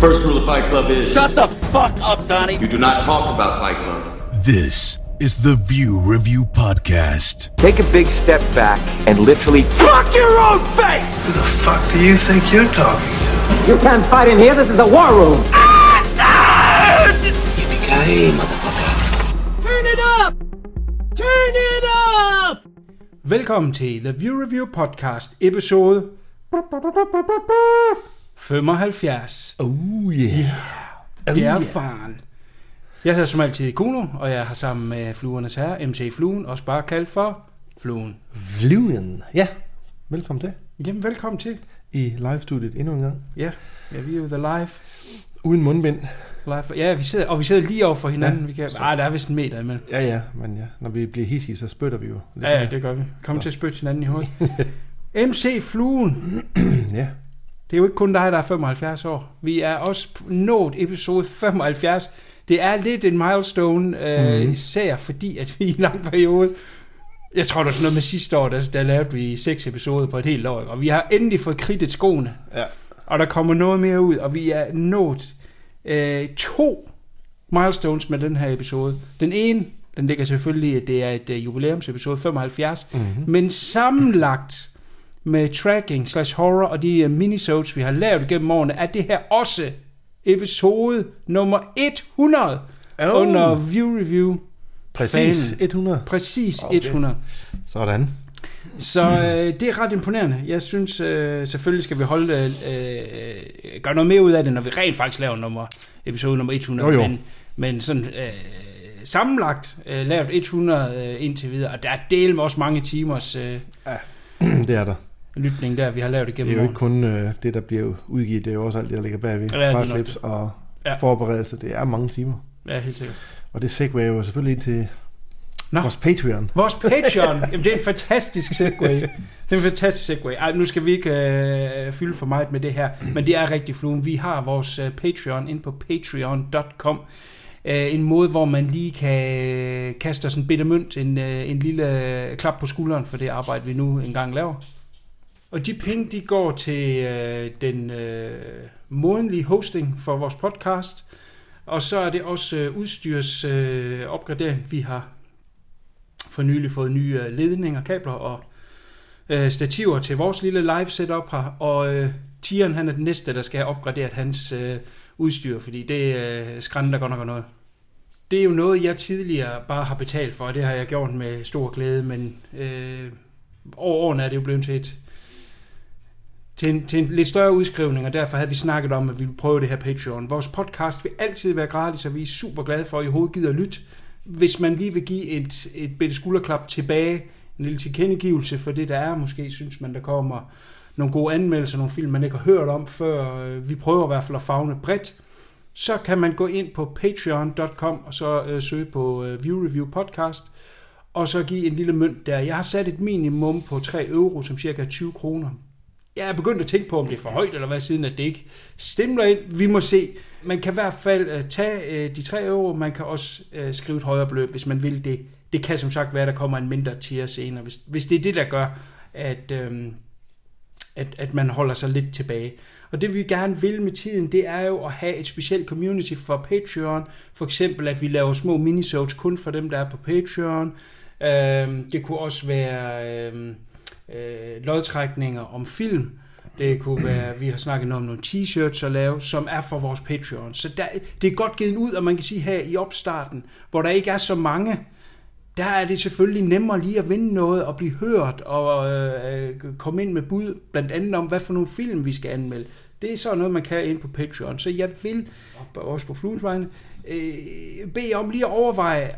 First rule of Fight Club is Shut the fuck up, Donnie. you do not talk about Fight Club. This is the View Review Podcast. Take a big step back and literally fuck your own face! Who the fuck do you think you're talking to? You can't fight in here. This is the war room. Yippee-ki-yay, motherfucker. Turn it up! Turn it up! Velkommen til The View Review Podcast, episode 75. Oh yeah. Det er faren. Jeg hedder som altid Kuno, og jeg har sammen med Fluernes Herre, MC Fluen, også bare kaldt for Fluen. Vluen. Ja, velkommen til Jamen, velkommen til. i live-studiet endnu en gang. Ja, ja vi er jo The Live. Uden mundbind. live. Ja, vi sidder, og vi sidder lige over for hinanden. Ja, vi kan, så- ah, der er vist en meter imellem. Ja, ja, men ja, når vi bliver hissige, så spytter vi jo. lidt Ja, ja, det gør vi. Kom Så. til at spytte hinanden i hovedet. MC Fluen, Ja, det er jo ikke kun dig, der er 75 år. Vi er også nået episode 75. Det er lidt en milestone, øh, Mhm. især fordi, at vi i en lang periode, jeg tror, der er sådan noget med sidste år, der, der lavede vi seks episoder på et helt år, og vi har endelig fået kridtet skoene, ja. og der kommer noget mere ud, og vi er nået øh, to milestones med den her episode. Den ene, den ligger selvfølgelig, det er et uh, jubilæumsepisode 75, Mhm. men sammenlagt med tracking slash horror og de uh, minisodes, vi har lavet gennem årene, er det her også episode nummer 100 Oh. under View Review. Præcis, Fanen. 100. Præcis Okay. 100. Sådan. Så øh, det er ret imponerende. Jeg synes øh, selvfølgelig skal vi holde øh, øh, gøre noget mere ud af det, når vi rent faktisk laver nummer, episode nummer 100. Jo, jo. Men, men sådan øh, sammenlagt øh, lavet 100 øh, indtil videre, og der er del med også mange timers øh, det er der. Lytning der, vi har lavet Det igennem er jo ikke kun øh, det, der bliver udgivet. Det er jo også alt det, der ligger bagved. Ja, det nok Farklips og Ja. forberedelse. Det er mange timer. Ja, helt sikkert. Og det segwayer jo selvfølgelig ind til Nå. vores Patreon. Vores Patreon, jamen det er en fantastisk segway. Det er en fantastisk segway. Ej, nu skal vi ikke øh, fylde for meget med det her, men det er rigtig fluen. Vi har vores øh, Patreon ind på patreon.com. Øh, en måde, hvor man lige kan kaste os en bitte mønt, en, øh, en lille klap på skulderen for det arbejde, vi nu engang laver. Og de penge, de går til øh, den øh, månedlige hosting for vores podcast. Og så er det også øh, udstyrs øh, opgradering. Vi har for nylig fået nye øh, ledninger, kabler og øh, stativer til vores lille live setup her. Og øh, Tieren, han er den næste, der skal have opgraderet hans øh, udstyr, fordi det øh, skrænder godt nok noget. Det er jo noget, jeg tidligere bare har betalt for, og det har jeg gjort med stor glæde, men øh, over årene er det jo blevet til et til en, til en lidt større udskrivning, og derfor havde vi snakket om, at vi ville prøve det her Patreon. Vores podcast vil altid være gratis, og vi er super glade for, at I overhovedet gider lytte. Hvis man lige vil give et, et bitte skulderklap tilbage, en lille tilkendegivelse for det, der er, måske synes man, der kommer nogle gode anmeldelser, nogle film, man ikke har hørt om før. Øh, vi prøver i hvert fald at fagne bredt. Så kan man gå ind på patreon.com og så øh, søge på øh, View Review Podcast, og så give en lille mønt der. Jeg har sat et minimum på 3 euro, som cirka 20 kroner. Jeg er begyndt at tænke på, om det er for højt, eller hvad, siden at det ikke stemmer ind. Vi må se. Man kan i hvert fald øh, tage øh, de 3 euro, man kan også øh, skrive et højere beløb, hvis man vil det. Det kan som sagt være, at der kommer en mindre tier senere, hvis, hvis det er det, der gør, at, øhm, at, at man holder sig lidt tilbage. Og det vi gerne vil med tiden, det er jo at have et specielt community for Patreon. For eksempel, at vi laver små minisodes kun for dem, der er på Patreon. Øhm, det kunne også være øhm, øh, lodtrækninger om film. Det kunne være, vi har snakket om nogle t-shirts at lave, som er for vores Patreon. Så der, det er godt givet ud, og man kan sige her i opstarten, hvor der ikke er så mange, der er det selvfølgelig nemmere lige at vinde noget og blive hørt og øh, komme ind med bud, blandt andet om, hvad for nogle film vi skal anmelde. Det er så noget, man kan ind på Patreon. Så jeg vil, også på Fluens vegne, øh, bede om lige at overveje,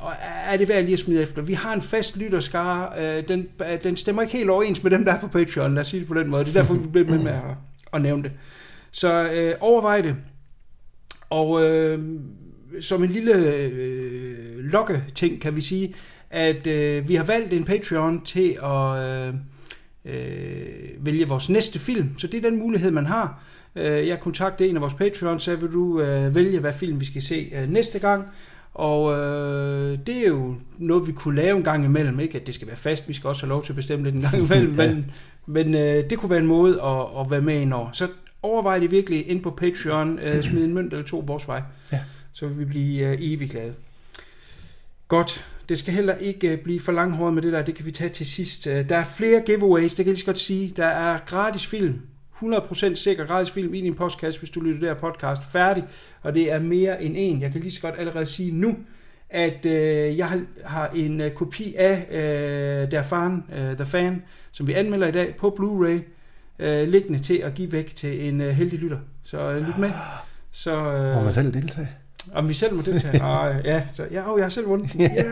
er det værd lige at smide efter. Vi har en fast lytterskare, øh, den, øh, den stemmer ikke helt overens med dem, der er på Patreon, lad os sige det på den måde. Det er derfor, vi bliver med med at, at nævne det. Så øh, overvej det. Og øh, som en lille øh, lokke-ting kan vi sige, at øh, vi har valgt en Patreon til at øh, øh, vælge vores næste film. Så det er den mulighed, man har. Øh, jeg kontaktede en af vores Patreon, så vil du øh, vælge, hvad film vi skal se øh, næste gang. Og øh, det er jo noget, vi kunne lave en gang imellem. Ikke at det skal være fast, vi skal også have lov til at bestemme det en gang imellem. Ja. Men, men øh, det kunne være en måde at, at være med ind over. Så overvej det virkelig ind på Patreon. Øh, smid en mønt eller to vores vej. Ja. Så vil vi blive øh, evigt glade. Godt. Det skal heller ikke øh, blive for langhåret med det der. Det kan vi tage til sidst. Øh, Der er flere giveaways, det kan jeg lige så godt sige. Der er gratis film. 100% sikker gratis film i din postkasse, hvis du lytter det her podcast færdig. Og det er mere end en. Jeg kan lige så godt allerede sige nu, at øh, jeg har, en øh, kopi af øh, Der Fan, øh, The Fan, som vi anmelder i dag på Blu-ray, øh, liggende til at give væk til en øh, heldig lytter. Så øh, lyt med. Så, øh, Må man selv deltage? om vi selv må deltage? Ah, ja, så, ja, oh, jeg har selv vundet. Ja.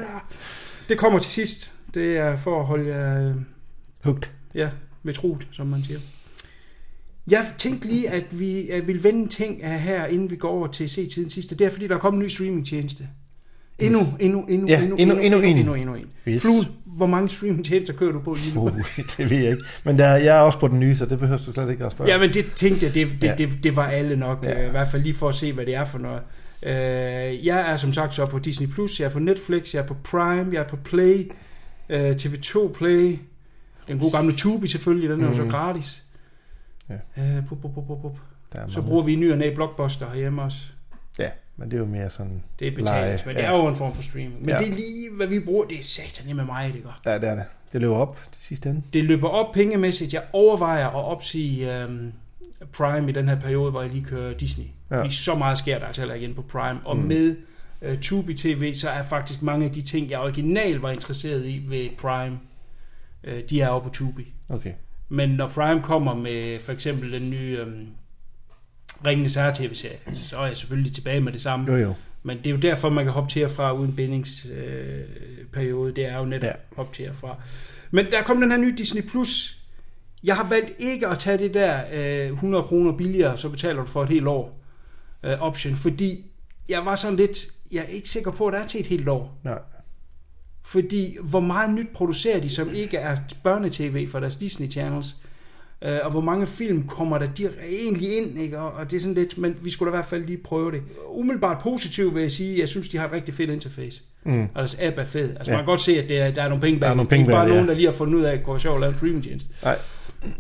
Det kommer til sidst. Det er for at holde jer øh, Hugt. ja, ved troet, som man siger. Jeg tænkte lige, at vi øh, vil vende en ting af her, inden vi går over til se-tiden sidste. Det er, fordi der er kommet en ny streamingtjeneste. Endnu, endnu, endnu, Ja, endnu, endnu- endnu en. endnu, endnu en. Yes. Fluen, hvor mange streamingtjenester kører du på lige nu? Uh, det ved jeg ikke. Men der, jeg er også på den nye, så det behøver du slet ikke at spørge. Ja, men det tænkte jeg, det, det, Ja. det, det var alle nok, Ja. ja. i hvert fald lige for at se, hvad det er for noget. Øh, jeg er som sagt så på Disney+, Plus, jeg er på Netflix, jeg er på Prime, jeg er på Play, øh, TV2 Play, den gode gamle Tubi selvfølgelig, den er jo så Mhm. gratis. Ja. Øh, pup, pup, pup, pup, der er Så bruger vi ny og næ Blockbuster herhjemme også. Ja, men det er jo mere sådan... Det er betalt, Leje, men det ja. er jo en form for streaming. Men Ja. det er lige, hvad vi bruger, det er satan med mig, det gør. Ja, det er det. Det løber op til sidste ende. Det løber op pengemæssigt. Jeg overvejer at opsige øhm, Prime i den her periode, hvor jeg lige kører Disney. Ja. Fordi så meget sker der altså heller igen på Prime. Og Mm. med øh, Tubi TV, så er faktisk mange af de ting, jeg originalt var interesseret i ved Prime, øh, de er oppe på Tubi. Okay. Men når Prime kommer med for eksempel den nye øhm, Ringenes Herre tv-serie, så er jeg selvfølgelig tilbage med det samme. Jo, jo. Men det er jo derfor, man kan hoppe til og fra uden bindingsperiode. Øh, det er jo netop Ja. ja. hoppe til og fra. Men der kom den her nye Disney+. Plus. Jeg har valgt ikke at tage det der øh, 100 kroner billigere, så betaler du for et helt år øh, option, fordi jeg var sådan lidt, jeg er ikke sikker på, at der er til et helt år. Nej. Fordi hvor meget nyt producerer de, som ikke er børnetv for deres Disney Channels, øh, og hvor mange film kommer der dir- egentlig ind, ikke? Og, og det er sådan lidt, men vi skulle da i hvert fald lige prøve det. Umiddelbart positivt vil jeg sige, jeg synes, de har et rigtig fedt interface. Mm. Og deres app er fed. Altså Ja. ja. man kan godt se, at det er, der er nogle penge bag. Der er nogle penge ikke bare bag det, nogen, ja. der lige har fundet ud af, at det går sjovt at lave en streamingtjeneste. Nej.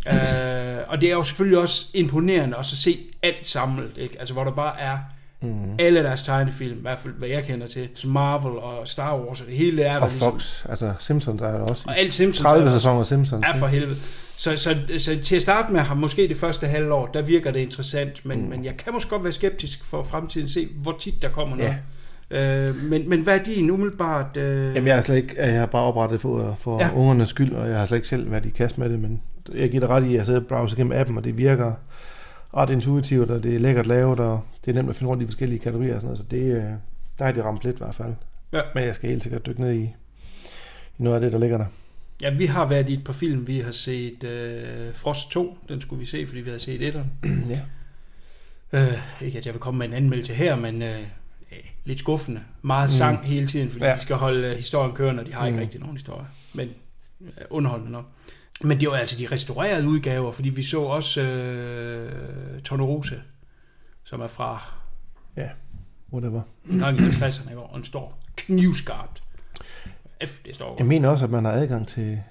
øh, og det er jo selvfølgelig også imponerende at se alt samlet, ikke? Altså hvor der bare er Mm. alle deres tegnefilm, i hvert fald hvad jeg kender til, som Marvel og Star Wars, og det hele er der Og Fox, altså Simpsons er der også. Og alt Simpsons 30 er- sæsoner af Simpsons. er for helvede. Så, så, så til at starte med har måske det første halvår, der virker det interessant, men, Mm. men jeg kan måske godt være skeptisk for fremtiden, se hvor tit der kommer noget. Ja. Øh, men, men hvad er din umiddelbart... Øh, Jamen, jeg har slet ikke, jeg har bare oprettet for, for. Ja. ungernes skyld, og jeg har slet ikke selv været i kast med det, men jeg giver dig ret i, at jeg sidder og browser gennem appen, og det virker ret intuitivt, og det er lækkert lavet, og det er nemt at finde rundt i forskellige kategorier og sådan noget, så det, øh, der har de ramt lidt i hvert fald. Ja. Men jeg skal helt sikkert dykke ned i, i noget af det, der ligger der. Ja, vi har været i et par film. Vi har set øh, Frost 2, den skulle vi se, fordi vi havde set etteren. ja. Øh, ikke at jeg vil komme med en anmeldelse her, men øh, lidt skuffende. Meget sang Mm. hele tiden, fordi Ja. de skal holde øh, historien kørende, og de har ikke Mm. rigtig nogen historie. Men øh, underholdende nok. Men det var altså de restaurerede udgaver, fordi vi så også øh, Tornerose, som er fra Whatever. en gang i 50'erne, ikke? og den står knivskarpt. F, det står Jeg mener også, at man har adgang til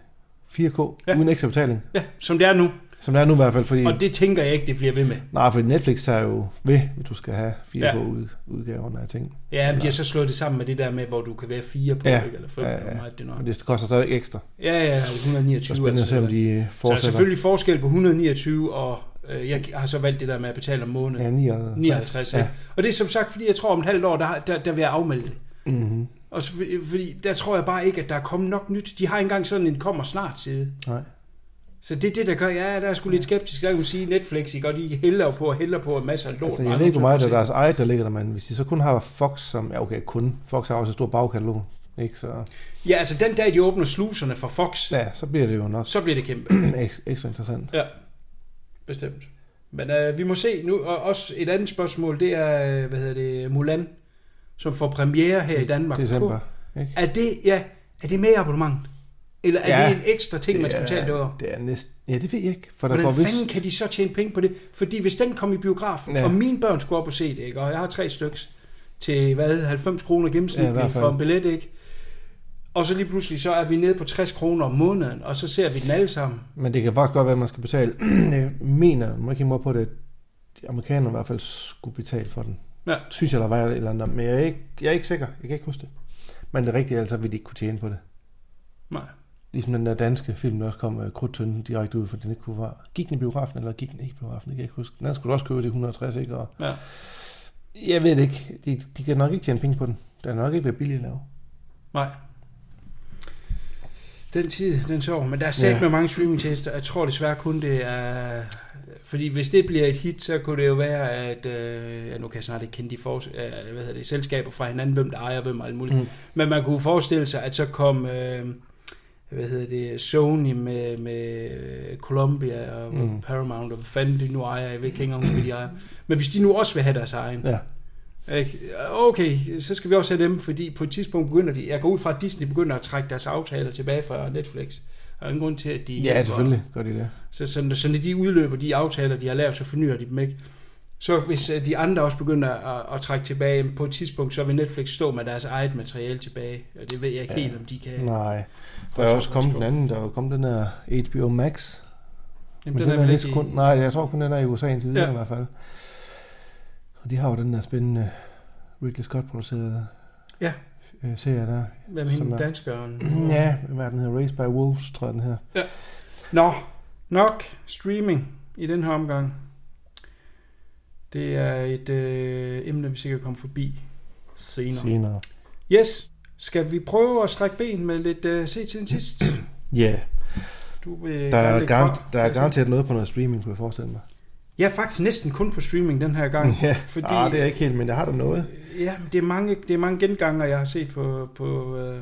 4K ja. Ja. uden ekstra betaling. Ja, som det er nu. Som det er nu i hvert fald, fordi... Og det tænker jeg ikke, det bliver ved med. Nej, fordi Netflix tager jo ved, hvis du skal have 4K-udgaverne Ja. af ting. Ja, men de har så slået det sammen med det der med, hvor du kan være fire på, Ja. ikke? eller fem, Ja, ja, hvor meget det er. Og det koster stadig ekstra. Ja, ja, 129. Så spændende at se, om altså. de øh, Så er fortsætter. selvfølgelig forskel på 129, og øh, jeg har så valgt det der med at betale om måneden. Ja, Ja, 59. 59, ja. Og det er som sagt, fordi jeg tror om et halvt år, der, der, der vil jeg afmelde det. Mm-hmm. Og så, fordi- fordi der tror jeg bare ikke, at der er kommet nok nyt. De har ikke engang sådan en kommer snart side. Nej. Så det er det, der gør, ja, der er sgu lidt skeptisk. Jeg kan sige, Netflix, ikke? og de hælder på og hælder på en masse af lort. Altså, jeg ved ikke, hvor meget der er deres eget, der ligger der, men hvis de så kun har Fox som... Ja, okay, kun. Fox har også et stort bagkatalog. Ikke? Så. Ja, altså den dag, de åbner sluserne for Fox, ja. så bliver det jo nok så bliver det kæmpe. ek- ekstra interessant. Ja, bestemt. Men øh, vi må se nu. Og også et andet spørgsmål, det er, øh, hvad hedder det, Mulan, som får premiere her i Danmark. December. Ikke? Er det, ja, er det med i abonnementet? Eller er Ja, det en ekstra ting, man skal betale det over? Det er næsten... Ja, det ved jeg ikke. For der Hvordan får fanden kan de så tjene penge på det? Fordi hvis den kom i biografen, Ja. og mine børn skulle op og se det, ikke? og jeg har tre styks til, hvad, 90 kroner gennemsnitligt ja, for en billet, ikke? Og så lige pludselig, så er vi nede på 60 kroner om måneden, og så ser vi den alle sammen. Men det kan faktisk godt være, at man skal betale... jeg mener, må ikke mig på det, de amerikanere i hvert fald skulle betale for den. Ja. Synes jeg, der var et eller andet. Men jeg er ikke, jeg er ikke sikker. Jeg kan ikke huske det. Men det er rigtigt, altså vil de ikke kunne tjene på det. Nej. Ligesom den der danske film, der også kom uh, krudtønden direkte ud, for den ikke kunne være... Gik den i biografen, eller gik den ikke i biografen? Det kan jeg ikke huske. Den skulle du også købe til 160, ikke? Og Ja. jeg ved det ikke. De, de kan nok ikke tjene penge på den. Den er nok ikke være billig at lave. Nej. Den tid, den så. Men der er sat Ja. med mange streamingtjenester. Jeg tror desværre kun det er... Fordi hvis det bliver et hit, så kunne det jo være, at... Øh, ja, nu kan jeg snart ikke kende de for, øh, hvad hedder det, selskaber fra hinanden, hvem der ejer hvem og alt muligt. Mm. Men man kunne forestille sig, at så kom... Øh, hvad hedder det, Sony med, med Columbia og Mm. Paramount, og hvad fanden de nu ejer, jeg ved ikke engang, hvad de ejer. Men hvis de nu også vil have deres egen, Ja. ikke? okay, så skal vi også have dem, fordi på et tidspunkt begynder de, jeg går ud fra, at Disney begynder at trække deres aftaler tilbage fra Netflix. Der er ingen grund til, at de Ja, hjælper. selvfølgelig gør de det. Så, så, så når de udløber de aftaler, de har lavet, så fornyer de dem ikke. Så hvis øh, de andre også begynder at, at trække tilbage, på et tidspunkt, så vil Netflix stå med deres eget materiale tilbage. Og det ved jeg ikke Ja. ja. helt, om de kan. Nej. Der er også kommet den anden. Der er kommet den der HBO Max. Jamen, Men den, er, vel næsten ikke kun... Nej, jeg tror kun, den er i USA indtil videre ja. Ja. i hvert fald. Og de har jo den der spændende Ridley Scott-producerede Ja. øh, serie der. Hvem hende er- danskeren? Ja, hvad er den her? Race by Wolves, tror jeg den her. Nå, nok streaming i den her omgang. Det er et øh, emne, vi sikkert kommer forbi senere. Senere. Yes, skal vi prøve at strække ben med lidt øh, se til sidst? Ja, Du vil der, gerne er garant, der er garanteret noget på noget streaming, kunne jeg forestille mig. Er faktisk næsten kun på streaming den her gang. Ja, fordi, ah, det er ikke helt, men jeg har da noget. Ja, men det er mange, det er mange genganger, jeg har set på, på øh,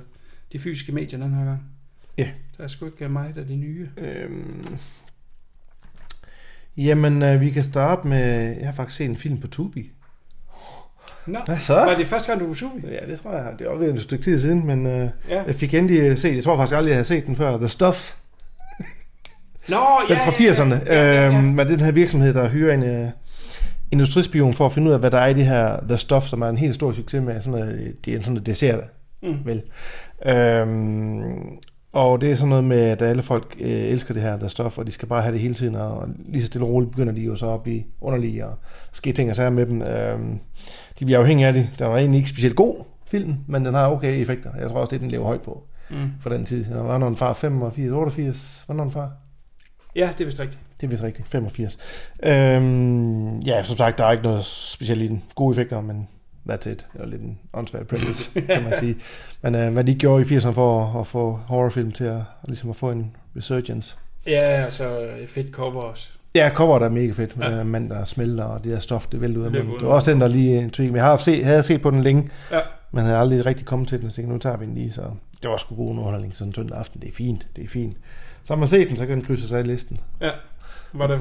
de fysiske medier den her gang. Ja. Der er sgu ikke mig, der er de nye. Øhm, jamen, øh, vi kan starte med... Jeg har faktisk set en film på Tubi. Nå, Hvad så? var det første gang, du var Tubi? Ja, det tror jeg. Det er også et stykke tid siden, men øh, Ja. jeg fik endelig øh, set... Jeg tror faktisk aldrig, jeg havde set den før. The Stuff. Nå, Den ja, fra 80'erne. Ja, ja, ja, Øhm, med den her virksomhed, der hyrer en øh, industrispion for at finde ud af, hvad der er i det her The Stuff, som er en helt stor succes med. Sådan noget, det er sådan noget dessert, Mm. vel. Øhm, og det er sådan noget med, at alle folk øh, elsker det her The Stuff, og de skal bare have det hele tiden, og lige så stille og roligt begynder de jo så at blive underlige, og sker ting og sager med dem. Øhm, de bliver afhængige af det. Den var egentlig ikke specielt god film, men den har okay effekter. Jeg tror også, det den lever højt på Mm. for den tid. Der var når en far 85, 88, var når en far? Ja, det er vist rigtigt. Det er vist rigtigt, 85. Øhm, ja, som sagt, der er ikke noget specielt i den. Gode effekter, men that's it. Det er lidt en åndssvær premise, kan man sige. Men øh, hvad de gjorde i 80'erne for at, at få horrorfilm til at, ligesom at få en resurgence. Ja, og så et fedt cover også. Ja, coveret er mega fedt. Ja. Mand, der smelter, og det der stof, det vælter ud af Det er munden. Det var også den, der lige intriguede mig. Jeg har set, havde set på den længe, Ja. men havde aldrig rigtig kommet til den, så tænkte, nu tager vi den lige. Så det var sgu god underholdning sådan en søndag aften. Det er fint, det er fint. Så har man set den, så kan den krydse sig i listen. Ja. Var der,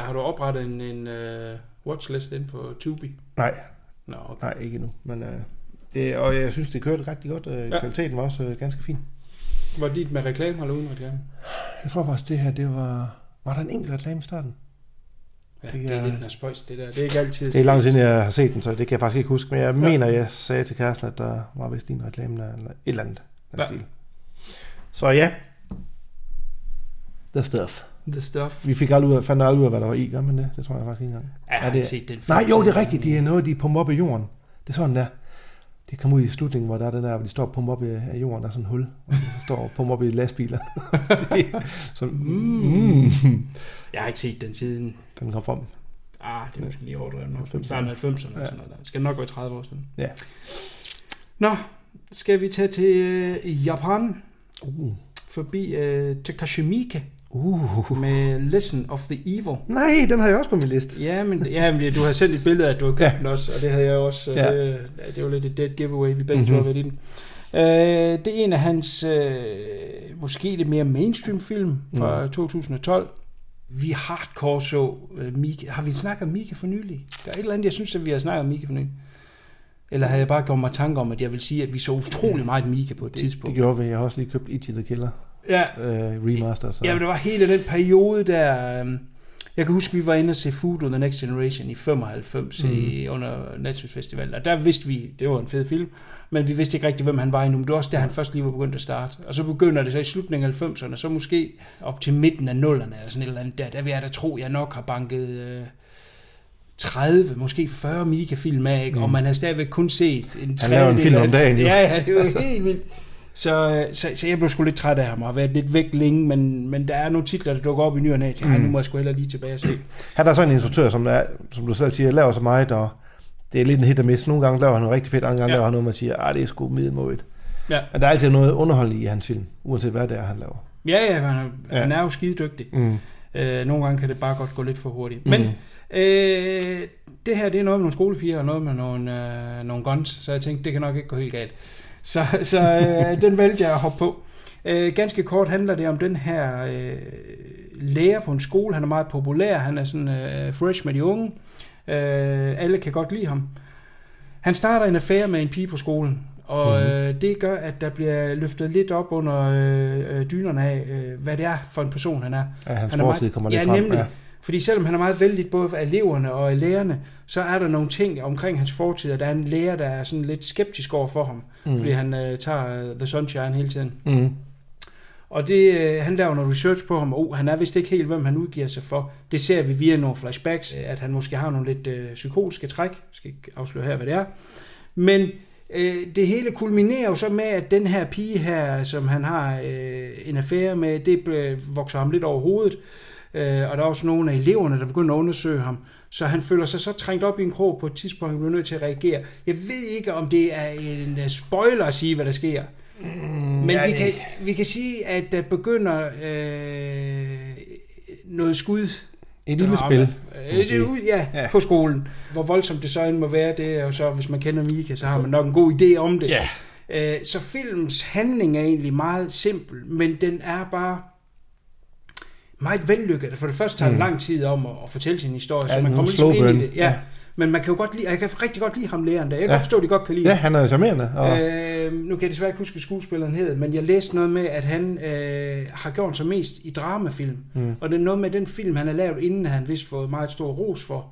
har du oprettet en, en uh, watchlist ind på Tubi? Nej, Nå, okay. Nej, ikke endnu. Men, øh, det, og jeg synes, det kørte rigtig godt. Øh, Ja. Kvaliteten var også øh, ganske fin. Var dit med reklame eller uden reklame? Jeg tror faktisk, det her, det var... Var der en enkelt reklame i starten? Ja, Det det, det er er- lidt spøjs, det der. Det er ikke altid... Det er lang tid siden, jeg har set den, så det kan jeg faktisk ikke huske. Men jeg Ja. mener, jeg sagde til kæresten, at der var vist en reklame der, eller et eller andet. Den Ja. stil. Så ja. The stuff. The Stuff. Vi fik aldrig ud af, fandt aldrig ud af, hvad der var i, gør man det? Det tror jeg faktisk ikke engang. Ja, Er det- set den film. Nej, jo, det er rigtigt. Det er noget, de pumper op i jorden. Det er sådan der. Det kommer ud i slutningen, hvor der er den der, hvor de står og pumper op i af jorden. Der er sådan et hul. Og de står og pumper op i lastbiler. det sådan, mm. Jeg har ikke set den siden... Den kom frem. Ah, det er måske lige overdrevet. nok. 90'erne. Starten af 90'erne. Ja. Sådan noget der. Det skal nok være 30 år siden. Ja. Nå, skal vi tage til øh, Japan? Uh. Forbi øh, Takashi Miike Uh. med Lesson of the Evil. Nej, den har jeg også på min liste. Ja, men, ja, men du har sendt et billede af, at du har købt ja. Den også, og det havde jeg også. Ja. Ja. Det, det var lidt et dead giveaway, vi begge mm-hmm. Mhm. to har været i den. Øh, det er en af hans øh, måske lidt mere mainstream film fra mm. 2012. Vi hardcore så øh, Mika. Har vi snakket om Mika for nylig? Der er et eller andet, jeg synes, at vi har snakket om Mika for nylig. Eller havde jeg bare gjort mig tanker om, at jeg vil sige, at vi så utrolig meget Mika på et Det, tidspunkt. det gjorde vi. Jeg har også lige købt Itchy the Killer Ja, øh, remaster. Så. Ja, men det var hele den periode der... øhm, Jeg kan huske, vi var inde og se Food on the Next Generation i 95 mm. i, under Netflix Festival, og der vidste vi, det var en fed film, men vi vidste ikke rigtig, hvem han var endnu, men det var også der, han først lige var begyndt at starte. Og så begynder det så i slutningen af 90'erne, så måske op til midten af nullerne, eller sådan et eller andet der, der vil jeg da tro, jeg nok har banket øh, 30, måske 40 Mika-film af, ikke? og man har stadigvæk kun set en Han laver en film om dagen, jo. Ja, ja, det er jo helt vildt. Så, så, så jeg blev sgu lidt træt af ham, og har været lidt væk længe, men, men der er nogle titler, der dukker op i ny og næ, til, mm. nu må jeg sgu heller lige tilbage og se. Han er sådan en instruktør, som, er, som du selv siger, laver så meget, og det er lidt en hit og miss. Nogle gange laver han noget rigtig fedt, andre gange Ja. laver han noget, man siger, at det er sgu middelmådigt. Ja, Men der er altid noget underholdende i hans film, uanset hvad det er, han laver. ja, ja han, er, Ja. han er jo skide dygtig. Mm. Øh, nogle gange kan det bare godt gå lidt for hurtigt. Men øh, det her, det er noget med nogle skolepiger og noget med nogle, øh, nogle guns, så jeg tænkte, det kan nok ikke gå helt galt. Så, så øh, den valgte jeg at hoppe på. Øh, ganske kort handler det om den her øh, lærer på en skole. Han er meget populær, han er sådan øh, fresh med de unge. Øh, alle kan godt lide ham. Han starter en affære med en pige på skolen, og Mhm. øh, det gør, at der bliver løftet lidt op under øh, øh, dynerne af, øh, hvad det er for en person han er. Ja, hans Han er meget- kommer ja, lidt frem. nemlig. Fordi selvom han er meget vældig både af eleverne og af lærerne, så er der nogle ting omkring hans fortid, og der er en lærer, der er sådan lidt skeptisk over for ham, mm. fordi han øh, tager øh, The Sunshine hele tiden. Mm. Og det, øh, han laver noget research på ham, og oh, han er vist ikke helt, hvem han udgiver sig for. Det ser vi via nogle flashbacks, at han måske har nogle lidt øh, psykotiske træk. Jeg skal ikke afsløre her, hvad det er. Men øh, det hele kulminerer jo så med, at den her pige her, som han har øh, en affære med, det øh, vokser ham lidt over hovedet. Øh, og der er også nogle af eleverne, der begynder at undersøge ham. Så han føler sig så trængt op i en krog på et tidspunkt, han bliver nødt til at reagere. Jeg ved ikke, om det er en øh, spoiler at sige, hvad der sker. Men ja, vi, kan, vi kan sige, at der begynder øh, noget skud. Et lille spil. Øh, ja, Ja. ja, på skolen. Hvor voldsomt det så end må være, det er jo så, hvis man kender Mika, så har man nok en god idé om det. Ja. Øh, så filmens handling er egentlig meget simpel, men den er bare meget vellykket. For det første tager det lang tid om at, at fortælle sin historie, Ja, så man kommer ligesom ind i det. Ja. Ja. Men man kan jo godt lide, og jeg kan rigtig godt lide ham læreren der. Jeg kan Ja. forstå, at de godt kan lide Ja, han er charmerende. Og, Øh, nu kan jeg desværre ikke huske, hvad skuespilleren hed, men jeg læste noget med, at han øh, har gjort sig mest i dramafilm. Mm. Og det er noget med den film, han har lavet, inden han vist fået meget stor ros for.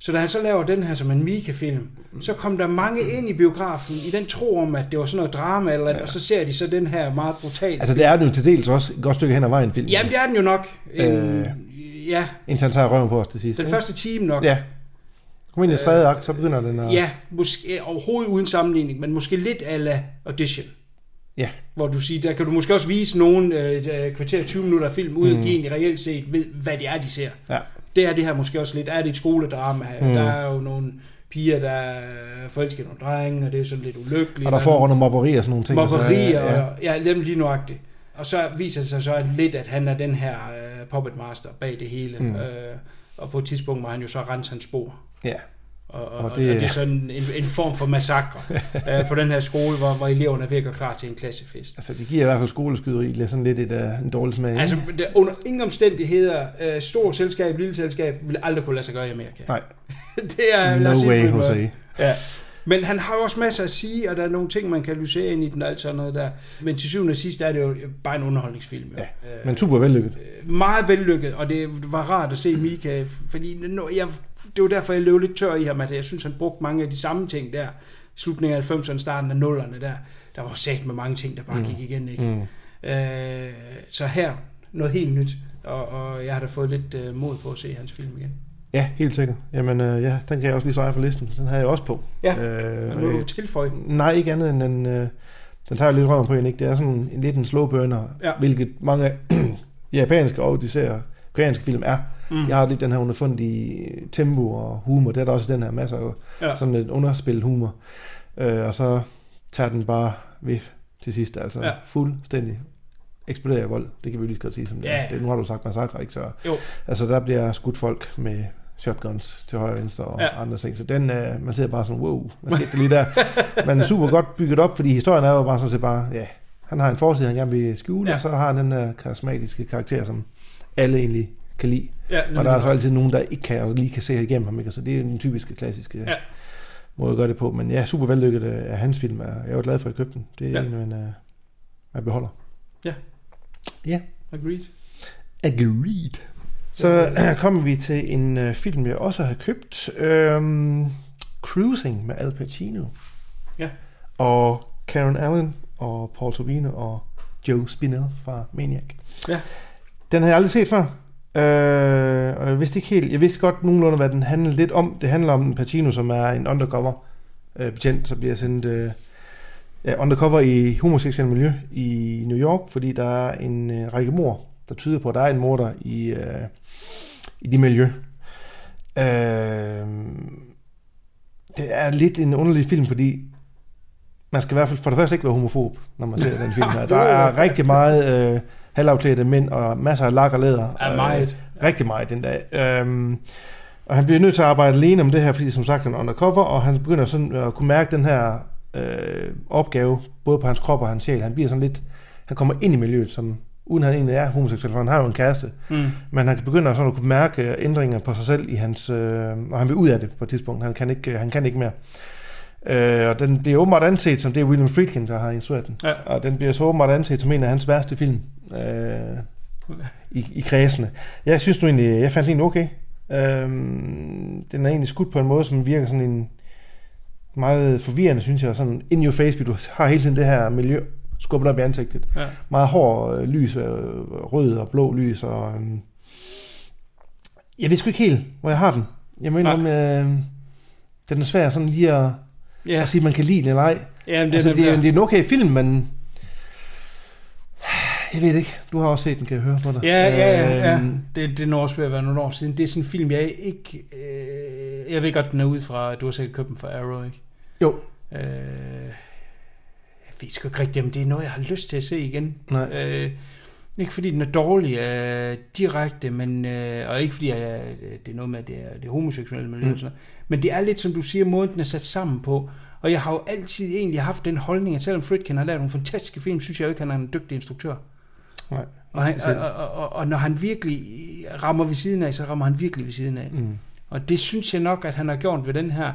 Så da han så laver den her som en Mika-film, så kom der mange ind i biografen i den tro om, at det var sådan noget drama, eller, ja. og så ser de så den her meget brutale altså, det er den jo til dels også et godt stykke hen ad vejen, film. Jamen, det er den jo nok. En, Øh. Ja, Indtil han tager røven på os til sidst. den ikke? første time nok. Ja. Kom ind i tredje akt, så begynder den at... Ja, måske overhovedet uden sammenligning, men måske lidt ala audition. Ja. Hvor du siger, der kan du måske også vise nogen øh, et kvarter 20 minutter af film, uden mm. at de egentlig reelt set ved, hvad det er, de ser. Ja. Det er det her måske også lidt. Er det et skoledrama? Mm. Der er jo nogle piger, der er forelsket nogle drenge, og det er sådan lidt ulykkeligt. Og der foregår noget mobberi og sådan nogle ting. mobberier, og så, og ja, dem lige nuagtigt. Og så viser det sig så lidt, at han er den her øh, puppet master bag det hele. Mm. Øh, og på et tidspunkt må han jo så rense hans spor. Ja. Og, og, Og det- og det er sådan en, en form for massakre øh, på den her skole, hvor, hvor eleverne er gøre klar til en klassefest. Altså, det giver i hvert fald skoleskyderi lidt sådan lidt et, uh, en dårlig smag. Altså, det, under ingen omstændigheder, øh, stort selskab, lille selskab, vil aldrig kunne lade sig gøre i Amerika. Nej, det er, lad no os sige det way. Jose. Ja. Men han har jo også masser at sige, og der er nogle ting, man kan lysere ind i den, alt sådan noget der. Men til syvende og sidst er det jo bare en underholdningsfilm. Jo. Ja, men super vellykket. Meget vellykket, og det var rart at se Mika, fordi når jeg, det var derfor, jeg løb lidt tør i ham, at jeg synes, han brugte mange af de samme ting der. Slutningen af 90'erne, starten af 0'erne der. Der var sat med mange ting, der bare mm. gik igen. Ikke? Mm. Øh, så her, noget helt nyt, og, og jeg har da fået lidt øh, mod på at se hans film igen. Ja, helt sikkert. Jamen, øh, ja, den kan jeg også lige sejre for listen. Den havde jeg også på. Ja, øh, Men nu du tilføje den. Nej, ikke andet end den, øh, den tager lidt røven på en, ikke? Det er sådan en, lidt en slow burner, Ja. hvilket mange japanske og især koreanske film er. Mm. De har lidt den her underfund i tempo og humor. Det er der også den her masser af Ja. sådan lidt underspillet humor. Øh, og så tager den bare ved til sidst, altså Ja. fuldstændig eksploderer vold. Det kan vi lige godt sige som det, ja. det Nu har du sagt massakre, ikke? Så, Jo. altså der bliver skudt folk med shotguns til højre og venstre og Ja. andre ting. Så den, øh, man sidder bare sådan, wow, hvad skete der lige der? Men super godt bygget op, fordi historien er jo bare sådan set bare, ja, han har en forside, han gerne vil skjule, Ja. og så har han den her karismatiske karakter, som alle egentlig kan lide. Ja, Og der er altså altid nogen, der ikke kan, og lige kan se igennem ham, ikke? Så det er den typiske, klassiske Ja. måde at gøre det på. Men ja, super vellykket øh, af hans film. er- Jeg er jo glad for, at jeg købte den. Det er Ja. ja. en, man, uh, man beholder. Ja. Ja. Agreed. Agreed. Så kommer vi til en uh, film, jeg også har købt. Um, Cruising med Al Pacino. Ja. Og Karen Allen og Paul Tobino og Joe Spinell fra Maniac. Ja. Den har jeg aldrig set før. Øh, og jeg vidste ikke helt, jeg vidste godt nogenlunde, hvad den handlede lidt om. Det handler om en Pacino, som er en undercover øh, betjent, som bliver sendt øh, undercover i homoseksuelt miljø i New York, fordi der er en øh, række mor, der tyder på, at der er en morder i, øh, i det miljø. Øh, det er lidt en underlig film, fordi man skal i hvert fald for det første ikke være homofob, når man ser den film her. Der er rigtig meget øh, halvafklædte mænd og masser af lak og læder. Ja, meget. Øh, rigtig meget den dag. Øhm, og han bliver nødt til at arbejde alene om det her, fordi som sagt han er undercover, og han begynder sådan at kunne mærke den her øh, opgave, både på hans krop og hans sjæl. Han bliver sådan lidt, han kommer ind i miljøet, som uden han egentlig er homoseksuel, for han har jo en kæreste. Mm. Men han begynder sådan at kunne mærke ændringer på sig selv i hans, øh, og han vil ud af det på et tidspunkt. Han kan ikke, han kan ikke mere. Øh, og den bliver åbenbart anset som, det er William Friedkin, der har instrueret den. Ja. Og den bliver så åbenbart anset som en af hans værste film øh, i, i kredsene. Jeg synes nu egentlig, jeg fandt den okay. Øh, den er egentlig skudt på en måde, som virker sådan en meget forvirrende, synes jeg. Sådan in your face, fordi du har hele tiden det her miljø skubbet op i ansigtet. Ja. Meget hård øh, lys, øh, rød og blå lys. Og, øh, jeg ved sgu ikke helt, hvor jeg har den. Jeg mener, om, øh, den er svær sådan lige at, Ja, at sige, at man kan lide den eller ej. ja men det, Altså, er det, er, det er en okay film, men... Jeg ved det ikke. Du har også set den, kan jeg høre på dig. Ja, ja, ja. ja. Øhm, Det, det er også ved at være nogle år siden. Det er sådan en film, jeg ikke... Øh, jeg ved godt, den er ud fra... Du har sikkert købt den fra Arrow, ikke? Jo. Øh, ved sgu ikke rigtigt, om det er noget, jeg har lyst til at se igen. Nej. Øh, ikke fordi den er dårlig øh, direkte, men, øh, og ikke fordi jeg, det er noget med, at det er, det er homoseksuelle miljø, Mm. mm. sådan noget. men det er lidt, som du siger, måden den er sat sammen på. Og jeg har jo altid egentlig haft den holdning, at selvom Friedkin har lavet nogle fantastiske film, synes jeg jo ikke, at han er en dygtig instruktør. Nej, Og, han, og, og, og, og når han virkelig rammer ved siden af, så rammer han virkelig ved siden af. Mm. Og det synes jeg nok, at han har gjort ved den her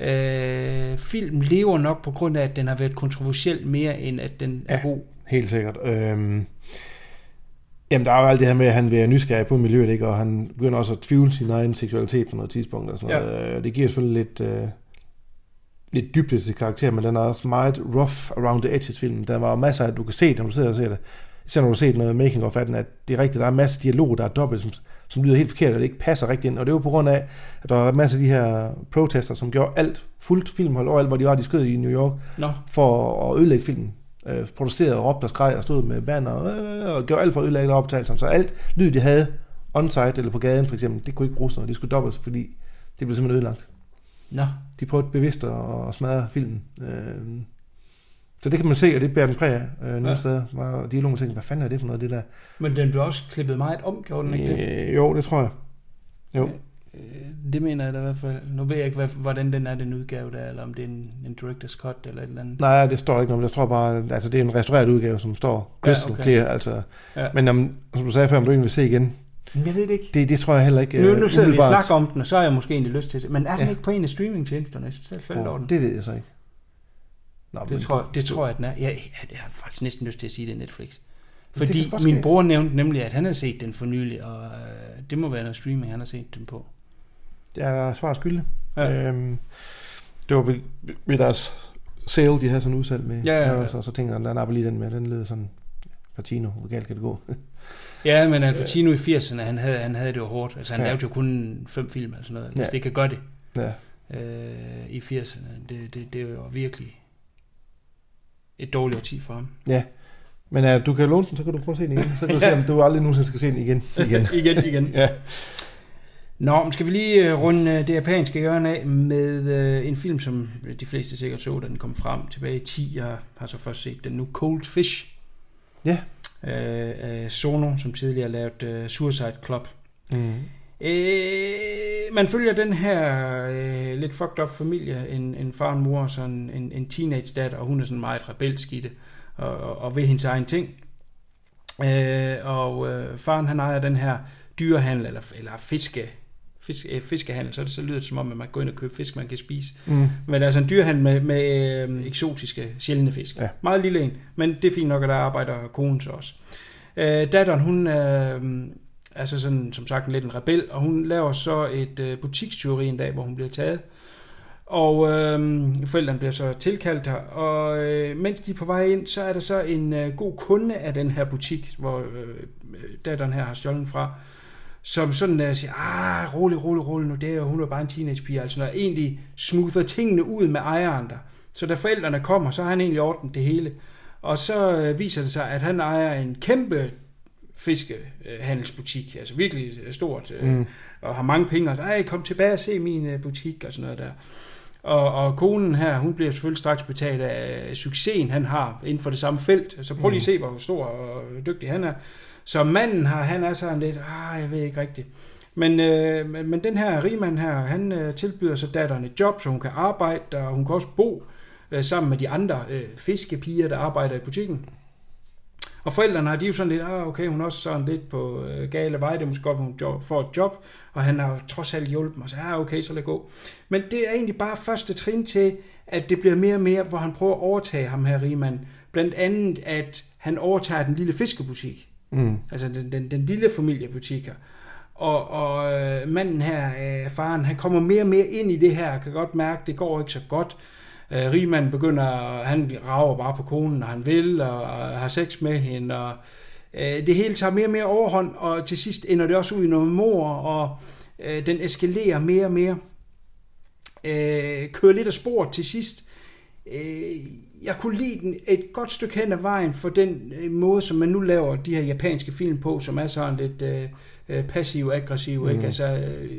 øh, film, lever nok på grund af, at den har været kontroversiel mere, end at den er Ja. god. Helt sikkert. Øhm, jamen, der er jo alt det her med, at han bliver nysgerrig på miljøet, ikke? og han begynder også at tvivle sin egen seksualitet på noget tidspunkt. Og sådan Ja. noget. Øh, Det giver selvfølgelig lidt, øh, lidt dybde til karakter, men den er også meget rough around the edges filmen. Der var masser af, du kan se, når du sidder og ser det. Især når du har set noget making of af den, at det er rigtigt, der er masser af dialog, der er dobbelt, som, som lyder helt forkert, og det ikke passer rigtigt ind. Og det er jo på grund af, at der er masser af de her protester, som gjorde alt fuldt filmhold overalt, hvor de var, de skød i New York, Nå, for at ødelægge filmen. Øh, protesterede og råbte og skreg og stod med banner øh, og gjorde alt for at ødelægge optagelserne. Så alt lyd, de havde on-site eller på gaden for eksempel, det kunne ikke bruges noget. Det skulle dobbelt, fordi det blev simpelthen ødelagt. nå. De prøvede bevidst at smadre filmen. Øh, så det kan man se, og det bærer den præg af. Øh, nogle Ja. steder var dialogen tænkte, hvad fanden er det for noget, det der? Men den blev også klippet meget om, gjorde den ikke det? Øh, jo, det tror jeg. Jo. Øh, Det mener jeg da i hvert fald. Nu ved jeg ikke, hvad, hvordan den er, den udgave der, eller om det er en, en director's cut eller et eller andet. Nej, det står ikke noget, jeg tror bare, altså det er en restaureret udgave, som står crystal Ja, okay. clear, altså. Ja. Men om, som du sagde før, om du egentlig vil se igen, Men jeg ved det ikke. det, det tror jeg heller ikke Nu, øh, nu sidder vi og snakker om den, og så har jeg måske egentlig lyst til at se. Men er den Ja. ikke på en af streamingtjenesterne? Jeg det er faldet over Oh, den. det ved jeg så ikke. Nå, Det tror, det tror jeg, den er. Jeg, jeg, jeg har faktisk næsten lyst til at sige, det er Netflix. Det Fordi min bror nævnte nemlig, at han havde set den for nylig, og øh, det må være noget streaming, han har set den på. Jeg er svar skyldig. Ja. Øhm, det var ved, ved deres sale, de havde sådan udsalg med. Ja, ja, ja. Og så, så tænkte jeg, der napper lige den med. Den lød sådan, Patino, hvor galt kan det gå? Ja, men Al Pacino i 80'erne, han havde, han havde det jo hårdt. Altså han. Ja. lavede jo kun fem film eller sådan noget. Hvis Ja. det kan gøre det ja. øh, i 80'erne, det, det, det var virkelig et dårligt årti for ham. ja. Men uh, du kan låne den, så kan du prøve at se den igen. Så kan du se, om du aldrig nogensinde skal se den igen. igen. igen, igen. ja. Nå, men skal vi lige øh, runde øh, det japanske hjørne af med øh, en film, som de fleste sikkert så, da den kom frem tilbage i 10. Jeg har så først set den nu, Cold Fish. Ja. Øh, af Sono, som tidligere øh, Suicide Club. Mm. Øh, man følger den her øh, lidt fucked up familie, en, en far og en mor og sådan en, en teenage datter, og hun er sådan meget rebelsk i det, og, og, og ved hendes egen ting. Øh, og øh, faren han ejer den her dyrehandel, eller, eller fiske, fisk, øh, fiskehandel, så, er det, så lyder det som om, at man går ind og køber fisk, man kan spise. Mm. Men altså en dyrhandel med, med øh, eksotiske, sjældne fisk. Ja. Meget lille en, men det er fint nok, at der arbejder konen så også. Øh, datteren, hun er øh, altså sådan, som sagt en lidt en rebel, og hun laver så et øh, butikstyveri en dag, hvor hun bliver taget. Og øh, forældrene bliver så tilkaldt her, og øh, mens de er på vej ind, så er der så en øh, god kunde af den her butik, hvor øh, øh datteren her har stjålet fra, som sådan uh, siger, ah, rolig, rolig, rolig nu, det er, jo- hun er bare en teenagepige, altså når egentlig smoother tingene ud med ejeren der. Så da forældrene kommer, så har han egentlig ordnet det hele. Og så øh, viser det sig, at han ejer en kæmpe fiskehandelsbutik, altså virkelig øh, stort, øh, mm. og har mange penge, og ej, kom tilbage og se min øh, butik, og sådan noget der. Og, og konen her, hun bliver selvfølgelig straks betalt af succesen, han har inden for det samme felt. Så prøv lige at se, hvor stor og dygtig han er. Så manden her, han er sådan lidt, ah, jeg ved ikke rigtigt. Men, øh, men- men den her rigmand her, han øh, tilbyder så datteren et job, så hun kan arbejde, og hun kan også bo øh, sammen med de andre øh, fiskepiger, der arbejder i butikken. Og forældrene har de er jo sådan lidt, ah, okay, hun er også sådan lidt på øh, gale vej, det er måske godt, hun job, får et job, og han har trods alt hjulpet mig, så ah, okay, så lad gå. Men det er egentlig bare første trin til, at det bliver mere og mere, hvor han prøver at overtage ham her, rigmand. Blandt andet, at han overtager den lille fiskebutik. Mm. Altså den, den, den lille familiebutik her. Og, og øh, manden her, øh, faren, han kommer mere og mere ind i det her, kan godt mærke, det går ikke så godt. Øh, Riemann begynder, han rager bare på konen, når han vil, og, og har sex med hende, og øh, det hele tager mere og mere overhånd, og til sidst ender det også ud i noget mor, og øh, den eskalerer mere og mere. Øh, kører lidt af sporet til sidst. Øh, jeg kunne lide den et godt stykke hen ad vejen for den øh, måde, som man nu laver de her japanske film på, som er sådan lidt øh, øh, passiv-aggressiv. Mm. Ikke? Altså, øh,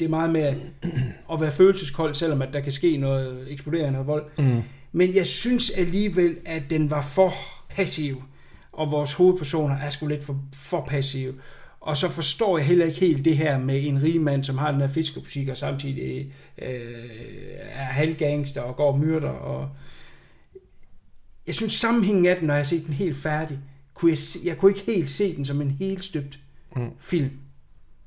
det er meget med at være følelseskold, selvom at der kan ske noget, eksplodere noget vold. Mm. Men jeg synes alligevel, at den var for passiv, og vores hovedpersoner er sgu lidt for, for passive. Og så forstår jeg heller ikke helt det her med en rig mand, som har den her fiskebutik, og samtidig øh, er halvgangster og går og myrder. Og jeg synes sammenhængen af den, når jeg har set den helt færdig, kunne jeg, jeg kunne ikke helt se den som en helt støbt Mm. film,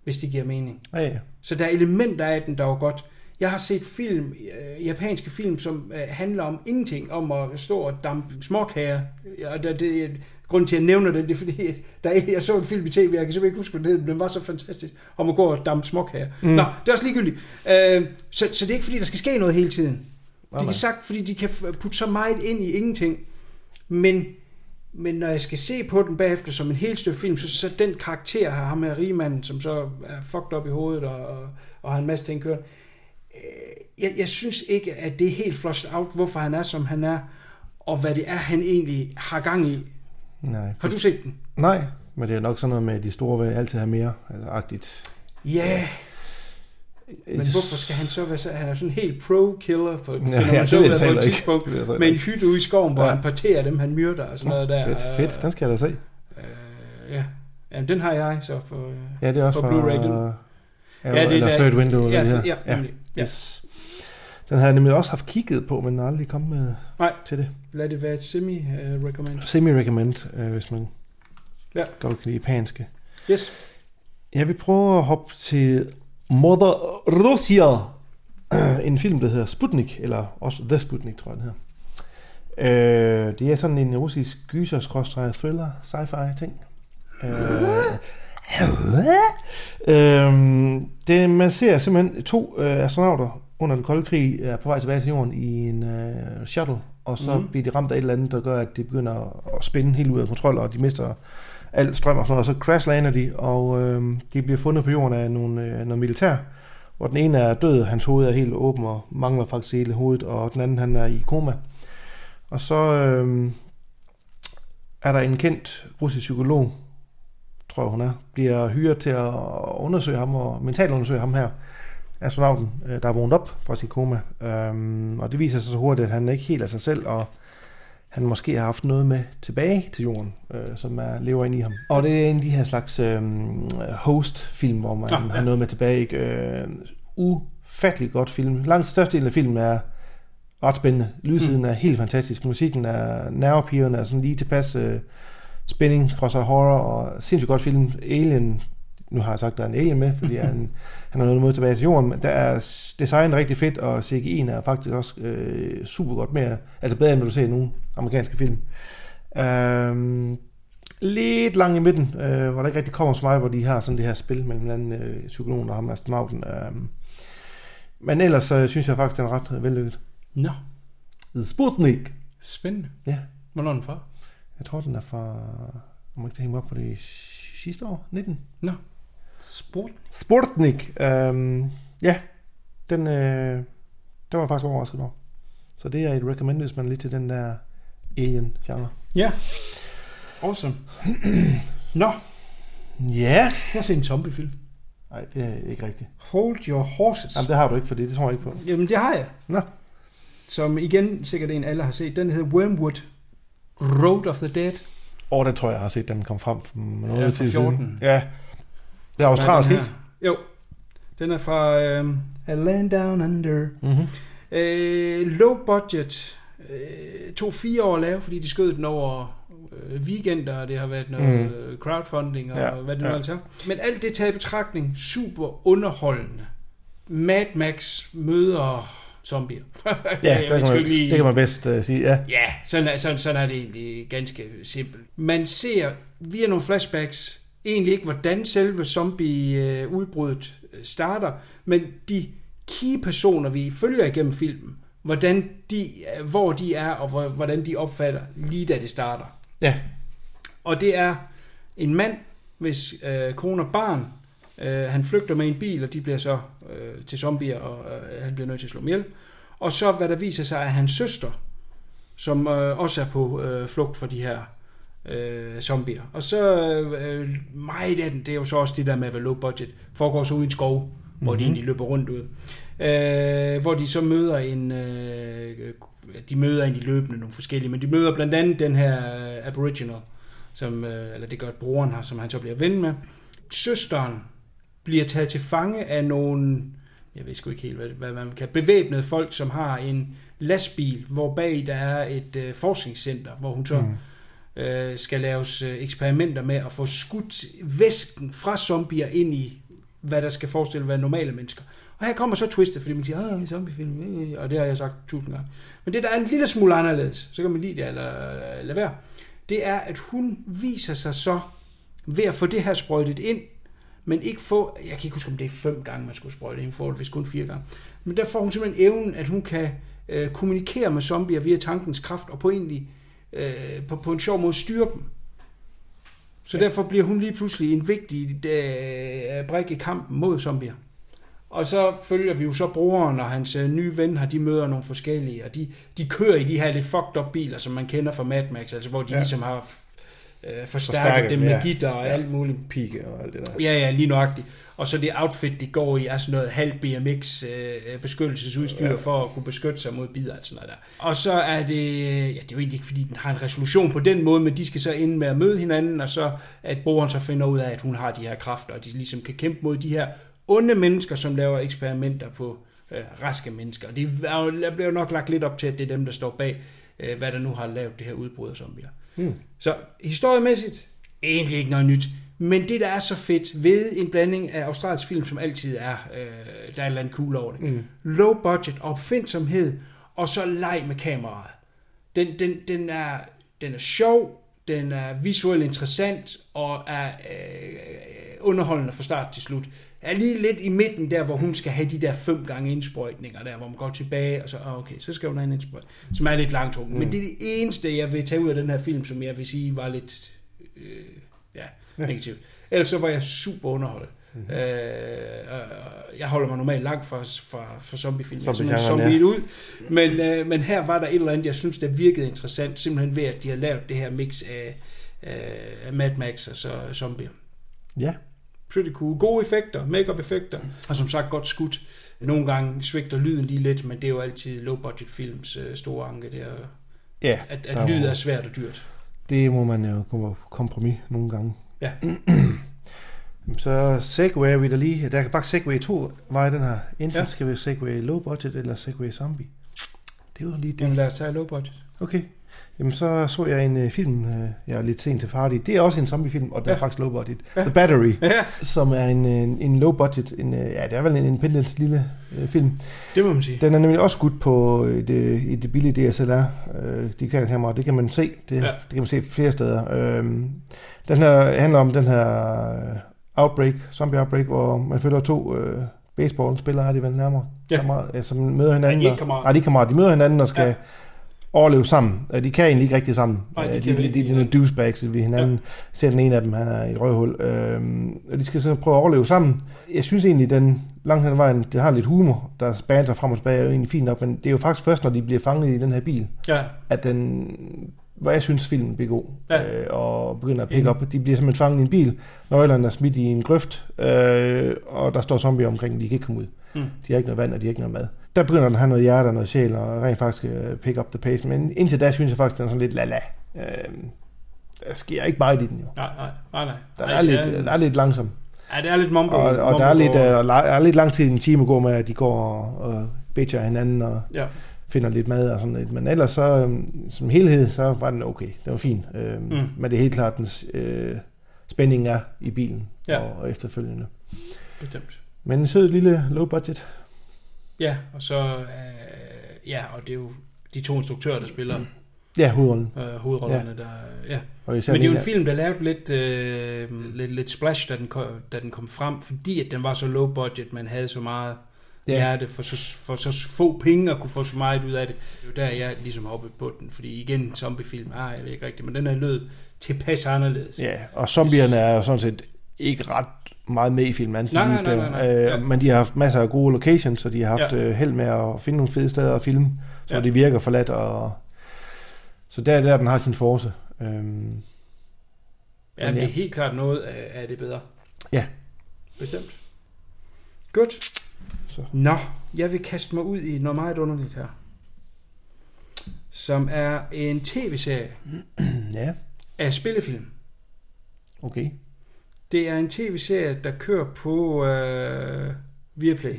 hvis det giver mening. Ja, ja. Så der er elementer af den, der var godt. Jeg har set film, øh, japanske film, som øh, handler om ingenting, om at stå og dampe småkager. Og det, det, grunden til, at jeg nævner det, det er fordi, at der, er- jeg så en film i tv, jeg kan simpelthen ikke huske, hvad den den var så fantastisk, om at gå og dampe småkager. Mm. Nå, det er også ligegyldigt. Øh, så, så det er ikke fordi, der skal ske noget hele tiden. De nej. kan sagt, fordi de kan putte så meget ind i ingenting. Men, men når jeg skal se på den bagefter som en helt stykke film, så, så den karakter her, ham her rigmanden, som så er fucked op i hovedet og, og, og har en masse ting kørende, øh, jeg, jeg synes ikke, at det er helt flushed out, hvorfor han er, som han er, og hvad det er, han egentlig har gang i. Nej. Har du set den? Nej, men det er nok sådan noget med, at de store vil altid have mere. Altså, agtigt. Ja, yeah, men hvorfor skal han så være så... Han er sådan helt pro-killer, for Ja, ja, ja, det så så på et tidspunkt, Det med en hytte ude i skoven, hvor Ja. ja. han parterer dem, han myrder og sådan noget der. Fedt, fedt. Den skal jeg da se. Øh, ja. Jamen, den har jeg så for... øh, Ja, det er også På fra... Blu-ray, den- Ja, Ja, det er eller der- Third Window. Ja, eller ja, det ja, her. nemlig. Ja. Yes. Den har jeg nemlig også haft kigget på, men aldrig kommet med Nej. til det. Lad det være et semi-recommend. Semi-recommend, øh, hvis man Ja. godt kan lide japanske. Yes. Jeg vil prøve at hoppe til Mother Russia. En film, der hedder Sputnik, eller også The Sputnik, tror jeg, den hedder. Øh, det er sådan en russisk gyser thriller sci-fi ting. Øh, øh, det, man ser simpelthen to øh, astronauter under den kolde krig er på vej tilbage til jorden i en øh, shuttle, og så mm. bliver de ramt af et eller andet, der gør, at de begynder at spænde helt ud af kontrol, og de mister al strøm og sådan noget, og så crashlander de, og øh, de bliver fundet på jorden af nogle, øh, noget militær, hvor den ene er død, hans hoved er helt åben og mangler faktisk hele hovedet, og den anden han er i koma. Og så øh, er der en kendt russisk psykolog, tror jeg hun er, bliver hyret til at undersøge ham og mentalt undersøge ham her, astronauten, øh, der er vågnet op fra sin koma. Øh, og det viser sig så hurtigt, at han ikke helt er sig selv, og han måske har haft noget med tilbage til jorden, øh, som er, lever ind i ham. Og det er en af de her slags øh, host-film, hvor man ah, ja. har noget med tilbage. Ikke? Øh, ufattelig godt film. Langt størstedelen af filmen er ret spændende. Lydsiden mm. er helt fantastisk. Musikken er nervepirrende, er sådan lige tilpas øh, spænding, crosser horror, og sindssygt godt film. Alien, nu har jeg sagt, at der er en alien med, fordi han, han har noget mod tilbage til jorden, men der er designet rigtig fedt, og CGI'en er faktisk også øh, super godt med, altså bedre end når du ser nogle amerikanske film. Øhm, lidt lang i midten, øh, hvor der ikke rigtig kommer så meget, hvor de har sådan det her spil mellem hinanden, øh, psykologen og ham astronauten. Øhm, men ellers så synes jeg faktisk, den er ret vellykket. Nå, The Sputnik. spændende. Ja. Hvornår er den fra? Jeg tror, den er fra... Om ikke det hænger op på det sidste år? 19? Nå. Sportnik. Øhm, ja, den, øh, den var jeg faktisk overrasket over. Så det er et recommend, hvis man lidt til den der alien-genre. Ja. Awesome. Nå, Ja. jeg har set en zombiefilm. Nej, det er ikke rigtigt. Hold your horses. Jamen, det har du ikke, for det, det tror jeg ikke på. Jamen, det har jeg. Nå. Som igen sikkert en alle har set. Den hedder Wormwood Road of the Dead. Og den tror jeg, jeg har set, den kom frem for noget Ja, fra tid 14. siden. Ja. Det er australsk, ikke? Jo. Den er fra øhm, A Land Down Under. Mm-hmm. Øh, low budget. Øh, tog fire år at lave, fordi de skød den over øh, weekender, og det har været noget mm. crowdfunding og Ja, hvad det nu ja. altså er. Men alt det taget i betragtning, super underholdende. Mad Max møder zombier. Ja, det kan, man, lige- det kan man bedst uh, sige. Ja. Ja, sådan er, sådan, sådan er det egentlig ganske simpelt. Man ser via nogle flashbacks egentlig ikke, hvordan selve zombie-udbruddet starter, men de key-personer, vi følger igennem filmen, hvordan de, hvor de er, og hvor- hvordan de opfatter lige da det starter. Ja. Og det er en mand, hvis øh, kone og barn, øh, han flygter med en bil, og de bliver så øh, til zombier, og øh, han bliver nødt til at slå dem ihjel. Og så hvad der viser sig, er hans søster, som øh, også er på øh, flugt for de her øh, zombier. Og så øh, meget af den, det er jo så også det der med at være low budget, foregår så ude i en skov, mm-hmm. hvor de egentlig løber rundt ud. Øh, hvor de så møder en, øh, de møder egentlig løbende nogle forskellige, men de møder blandt andet den her aboriginal, som, øh, eller det gør broren her, som han så bliver ven med. Søsteren bliver taget til fange af nogle, jeg ved sgu ikke helt, hvad, hvad man kan, bevæbnede folk, som har en lastbil, hvor bag der er et øh, forskningscenter, hvor hun så mm øh, skal laves øh, eksperimenter med at få skudt væsken fra zombier ind i, hvad der skal forestille at være normale mennesker. Og her kommer så twistet, fordi man siger, ah, zombiefilm, øh, og det har jeg sagt tusind gange. Men det, der er en lille smule anderledes, så kan man lide det eller lade være, det er, at hun viser sig så ved at få det her sprøjtet ind, men ikke få, jeg kan ikke huske, om det er fem gange, man skulle sprøjte ind, for hvis kun fire gange. Men der får hun simpelthen evnen, at hun kan øh, kommunikere med zombier via tankens kraft, og på egentlig øh, på, på en sjov måde styre dem. Så ja. derfor bliver hun lige pludselig en vigtig øh, brik i kampen mod zombier. Og så følger vi jo så broren og hans øh, nye ven her, de møder nogle forskellige, og de, de kører i de her lidt fucked up biler, som man kender fra Mad Max, altså hvor de ja. ligesom har øh, forstærket, Forstærket, dem med ja. gitter og Ja. alt muligt. Pike og alt det der. Ja, ja, lige nøjagtigt. Og så det outfit, de går i, er sådan noget halv BMX øh, beskyttelsesudstyr Ja. for at kunne beskytte sig mod bidder og sådan noget der. Og så er det, ja, det er jo egentlig ikke, fordi den har en resolution på den måde, men de skal så ind med at møde hinanden, og så at broren så finder ud af, at hun har de her kræfter, og de ligesom kan kæmpe mod de her onde mennesker, som laver eksperimenter på øh, raske mennesker. Og det er jo, der bliver jo nok lagt lidt op til, at det er dem, der står bag, øh, hvad der nu har lavet det her udbrud af zombier. Mm. Så historiemæssigt, egentlig ikke noget nyt. Men det, der er så fedt ved en blanding af australsk film, som altid er, øh, der er et eller andet cool over det. Mm. Low budget, opfindsomhed, og så leg med kameraet. Den, den, den, er, den er sjov, den er visuelt interessant, og er øh, underholdende fra start til slut. Er lige lidt i midten der, hvor hun skal have de der fem gange indsprøjtninger der, hvor man går tilbage, og så, ah, okay, så skal hun have en indsprøjtning, som er lidt langtrukken. Mm. Men det er det eneste, jeg vil tage ud af den her film, som jeg vil sige var lidt, øh, ja, negativt. Ellers så var jeg super underholdt. Mm-hmm. Øh, øh, jeg holder mig normalt langt fra, fra, fra zombiefilm. Simpelthen Zombie-genren, zombie ud. Men, øh, men her var der et eller andet, jeg synes, der virkede interessant, simpelthen ved, at de har lavet det her mix af, af Mad Max og så zombier. Ja. Cool. Gode effekter, make-up effekter, og som sagt godt skudt. Nogle gange svigter lyden lige lidt, men det er jo altid low-budget films øh, store anke, det er, Ja, at, der at lyd er svært og dyrt. Det må man jo gå kompromis nogle gange. Ja. Så Segway vi der lige. Der er faktisk Segway to veje den her. Enten ja. Skal vi Segway low budget eller Segway zombie. Det er jo lige det. Jamen lad os tage low-budget. Okay. Jamen så så jeg en uh, film, uh, jeg er lidt sent til fart i. Det er også en zombiefilm, og den ja. er faktisk low budget. Ja. The Battery, Ja, som er en, en, en low budget, en, ja det er vel en independent lille uh, film. det må man sige. Den er nemlig også skudt på et, øh, et billige DSLR øh, digitalt kamera. Det kan man se. Det, ja. Det kan man se flere steder. Øhm, den her handler om den her øh, outbreak, zombie outbreak, hvor man følger to øh, baseballspillere, er de vel nærmere, Ja. kammerat, ja, som møder hinanden. Nej, de er ikke kammerater. Nej, de er kammerater. De møder hinanden og skal ja. Overleve sammen. Øh, De kan egentlig ikke rigtig sammen. Nej, de Øh, de, de, ikke. de, de, er nogle douchebags ved hinanden. Ja. Ser den ene af dem, han er i et røghul. Øhm, og de skal så prøve at overleve sammen. Jeg synes egentlig, den langt hen ad vejen, det har lidt humor. Der banter frem og tilbage, er jo egentlig fint nok. Men det er jo faktisk først, når de bliver fanget i den her bil, Ja, at den, hvor jeg synes, filmen bliver god. Ja. Øh, og begynder at pick op. De bliver simpelthen fanget i en bil. Nøglerne er smidt i en grøft, øh, og der står zombier omkring, de kan ikke komme ud. Mm. De har ikke noget vand, og de har ikke noget mad. Der begynder den at have noget hjerte og noget sjæl, og rent faktisk øh, pick up the pace. Men indtil da synes jeg faktisk, den er sådan lidt la-la. Øh, der sker ikke meget i den jo. nej, nej, nej, nej. Der er, det lidt, den er lidt langsom. Ja, det er lidt mumbo. Og, og mumbo der er lidt, og- la- er lidt lang tid en time at gå med, at de går og, og bitcher hinanden og Ja, finder lidt mad og sådan lidt. Men ellers så, øhm, som helhed, så var den okay. Den var fin. Øhm, Mm. Men det er helt klart, den øh, spænding er i bilen Ja. og, og efterfølgende. bestemt. Men en sød lille low budget. Ja, og så... Øh, ja, og det er jo de to instruktører, der spiller Ja, hovedrollen. øh, hovedrollerne, der... Ja. Og især Men det er jo en film, der lavede lidt, øh, lidt, lidt splash, da den, kom, da den kom frem, fordi at den var så low budget, man havde så meget Ja. ja. hjerte for så, for så få penge og kunne få så meget ud af det. Det er jo der, jeg ligesom hoppede på den, fordi igen, zombiefilm, ah, jeg ved ikke rigtigt, men den er lød tilpas anderledes. Ja, og zombierne er jo sådan set ikke ret meget med i filmen. Nej, nej, nej, nej, nej. øh, Ja. Men de har haft masser af gode locations, så de har haft Ja. ja. held med at finde nogle fede steder at filme, så Ja. ja. det virker forladt. Og... Så der er der, den har sin force. Øhm, Ja, Men det er ja. helt klart noget af, af det bedre. Ja. Bestemt. Godt. Så. Nå, jeg vil kaste mig ud i noget meget underligt her. Som er en tv-serie ja, af spillefilm. okay. Det er en tv-serie, der kører på øh, Viaplay.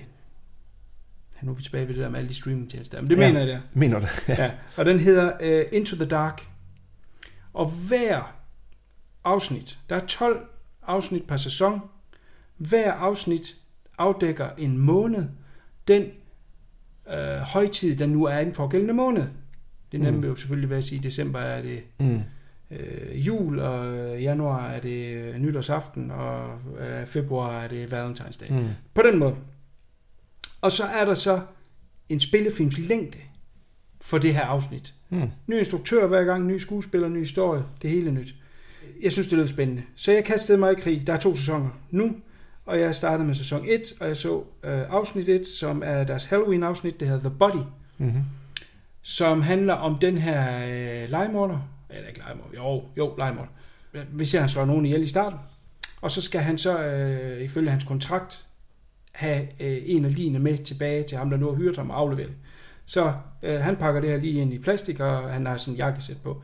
Ja, nu er vi tilbage ved det der med alle de streamingtjenester. Men det ja. Mener jeg der. Mener det? Ja. Og den hedder uh, Into the Dark. Og hver afsnit, der er 12 afsnit per sæson. Hver afsnit afdækker en måned. Den øh, højtid, der nu er i den pågældende måned. Det nemme Mm. vil jo selvfølgelig være at sige, at december er det Mm. Øh, jul, og øh, januar er det øh, nytårsaften, og øh, februar er det Valentine's Day. Mm. På den måde. Og så er der så en spillefilms længde for det her afsnit. Mm. Ny instruktør hver gang, ny skuespiller, ny historie, det hele er nyt. Jeg synes, det lød spændende. Så jeg kastede mig i krig. Der er to sæsoner nu, og jeg startede med sæson 1, og jeg så øh, afsnit 1, som er deres Halloween-afsnit, det hedder The Body, Mm-hmm. som handler om den her øh, legemorder. Eller ikke legemorder, jo, jo, ser, at han slår nogen ihjel i starten. Og så skal han så, øh, ifølge hans kontrakt, have øh, en af ligene med tilbage til ham, der nu har hyret ham og aflevere det. Så øh, han pakker det her lige ind i plastik, og han har sådan en jakkesæt på.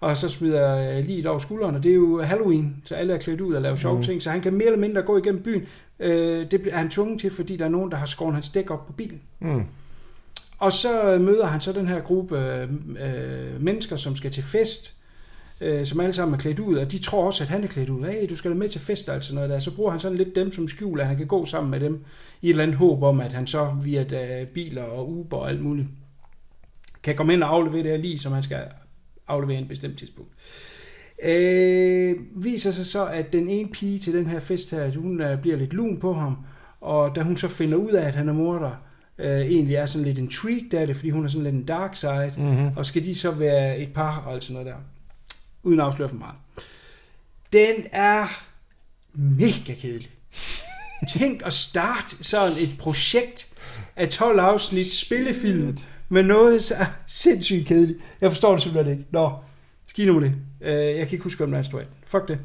Og så smider øh, lige over skulderen, og det er jo Halloween, så alle er klædt ud og laver sjove Mhm. ting, så han kan mere eller mindre gå igennem byen. Øh, det er han tvunget til, fordi der er nogen, der har skåret hans dæk op på bilen. Mm. Og så møder han så den her gruppe øh, øh, mennesker, som skal til fest, øh, som alle sammen er klædt ud, og de tror også, at han er klædt ud. Hey, du skal da med til fest altså sådan noget der. Så bruger han sådan lidt dem som skjul, at han kan gå sammen med dem i et eller andet håb om, at han så via øh, biler og Uber og alt muligt kan komme ind og aflevere det her lige, som han skal aflevere en bestemt tidspunkt. Øh, viser sig så, at den ene pige til den her fest her, at hun øh, bliver lidt lun på ham, og da hun så finder ud af, at han er morder, øh, egentlig er sådan lidt intrigued af det, fordi hun er sådan lidt en dark side, Mm-hmm. og skal de så være et par og sådan noget der, uden at afsløre for meget. Den er mega kedelig. Tænk at starte sådan et projekt af 12 afsnit spillefilm med noget så sindssygt kedeligt. Jeg forstår det simpelthen ikke. Nå, skidt nu med det. Øh, Jeg kan ikke huske, hvordan man stod af. Fuck det.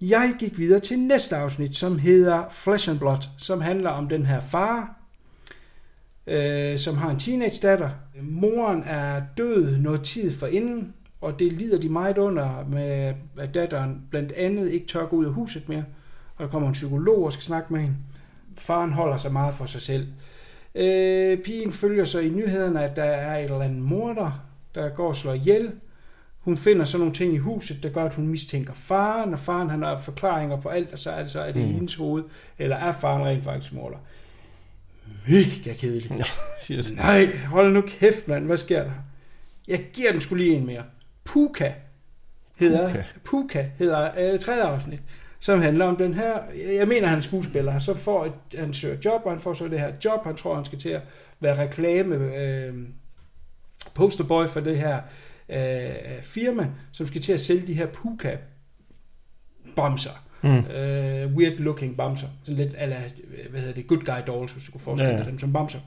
Jeg gik videre til næste afsnit, som hedder Flesh and Blood, som handler om den her far, øh, som har en teenage datter. Moren er død noget tid forinden, og det lider de meget under med, at datteren blandt andet ikke tør gå ud af huset mere. Og der kommer en psykolog og skal snakke med hende. Faren holder sig meget for sig selv. Øh, pigen følger så i nyhederne, at der er et eller andet morder, der går og slår ihjel. Hun finder så nogle ting i huset, der gør, at hun mistænker faren, og faren han har forklaringer på alt, og så er det så, at det er Mm. hendes hoved, eller er faren rent faktisk morder. Mega kedeligt. Shit. Nej, hold nu kæft, mand. Hvad sker der? Jeg giver den skulle lige en mere. Puka hedder, Puka. Puka hedder øh, tredje afsnit, som handler om den her, jeg mener han er skuespiller, så får et, han søger job, og han får så det her job, han tror han skal til at være reklame, øh, posterboy for det her øh, firma, som skal til at sælge de her puka bamser. Mm. Øh, weird looking bamser. Sådan lidt, eller, hvad hedder det, good guy dolls, hvis du kunne forestille Ja, dig ja. dem som bamser.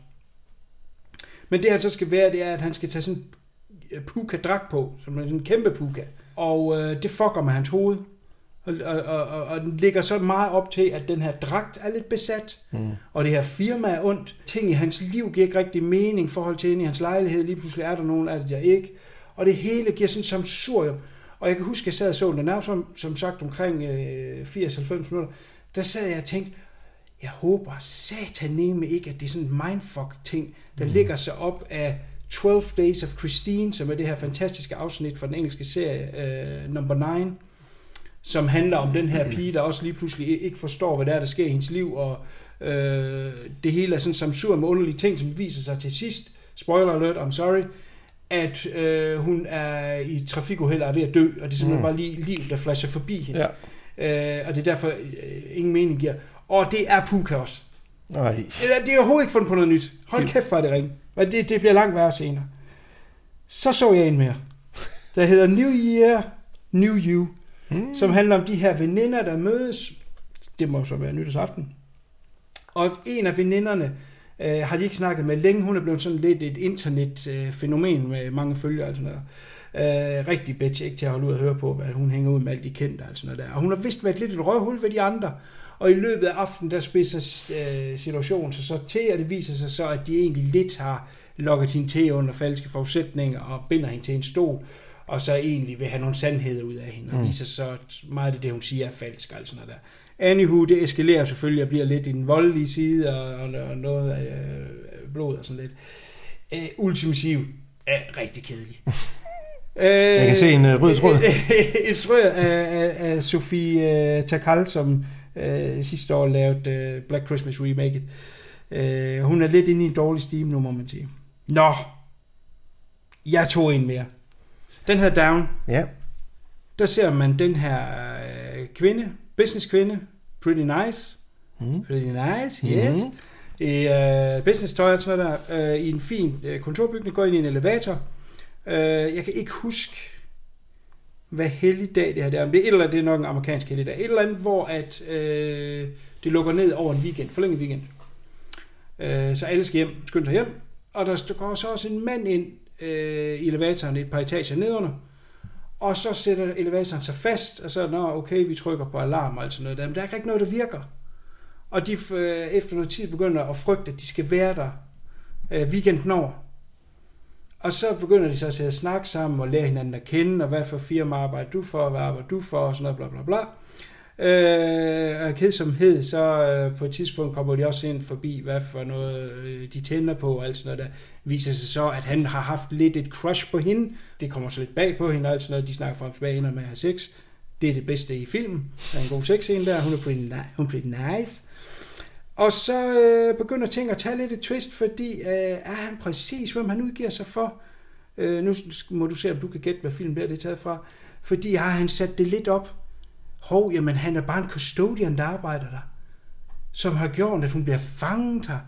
Men det han så skal være, det er, at han skal tage sådan en puka-dragt på, som er sådan en kæmpe puka. Og øh, det fucker med hans hoved. Og, og, og, og, den ligger så meget op til, at den her dragt er lidt besat, mm. og det her firma er ondt. Ting i hans liv giver ikke rigtig mening i forhold til inde i hans lejlighed. Lige pludselig er der nogen af det, der ikke. Og det hele giver sådan en samsurium. Og jeg kan huske, at jeg sad og så den. Jo som, som sagt omkring øh, 80-90 minutter. Der sad jeg og tænkte, jeg håber sataneme ikke, at det er sådan en mindfuck-ting, der mm. ligger sig op af 12 Days of Christine, som er det her fantastiske afsnit fra den engelske serie øh, Number 9, som handler om den her pige, der også lige pludselig ikke forstår, hvad der er, der sker i hendes liv, og øh, det hele er sådan samsur med underlige ting, som viser sig til sidst, spoiler alert, I'm sorry, at øh, hun er i trafikuheld og er ved at dø, og det er simpelthen mm. bare lige liv, der flasher forbi hende. Ja. Øh, og det er derfor øh, ingen mening giver. Og det er Puka også. Nej. Eller, Det er overhovedet ikke fundet på noget nyt. Hold kæft, hvor er det ring. Men det, det bliver langt værre senere. Så så jeg en mere. Der hedder New Year, New You. Mm. Som handler om de her veninder, der mødes. Det må så være nytårsaften. Og en af veninderne øh, har de ikke snakket med længe. Hun er blevet sådan lidt et internetfænomen med mange følgere og sådan noget. Øh, rigtig bitch, ikke til at holde ud og høre på, hvad hun hænger ud med alle de kendte og sådan noget der. Og hun har vist været lidt et røvhul ved de andre. Og i løbet af aftenen, der spidser øh, situationen sig så til, og det viser sig så, at de egentlig lidt har lukket hende til under falske forudsætninger og binder hende til en stol, og så egentlig vil have nogle sandheder ud af hende, og mm. viser så, at meget af det, hun siger, er falsk, altså noget der. Anywho, det eskalerer selvfølgelig og bliver lidt i den voldelige side, og, og, og noget af øh, blod og sådan lidt. Øh, ultimativ er rigtig kedelig. Jeg kan se en øh, rød tråd. Instrueret af, af, af Sofie uh, Takal, som uh, sidste år lavede uh, Black Christmas Remake. Uh, hun er lidt inde i en dårlig stime nu, må man sige. Nå, jeg tog en mere. Den her Down, Ja. der ser man den her uh, kvinde, business kvinde, pretty nice, Mm. pretty nice, yes, i uh, business tøj og sådan noget der, uh, i en fin uh, kontorbygning, går ind i en elevator. Uh, jeg kan ikke huske, hvad helligdag det her det er. Om det er et eller andet, det er nok en amerikansk helligdag. Et eller andet, hvor at, øh, det lukker ned over en weekend, forlænget weekend. Øh, så alle skal hjem, skynde sig hjem. Og der går så også en mand ind øh, i elevatoren et par etager nedunder. Og så sætter elevatoren sig fast, og så, nå, okay, vi trykker på alarm og alt sådan noget der. Men der er ikke noget, der virker. Og de øh, efter noget tid begynder at frygte, at de skal være der øh, weekenden over. Og så begynder de så at sidde og snakke sammen og lære hinanden at kende, og hvad for firma arbejder du for, og hvad arbejder du for, og sådan noget, bla bla bla. Øh, kedsomhed, så øh, på et tidspunkt kommer de også ind forbi, hvad for noget øh, de tænder på, og alt sådan noget der. Viser sig så, at han har haft lidt et crush på hende. Det kommer så lidt bag på hende, og alt sådan noget. De snakker frem og tilbage, ender med at have sex. Det er det bedste i filmen. Der er en god sexscene der. Hun er pretty, ni- hun er pretty nice. Og så øh, begynder ting at tage lidt et twist, fordi øh, er han præcis, hvem han udgiver sig for? Øh, nu må du se, om du kan gætte, hvad film der det er taget fra. Fordi har han sat det lidt op. Hov, jamen han er bare en custodian, der arbejder der. Som har gjort, at hun bliver fanget her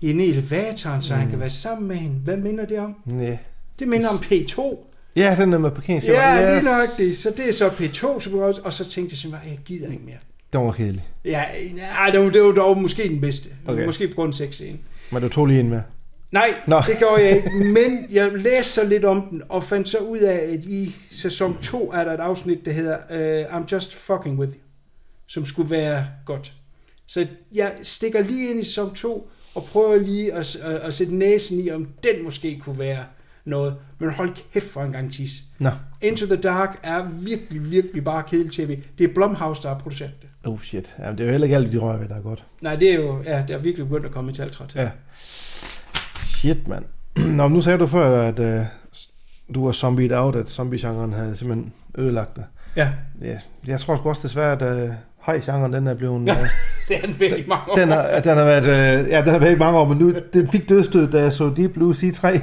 i en elevatoren, så mm. han kan være sammen med hende. Hvad minder det om? Ja. Det minder om P2. Ja, den der med parkeringsskabet. Ja, yes. lige nok det. Så det er så P2, så, og så tænkte jeg simpelthen, jeg gider ikke mere. Den var kedelig. Ja, nej, det var, det var dog måske den bedste. Okay. Måske på grund af sexscenen. Men du tog lige en med. Nej, Nå. Det gjorde jeg ikke. Men jeg læste så lidt om den, og fandt så ud af, at i sæson 2 er der et afsnit, der hedder uh, I'm Just Fucking With You, som skulle være godt. Så jeg stikker lige ind i sæson 2, og prøver lige at, at, at sætte næsen i, om den måske kunne være noget. Men hold kæft for en gang tis. Nå. Into the Dark er virkelig, virkelig bare kedelig tv. Det er Blumhouse, der har produceret det. Oh shit. Jamen, det er jo heller ikke alt, de rører ved, der er godt. Nej, det er jo, ja, det er virkelig begyndt at komme i taltræt. Ja. Shit, mand. Nå, nu sagde du før, at uh, du var zombied out, at zombie-genren havde simpelthen ødelagt dig. Ja, Ja, jeg tror sgu også desværre, at uh, hej-genren, den er blevet... Uh, det er den virkelig mange år. den, har, den har været... Uh, ja, den har været mange år, men nu, den fik dødstød, da jeg så Deep Blue Sea 3.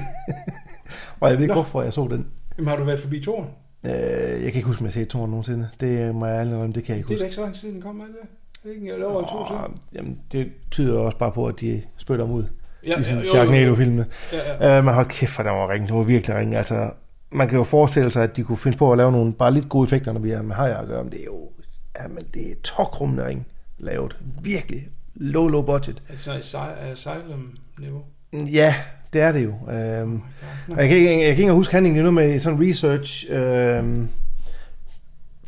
Og jeg ved ikke, Nå. hvorfor jeg så den. Jamen, har du været forbi toren? Uh, jeg kan ikke huske, om jeg har set toren nogensinde. Det må jeg ærligt indrømme, det kan jeg ikke Det er huske. ikke så lang tid, den kom, er det? Er det ikke en år eller to siden? Jamen, det tyder også bare på, at de spytter dem ud. Ja, ligesom ja. Sharknado-filmene. Ja, ja. Øh, men hold kæft, for den var ringe. Det var virkelig ringe. Altså, man kan jo forestille sig, at de kunne finde på at lave nogle bare lidt gode effekter, når vi er med hajer at gøre. Men det er jo jamen, det er tokrummende ring lavet. Virkelig low, low budget. Asy- asylum-niveau? Ja, det er det jo. Øhm, og jeg kan ikke, jeg kan ikke engang huske handlingen endnu med sådan en research øhm,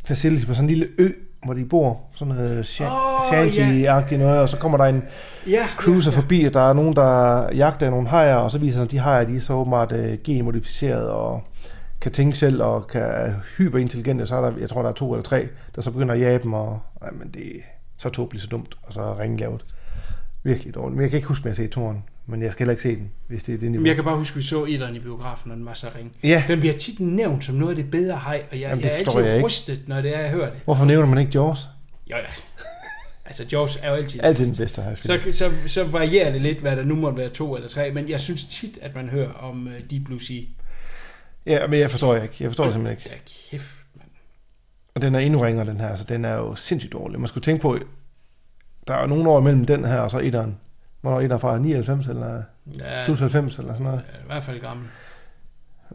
facility på sådan en lille ø, hvor de bor. Sådan noget sha- Åh, shanty-agtigt noget, og så kommer der en Ja, cruiser forbi, og der er nogen, der jagter nogle hajer, og så viser sig, at de hajer, de er så åbenbart øh, genmodificeret og kan tænke selv og kan er hyperintelligente, så er der, jeg tror, der er to eller tre, der så begynder at jage dem, og jamen, det er så tåbeligt, så dumt, og så ringlavet. Virkelig dårligt. Men jeg kan ikke huske, at jeg har set toren, men jeg skal heller ikke se den, hvis det er det niveau. Jamen, jeg kan bare huske, at vi så etteren i biografen, og den var så ring. Ja, Den bliver tit nævnt som noget af det bedre hej, og jeg, Jamen, jeg er altid jeg ikke. rystet, når det er, jeg hører det. hvorfor nævner man ikke Jaws? Jo, ja. Altså, Jaws er jo altid... Altid den bedste hajfilm. Så, så, så varierer det lidt, hvad der nu måtte være to eller tre, men jeg synes tit, at man hører om uh, Deep Blue Sea. Ja, men jeg forstår ikke. Jeg forstår det simpelthen ikke. Ja, kæft, mand. Og den er endnu ringere, den her. Altså, den er jo sindssygt dårlig. Man skulle tænke på, der er nogle år imellem den her og så etteren. Hvornår er etteren fra? 99 eller Ja, slut 90 eller sådan noget. i hvert fald gammel.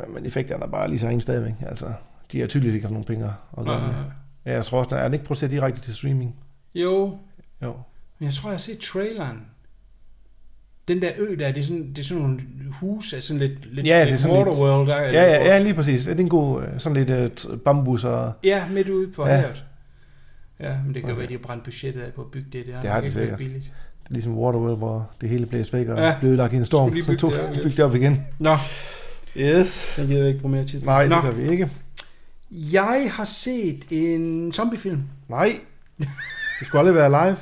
Ja, men effekterne er bare lige så ringe stadigvæk. Altså, de har tydeligvis ikke haft nogen penge at gøre med. Ja, jeg tror også, er den ikke produceret direkte til streaming? Jo, Jo. men jeg tror, jeg har set traileren. Den der ø der, det er sådan, det er sådan nogle huse, altså sådan lidt, lidt, Ja, det er lidt sådan lidt- Waterworld. Der, Ja, ja, ja, lige præcis. Det er en god, øh, sådan lidt t- bambus og... Ja, midt ude på Ja. ja. havet. Ja, men det kan Okay. være, at de har brændt budgettet af på at bygge det der. Det har de sikkert. Billigt. Det er ligesom Waterworld, hvor det hele blæste væk og Ja. blev lagt i en storm. Skulle Så bygge tog det op igen. bygge det op igen. Nå, Yes. den gider jeg ikke bruge mere tid. Nej, Nå, det gør vi ikke. jeg har set en zombiefilm. Nej. Det skulle aldrig være live.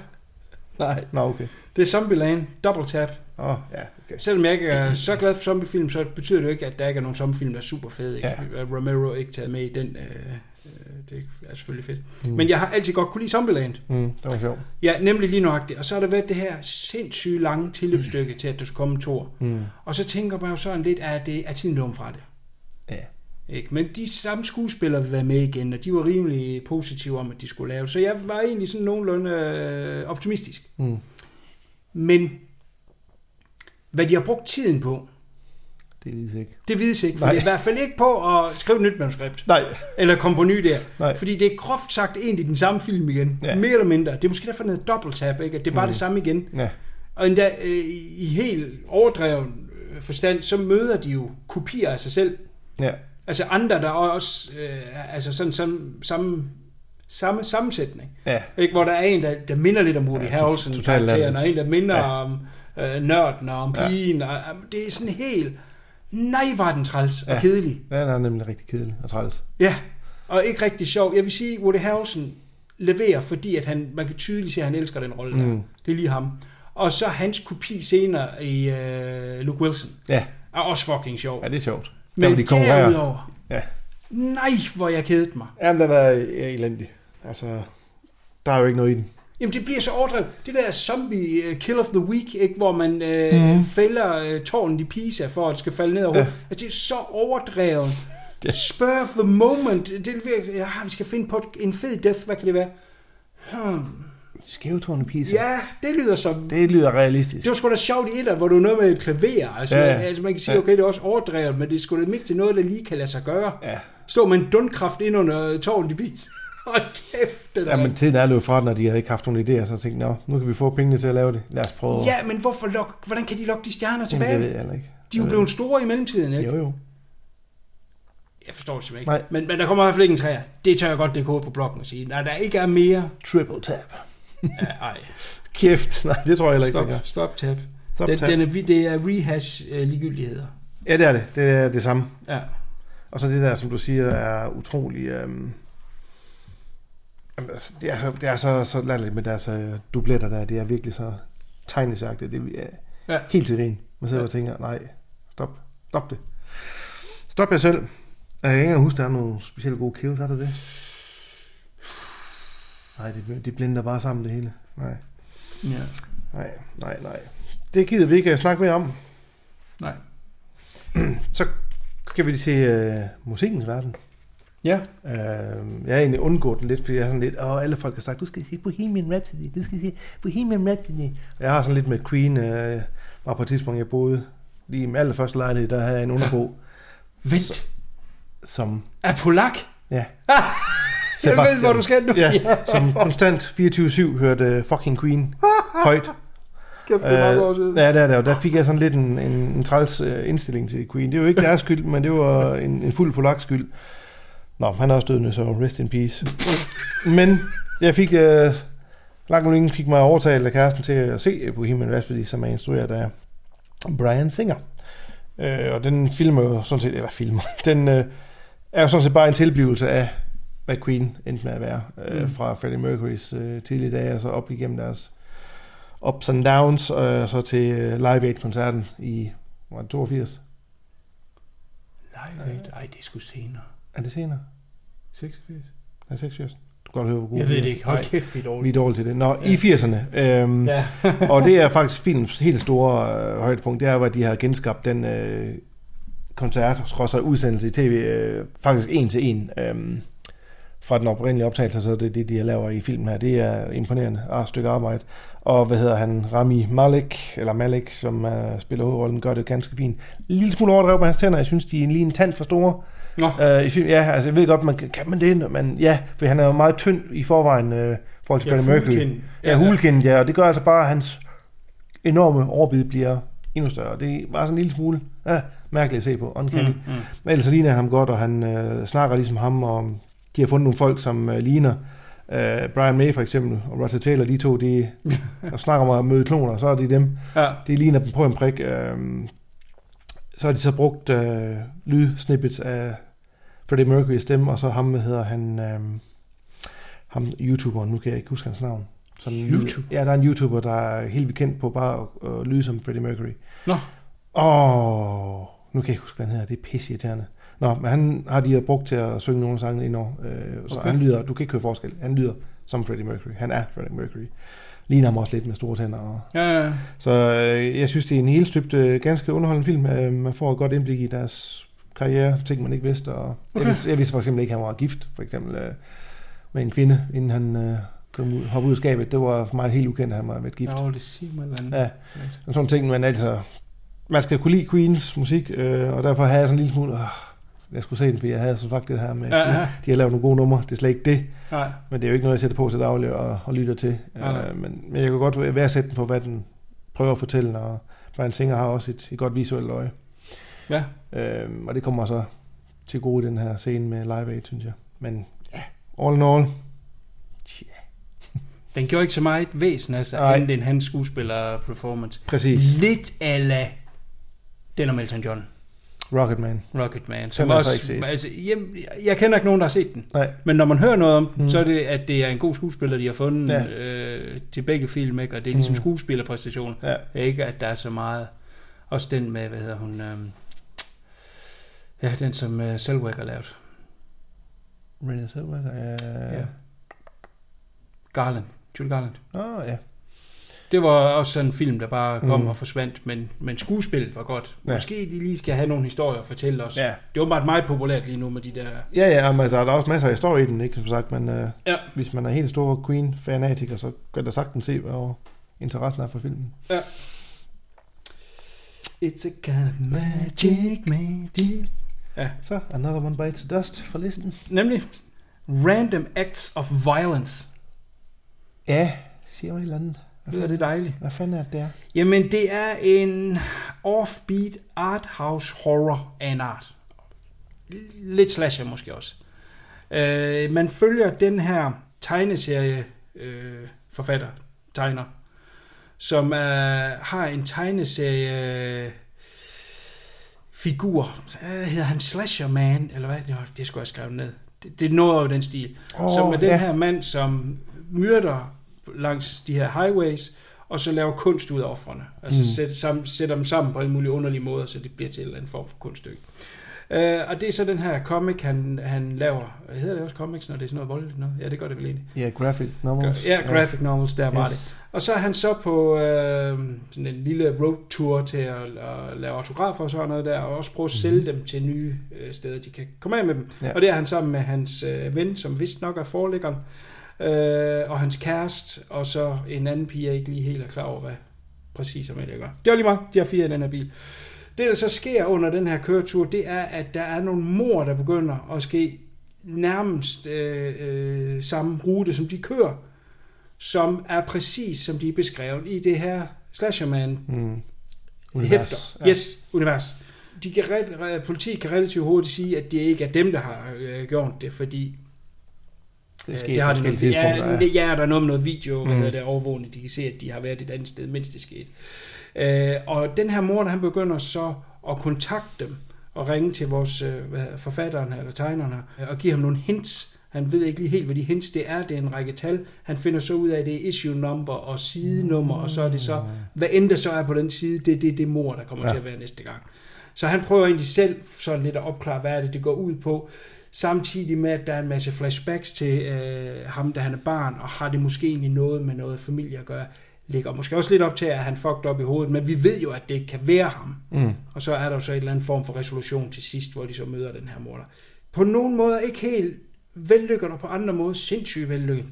Nej. Nå, okay. Det er Zombieland, Double Tap. Åh, oh, ja, okay. Selvom jeg ikke er så glad for zombiefilm, så betyder det jo ikke, at der ikke er nogen zombiefilm, der er super fede. Ikke? Ja. Romero er ikke taget med i den. Øh, øh, det er selvfølgelig fedt. Mm. Mm. Men jeg har altid godt kunne lide Zombieland. Mm, det var sjovt. Ja, nemlig lige nøjagtigt. Og så har der været det her sindssygt lange tilløbsstykke til, at der skulle komme tor. Mm. Og så tænker man jo sådan lidt, at det er tiden løbet fra det. Ja. Ikke? Men de samme skuespillere vil være med igen, og de var rimelig positive om, at de skulle lave. Så jeg var egentlig sådan nogenlunde øh, optimistisk. Mm. Men hvad de har brugt tiden på, Det er lige ikke. det vides ikke. For er i hvert fald ikke på at skrive et nyt manuskript. Nej. Eller komme på ny der. Nej. Fordi det er groft sagt egentlig den samme film igen. Ja. Mere eller mindre. Det er måske derfor noget dobbelttab, ikke? At det er bare Mm. det samme igen. Ja. Og endda øh, i i helt overdreven øh, forstand, så møder de jo kopier af sig selv. Ja. Altså andre, der også øh, altså sådan samme, samme, samme sammensætning. Ja. Ikke? Hvor der er en, der, der minder lidt om Woody Ja, ja, to- Harrelson totalt karakteren, latterligt. og en, der minder Ja. ja. om øh, nørden og om Ja. pigen. Og, og, det er sådan helt... Nej, var den træls og Ja. kedelig. Den er nemlig rigtig kedelig og træls. Ja, og ikke rigtig sjov. Jeg vil sige, Woody Harrelson leverer, fordi at han, man kan tydeligt se, at han elsker den rolle. Mm. Mm. Det er lige ham. Og så hans kopi senere i uh, Luke Wilson Ja. er også fucking sjov. ja, det er sjovt. Der, Men hvor de konkurrerer. derudover, Ja. nej, hvor jeg kedet mig. Jamen, den er er elendig. Altså, der er jo ikke noget i den. Jamen, det bliver så overdrevet. Det der zombie uh, kill of the week, ikke, hvor man Mhm. mm. fælder uh, tårnen i Pisa, for at det skal falde ned over Ja. ja. Altså, det er så overdrevet. Ja. Spur of the moment. Det er virkelig, ja, vi skal finde på en fed death. Hvad kan det være? Hmm. Skævetårne pizza. Ja, det lyder som... Det lyder realistisk. Det var sgu da sjovt i etter, hvor du er noget med et klaver. Altså, Ja, altså man kan sige, Ja. okay, det er også overdrevet, men det er sgu da mindst til noget, der lige kan lade sig gøre. Ja. Stå med en dundkraft ind under tårnet i bis. Hold kæft, det der. Ja, men tiden er løbet fra, når de havde ikke haft nogen idéer, så tænkte jeg, "Nå, nu kan vi få pengene til at lave det. Lad os prøve. ja, men hvorfor lok, hvordan kan de lokke de stjerner Jamen, tilbage? det ved jeg ikke. De er jo blevet store i mellemtiden, ikke? Jo, jo. Jeg forstår det simpelthen Nej. ikke. Men, men der kommer i hvert fald ikke en træer. Det tør jeg godt det på bloggen og sige. Nej, der ikke er mere... Triple tap. Ja, ej, Kæft. Nej, det tror jeg heller ikke, stop, stop tab. Stop Den, tap. den er, vi- det er rehash øh, ligegyldigheder. Ja, det er det. Det er det samme. Ja. Og så det der, som du siger, er utrolig... Øhm, jamen, altså, det er, så, det er så, så latterligt med deres øh, dubletter der. Det er virkelig så tegnesagtigt. Det er Ja. ja. helt til grin. Man sidder Ja. og tænker, nej, stop. Stop det. Stop jer selv. Jeg kan ikke engang huske, der er nogle specielt gode kills, er der det? Nej, det, de blinder bare sammen det hele. Nej, ja. nej, nej, nej. Det gider vi ikke at snakke mere om. Nej. Så skal vi til øh, musikkens verden. Ja. Øh, jeg har egentlig undgået den lidt, fordi jeg er sådan lidt, åh, alle folk har sagt, du skal se Bohemian Rhapsody, du skal se Bohemian Rhapsody. Og jeg har sådan lidt med Queen, øh, var på et tidspunkt, jeg boede lige i min allerførste lejlighed, der havde jeg en underbo, Vent. som, Er polak? ja, Jeg ved, hvor du skal nu. Ja, som konstant 24-7 hørte fucking Queen højt. Kæft, det er mange år siden. Øh, ja, det er det, og der fik jeg sådan lidt en, en, en træls uh, indstilling til Queen. Det var jo ikke deres skyld, men det var en, en fuld polak skyld. Nå, han er også død nu, så rest in peace. Men jeg fik, uh, langt og fik mig overtalt af kæresten til at se Bohemian Rhapsody, som er instrueret af Brian Singer. Uh, og den filmer jo sådan set, eller filmer, den uh, er jo sådan set bare en tilblivelse af, hvad Queen endte med at være, uh, Mm. fra Freddie Mercurys uh, tidlige dage, og så op igennem deres ups and downs, og så til øh, Live Aid-koncerten i var det 82. Live Aid. Ej, det er sgu senere. Er det senere? 86. Er 86? Du kan godt høre, hvor god Jeg ved det ikke. Hold kæft, vi er Vi er dårlige. dårlige til det. Nå, Ja. i 80'erne. Øhm, Ja. og det er faktisk films helt store øh, højdepunkt, det er, hvor de har genskabt den øh, koncert, skrådser udsendelse i tv, øh, faktisk en til en, øh, fra den oprindelige optagelse, så det er det, de laver i filmen her. Det er imponerende et stykke arbejde. Og hvad hedder han? Rami Malek, eller Malek, som uh, spiller hovedrollen, gør det ganske fint. En lille smule overdrevet med hans tænder. Jeg synes, de er lige en tand for store. Nå. Uh, i film, ja, altså jeg ved godt, man kan, kan man det, men ja, for han er jo meget tynd i forvejen uh, i forhold til Ja, Freddie Mercury. hulkind. Ja, hulkind, ja, og det gør altså bare, at hans enorme overbid bliver endnu større. Det var sådan en lille smule ja, mærkeligt at se på, uncanny. Mm, Mm. Men ellers ligner han ham godt, og han øh, snakker ligesom ham, og de har fundet nogle folk, som øh, ligner øh, Brian May for eksempel, og Roger Taylor, de to, de der snakker om at møde kloner, så er de dem. Ja. De ligner dem på en prik. Øh, så har de så brugt øh, lydsnippets af Freddie Mercury's stemme, og så ham, hvad hedder han, øh, ham YouTuberen, nu kan jeg ikke huske hans navn. Sådan, YouTuber? Ja, der er en YouTuber, der er helt bekendt på bare at, at lyde som Freddie Mercury. Nå. Åh, nu kan jeg ikke huske, hvad han hedder. Det er pisse irriterende. Nå, men han har de brugt til at synge nogle sange indover. Øh, så Okay. han lyder, du kan ikke høre forskel. Han lyder som Freddie Mercury. Han er Freddie Mercury. Ligner ham også lidt med store tænder. Og, Ja, ja. så øh, jeg synes, det er en helt støbt, øh, ganske underholdende film. Øh, man får et godt indblik i deres karriere, ting man ikke vidste. Og okay. Jeg, vidste, jeg vidste for eksempel ikke, at han var gift, for eksempel øh, med en kvinde, inden han øh, kom ud, hoppede ud af skabet. Det var for mig helt ukendt, at han var været gift. Jo, det siger andet. Ja, sådan ting, men altså, man skal kunne lide Queens musik, øh, og derfor havde jeg sådan en lille smule, øh, jeg skulle se den, for jeg havde så faktisk det her med, Ja, ja. de har lavet nogle gode numre, det er slet ikke det, Nej. men det er jo ikke noget, jeg sætter på til daglig og, og lytter til, Nej, øh, men, men jeg kan godt værdsætte den for, hvad den prøver at fortælle, og Brian Singer har også et, et godt visuelt øje, Ja. øh, og det kommer så til gode i den her scene med Live Aid, synes jeg, men ja, all in all, Den gjorde ikke så meget væsen, altså, Nej. andet end hans skuespiller-performance. præcis, Lidt ala den om Elton John, Rocketman, Rocketman. Den har jeg så ikke set. Altså, jamen, jeg kender ikke nogen, der har set den. nej, Men når man hører noget om den, Mm. mm. så er det, at det er en god skuespiller, de har fundet Ja. ja. øh, til begge film, ikke? og det er ligesom Mm. mm. skuespillerpræstation. ja, Ikke at der er så meget. Også den med, hvad hedder hun? Øhm, ja, den som øh, har lavet. Renée Zellweger, øh, Ja. Garland. Julie Garland. Åh, ja. Det var også sådan en film, der bare kom Mm. og forsvandt, men, men skuespillet var godt. Ja. Ja. Måske de lige skal have nogle historier at fortælle os. Ja. Det er åbenbart meget populært lige nu med de der... Ja, ja, men altså, der er også masser af historie i den, ikke, som sagt, men øh, Ja. hvis man er helt stor Queen-fanatiker, så kan der sagtens se, hvad interessen er for filmen. It's a kind of magic, magic. Så, Another One Bites the Dust for listen. Nemlig Random Acts of Violence. Ja, siger jo et eller andet. Det er fanden, det dejligt. hvad fanden er det, det er? Jamen, det er en offbeat arthouse horror af en art. Lidt slasher måske også. Øh, man følger den her tegneserie øh, forfatter, tegner, som øh, har en tegneserie figur. Hvad hedder han? Slasher Man? Eller hvad? Nå, det skulle jeg skrive ned. Det, det er noget over den stil. Oh, som er den ja. her mand, som myrder langs de her highways, og så laver kunst ud af offrene. Altså Mm. sætter, sammen, sætter dem sammen på alle mulige underlige måder, så det bliver til en eller anden form for kunststykke. Uh, og det er så den her comic, han, han laver. Hedder det også comics, når det er sådan noget voldeligt noget? Ja, det gør det vel egentlig. Ja, graphic novels. Ja, graphic novels, der var det. Yes. Og så er han så på øh, sådan en lille roadtour til at, at lave autografer og sådan noget der, og også prøve at sælge dem til nye øh, steder, de kan komme af med dem. Ja. Og det er han sammen med hans øh, ven, som vist nok er forlæggeren, øh, og hans kæreste, og så en anden pige, jeg ikke lige helt er klar over, hvad præcis som jeg gør. Det var lige meget, de har fire i den her bil. Det, der så sker under den her køretur, det er, at der er nogle mor, der begynder at ske nærmest øh, øh, samme rute, som de kører, som er præcis som de er beskrevet i det her Slasherman Mm. hæfter. Ja. Yes, univers. De kan, politiet kan relativt hurtigt sige, at det ikke er dem, der har øh, gjort det, fordi Det, øh, sker det har de noget, ja, ja, der er noget med noget video, mm. Mm. hvad der er overvågning, de kan se, at de har været et andet sted, mens det skete. Øh, og den her mor, han begynder så at kontakte dem, og ringe til vores øh, forfatteren eller tegneren her, og give ham nogle hints. Han ved ikke lige helt, hvad de hints det er. Det er en række tal. Han finder så ud af, at det er issue number og sidenummer, og så er det så, hvad end der så er på den side, det er det, det mor, der kommer. Ja. til at være næste gang. Så han prøver egentlig selv sådan lidt at opklare, hvad er det, det går ud på. Samtidig med, at der er en masse flashbacks til øh, ham, da han er barn, og har det måske egentlig noget med noget familie at gøre. Ligger måske også lidt op til, at han fucked op i hovedet, men vi ved jo, at det ikke kan være ham. Mm. Og så er der jo så en eller anden form for resolution til sidst, hvor de så møder den her morder. På nogle måder ikke helt vellykket, og på andre måder sindssygt vellykket.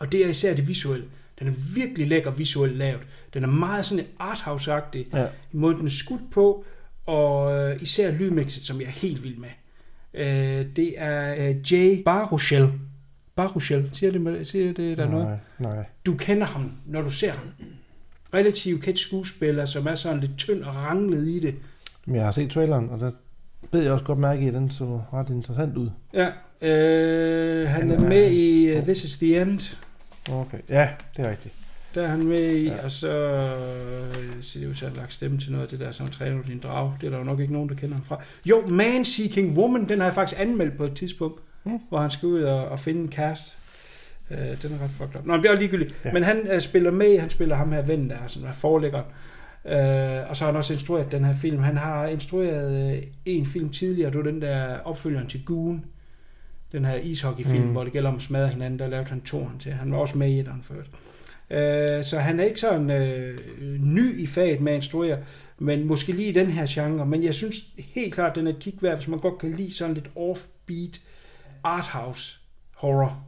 Og det er især det visuelle. Den er virkelig lækker visuelt lavet. Den er meget sådan arthouse-agtig Ja. måden den er skudt på, og øh, især lydmixet, som jeg er helt vild med. Øh, det er øh, Jay Baruchel. Baruchel, siger det, siger det der noget? Nej, nej. Du kender ham, når du ser ham. Relativt kendt skuespiller, som er sådan lidt tynd og ranglet i det. Men jeg har set traileren, og der bed jeg også godt mærke i, at den så ret interessant ud. Ja, øh, han Han er er- med i uh, This is the End. Okay, ja, det er rigtigt. Der er han med i, Ja. og så øh, ser det ud til at lagt stemme til noget af det der, som træner din drag. Det er der jo nok ikke nogen, der kender ham fra. Jo, Man Seeking Woman, den har jeg faktisk anmeldt på et tidspunkt, Mm. hvor han skal ud og, og finde en cast. Øh, den er ret fucked up. Nå, men det er ligegyldigt. Ja. Men han øh, spiller med, han spiller ham her ven der, som er forlægger. Øh, og så har han også instrueret den her film. Han har instrueret øh, en film tidligere, det var den der opfølgeren til Goon. Den her ishockeyfilm, mm. hvor det gælder om at smadre hinanden, der lavede han toren til. Han var også med i den før. Øh, så han er ikke sådan øh, ny i faget med at instruere, men måske lige i den her genre. Men jeg synes helt klart, den er et kig værd, hvis man godt kan lide sådan lidt offbeat arthouse horror.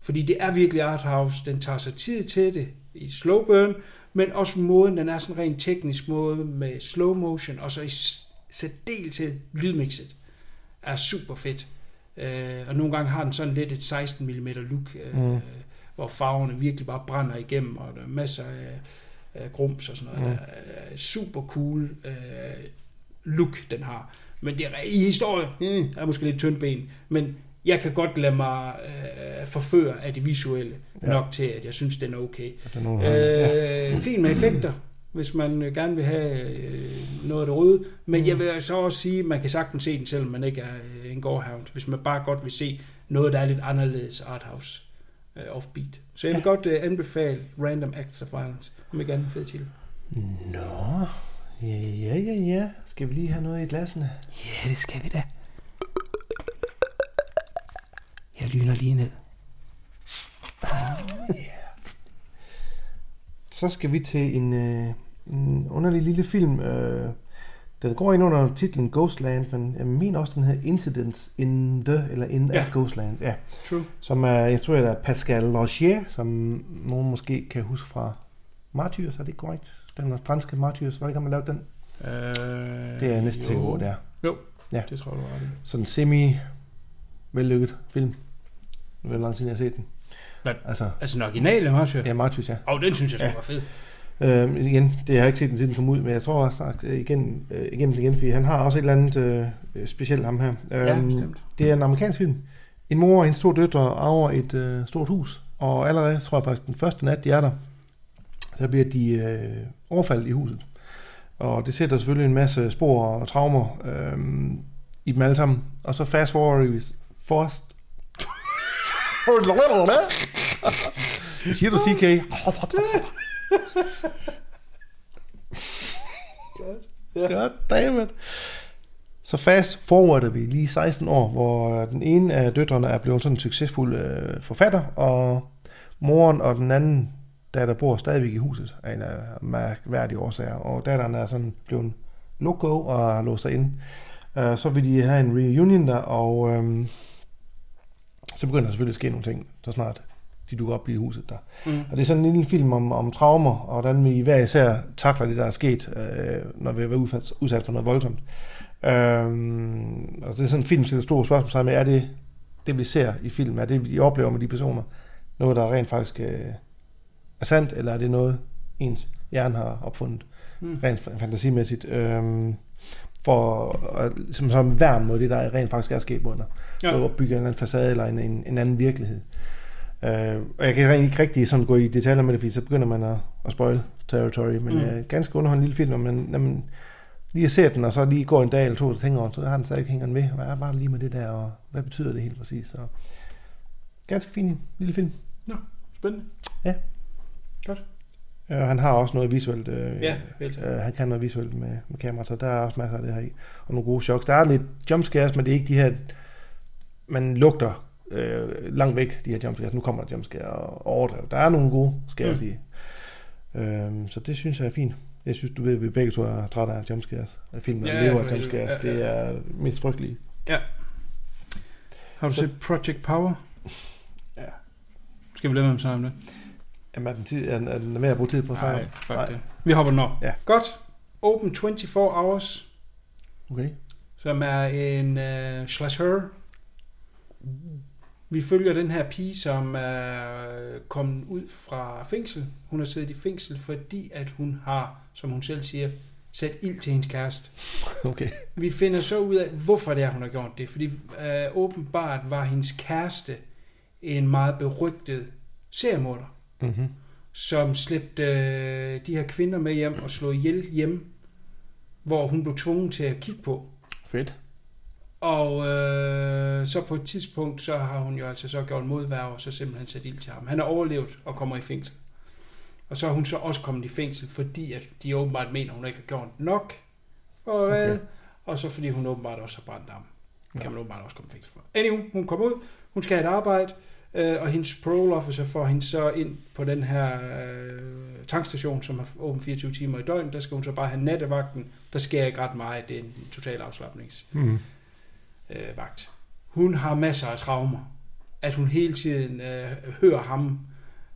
Fordi det er virkelig arthouse. Den tager sig tid til det i slow burn, men også måden, den er sådan rent teknisk måde med slow motion, og så i særdel særdeleshed lydmixet er super fedt. Øh, og nogle gange har den sådan lidt et 16 mm look, øh, Mm hvor farverne virkelig bare brænder igennem, og der er masser af, af grums og sådan noget. Mm. Super cool øh, look, den har. Men det er i historie, mm, er måske lidt tynd ben, men jeg kan godt lade mig øh, forføre af det visuelle Ja. nok til, at jeg synes, den er okay. Der er ja. Øh, med effekter, hvis man øh, gerne vil have øh, noget af det røde. Men Mm. jeg vil så også sige, at man kan sagtens se den, selvom man ikke er øh, en gårdhound. Hvis man bare godt vil se noget, der er lidt anderledes arthouse øh, offbeat. Så jeg vil ja. godt øh, anbefale Random Acts of Violence. Om ikke andet fed titel. Nå, ja, ja, ja, ja. Skal vi lige have noget i glasene? Ja, det skal vi da. Jeg lyner lige ned. Så skal vi til en, øh, en underlig lille film. Øh, den går ind under titlen Ghostland, men jeg mener også, den hedder Incidents in the, eller in ja. Ghostland. Ja. True. Som er instrueret af Pascal Logier, som nogen måske kan huske fra Martyrs, er det korrekt? Den franske Martyrs, var det ikke, han lavede den? Øh, Det er næsten på, det er. Jo, Ja. det tror jeg, du har ret i. Sådan en semi vellykket film. Det er lang siden, jeg har set den. Hvad? Altså, Altså den originale, Martyr? ja, Martyrs, ja. Og den synes jeg ja. var fed. Øh, igen, det har jeg ikke set den siden den kom ud, men jeg tror også øh, igen, øh, igen, igen, fordi han har også et eller andet øh, specielt ham her. Ja, Øhm, bestemt. det er en amerikansk film. En mor og hendes to døtre arver et øh, stort hus, og allerede, tror jeg faktisk, den første nat, de er der, så bliver de øh, overfaldet i huset. Og det sætter selvfølgelig en masse spor og traumer øh, i dem alle sammen. Og så fast forward vi forst. Siger du CK? God damn it. Så fast forwarder vi lige 16 år, hvor den ene af døtrene er blevet sådan en succesfuld øh, forfatter, og moren og den anden datter bor stadigvæk i huset af en af mærkværdige årsager, og datteren er sådan blevet loco og har låst sig ind. Øh, så vil de have en reunion der, og øh, så begynder der selvfølgelig at ske nogle ting, så snart de dukker op i huset der. Mm. Og det er sådan en lille film om, om traumer, og hvordan vi hver især takler det, der er sket, øh, når vi har været udsat, udsat for noget voldsomt. Øhm, og det er sådan en film, til et stort spørgsmål med, er det det, vi ser i film, er det, vi oplever med de personer, noget, der rent faktisk øh, er sandt, eller er det noget, ens hjerne har opfundet, Mm. rent fa- fantasimæssigt, øhm, for at, som, som værn mod det, der rent faktisk er sket dig. Ja. Så Ja. opbygge en eller anden facade eller en, en, en anden virkelighed. Øh, og jeg kan ikke rigtig sådan gå i detaljer med det, fordi så begynder man at, at spoil territory, men Mm. øh, ganske underholdende lille film, man, når man lige ser den, og så lige går en dag eller to, så tænker over, så har den stadig hænger med. Hvad er bare lige med det der, og hvad betyder det helt præcis? Så, ganske fin lille film. Spændende. Øh, han har også noget visuelt. Øh, Ja, helt øh, han kan noget visuelt med, med kamera, så der er også masser af det her i. Og nogle gode choks. Der er lidt jumpscares, men det er ikke de her, man lugter øh, langt væk, de her jumpscares. Nu kommer der jumpscare og overdrev. Der er nogle gode scares Mm. mm. i. Øh, så det synes jeg er fint. Jeg synes, du ved, vi begge to er trætte af jumpscares. At filmen Ja, ja, lever af jumpscares. Ja, ja. Det er mest frygtelige. Har du Så- set Project Power? Ja. Skal vi lade med at om det? Jamen, er den, tid, er den, er den at bruge tid på? at Nej, fuck det. Vi hopper den op. Ja. Godt. Open 24 Hours, Okay. som er en uh, slasher. Vi følger den her pige, som er kommet ud fra fængsel. Hun har siddet i fængsel, fordi at hun har, som hun selv siger, sat ild til hendes kæreste. Okay. Vi finder så ud af, hvorfor det er, hun har gjort det. Fordi øh, åbenbart var hendes kæreste en meget berygtet seriemorder, Mm-hmm. som slæbte øh, de her kvinder med hjem og slog ihjel hjem, hvor hun blev tvunget til at kigge på. Fedt. Og øh, så på et tidspunkt, så har hun jo altså så gjort modværv, og så simpelthen sat ild til ham. Han har overlevet og kommer i fængsel. Og så er hun så også kommet i fængsel, fordi at de åbenbart mener, at hun ikke har gjort nok. Og, okay. Okay. og så fordi hun åbenbart også har brændt ham. Det kan Ja. man åbenbart også komme i fængsel for. Anyway, hun kommer ud, hun skal have et arbejde, øh, og hendes parole officer får hende så ind på den her øh, tankstation, som har åbent 24 timer i døgn. Der skal hun så bare have nattevagten. Der sker ikke ret meget, det er en total afslappnings Mm. Øh, vagt. Hun har masser af traumer. At hun hele tiden øh, hører ham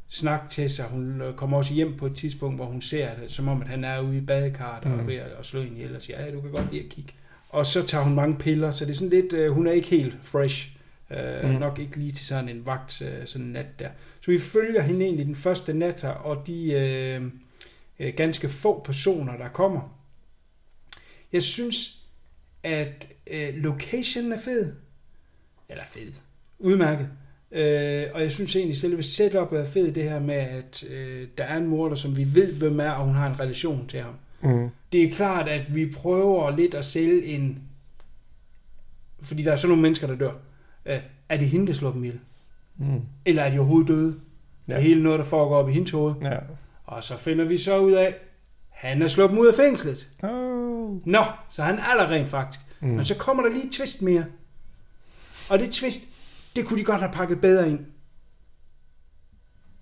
snakke til sig. Hun øh, kommer også hjem på et tidspunkt, hvor hun ser det, som om at han er ude i badekarret mm. og er Mm. ved at, slå hende ihjel og siger, ja, du kan godt lide at kigge. Og så tager hun mange piller, så det er sådan lidt, øh, hun er ikke helt fresh. Øh. Mm. Nok ikke lige til sådan en vagt, øh, sådan en nat der. Så vi følger hende egentlig den første nat her, og de øh, øh, ganske få personer, der kommer. Jeg synes, at øh, locationen er fed. Eller fed. Udmærket. Øh, og jeg synes egentlig, selve setupet er fed, det her med, at øh, der er en morder, som vi ved, hvem er, og hun har en relation til ham. Mm. Det er klart, at vi prøver lidt at sælge en... Fordi der er sådan nogle mennesker, der dør. Øh, er det hende, der slår dem ihjel? Mm. Eller er de overhovedet døde? Ja. Det er hele noget, der foregår op i hendes hoved. Ja. Og så finder vi så ud af, han er dem ud af fængslet. Oh. Nå, så han er der rent faktisk. Mm. Men så kommer der lige et twist mere. Og det twist, det kunne de godt have pakket bedre ind.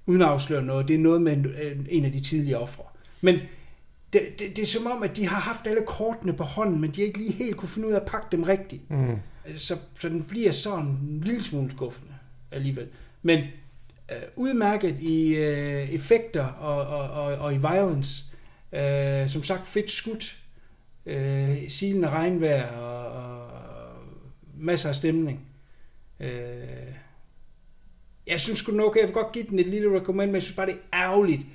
Uden at afsløre noget. Det er noget med en, en af de tidligere ofre. Men det, det, det er som om, at de har haft alle kortene på hånden, men de har ikke lige helt kunne finde ud af at pakke dem rigtigt. Mm. Så, så den bliver sådan en lille smule skuffende alligevel. Men øh, udmærket i øh, effekter og, og, og, og i violence. Øh, som sagt fedt skudt. Øh, silende regnvejr og, og masser af stemning. Øh, jeg synes sgu nok, jeg vil godt give den et lille recommend, men jeg synes bare, det er ærgerligt,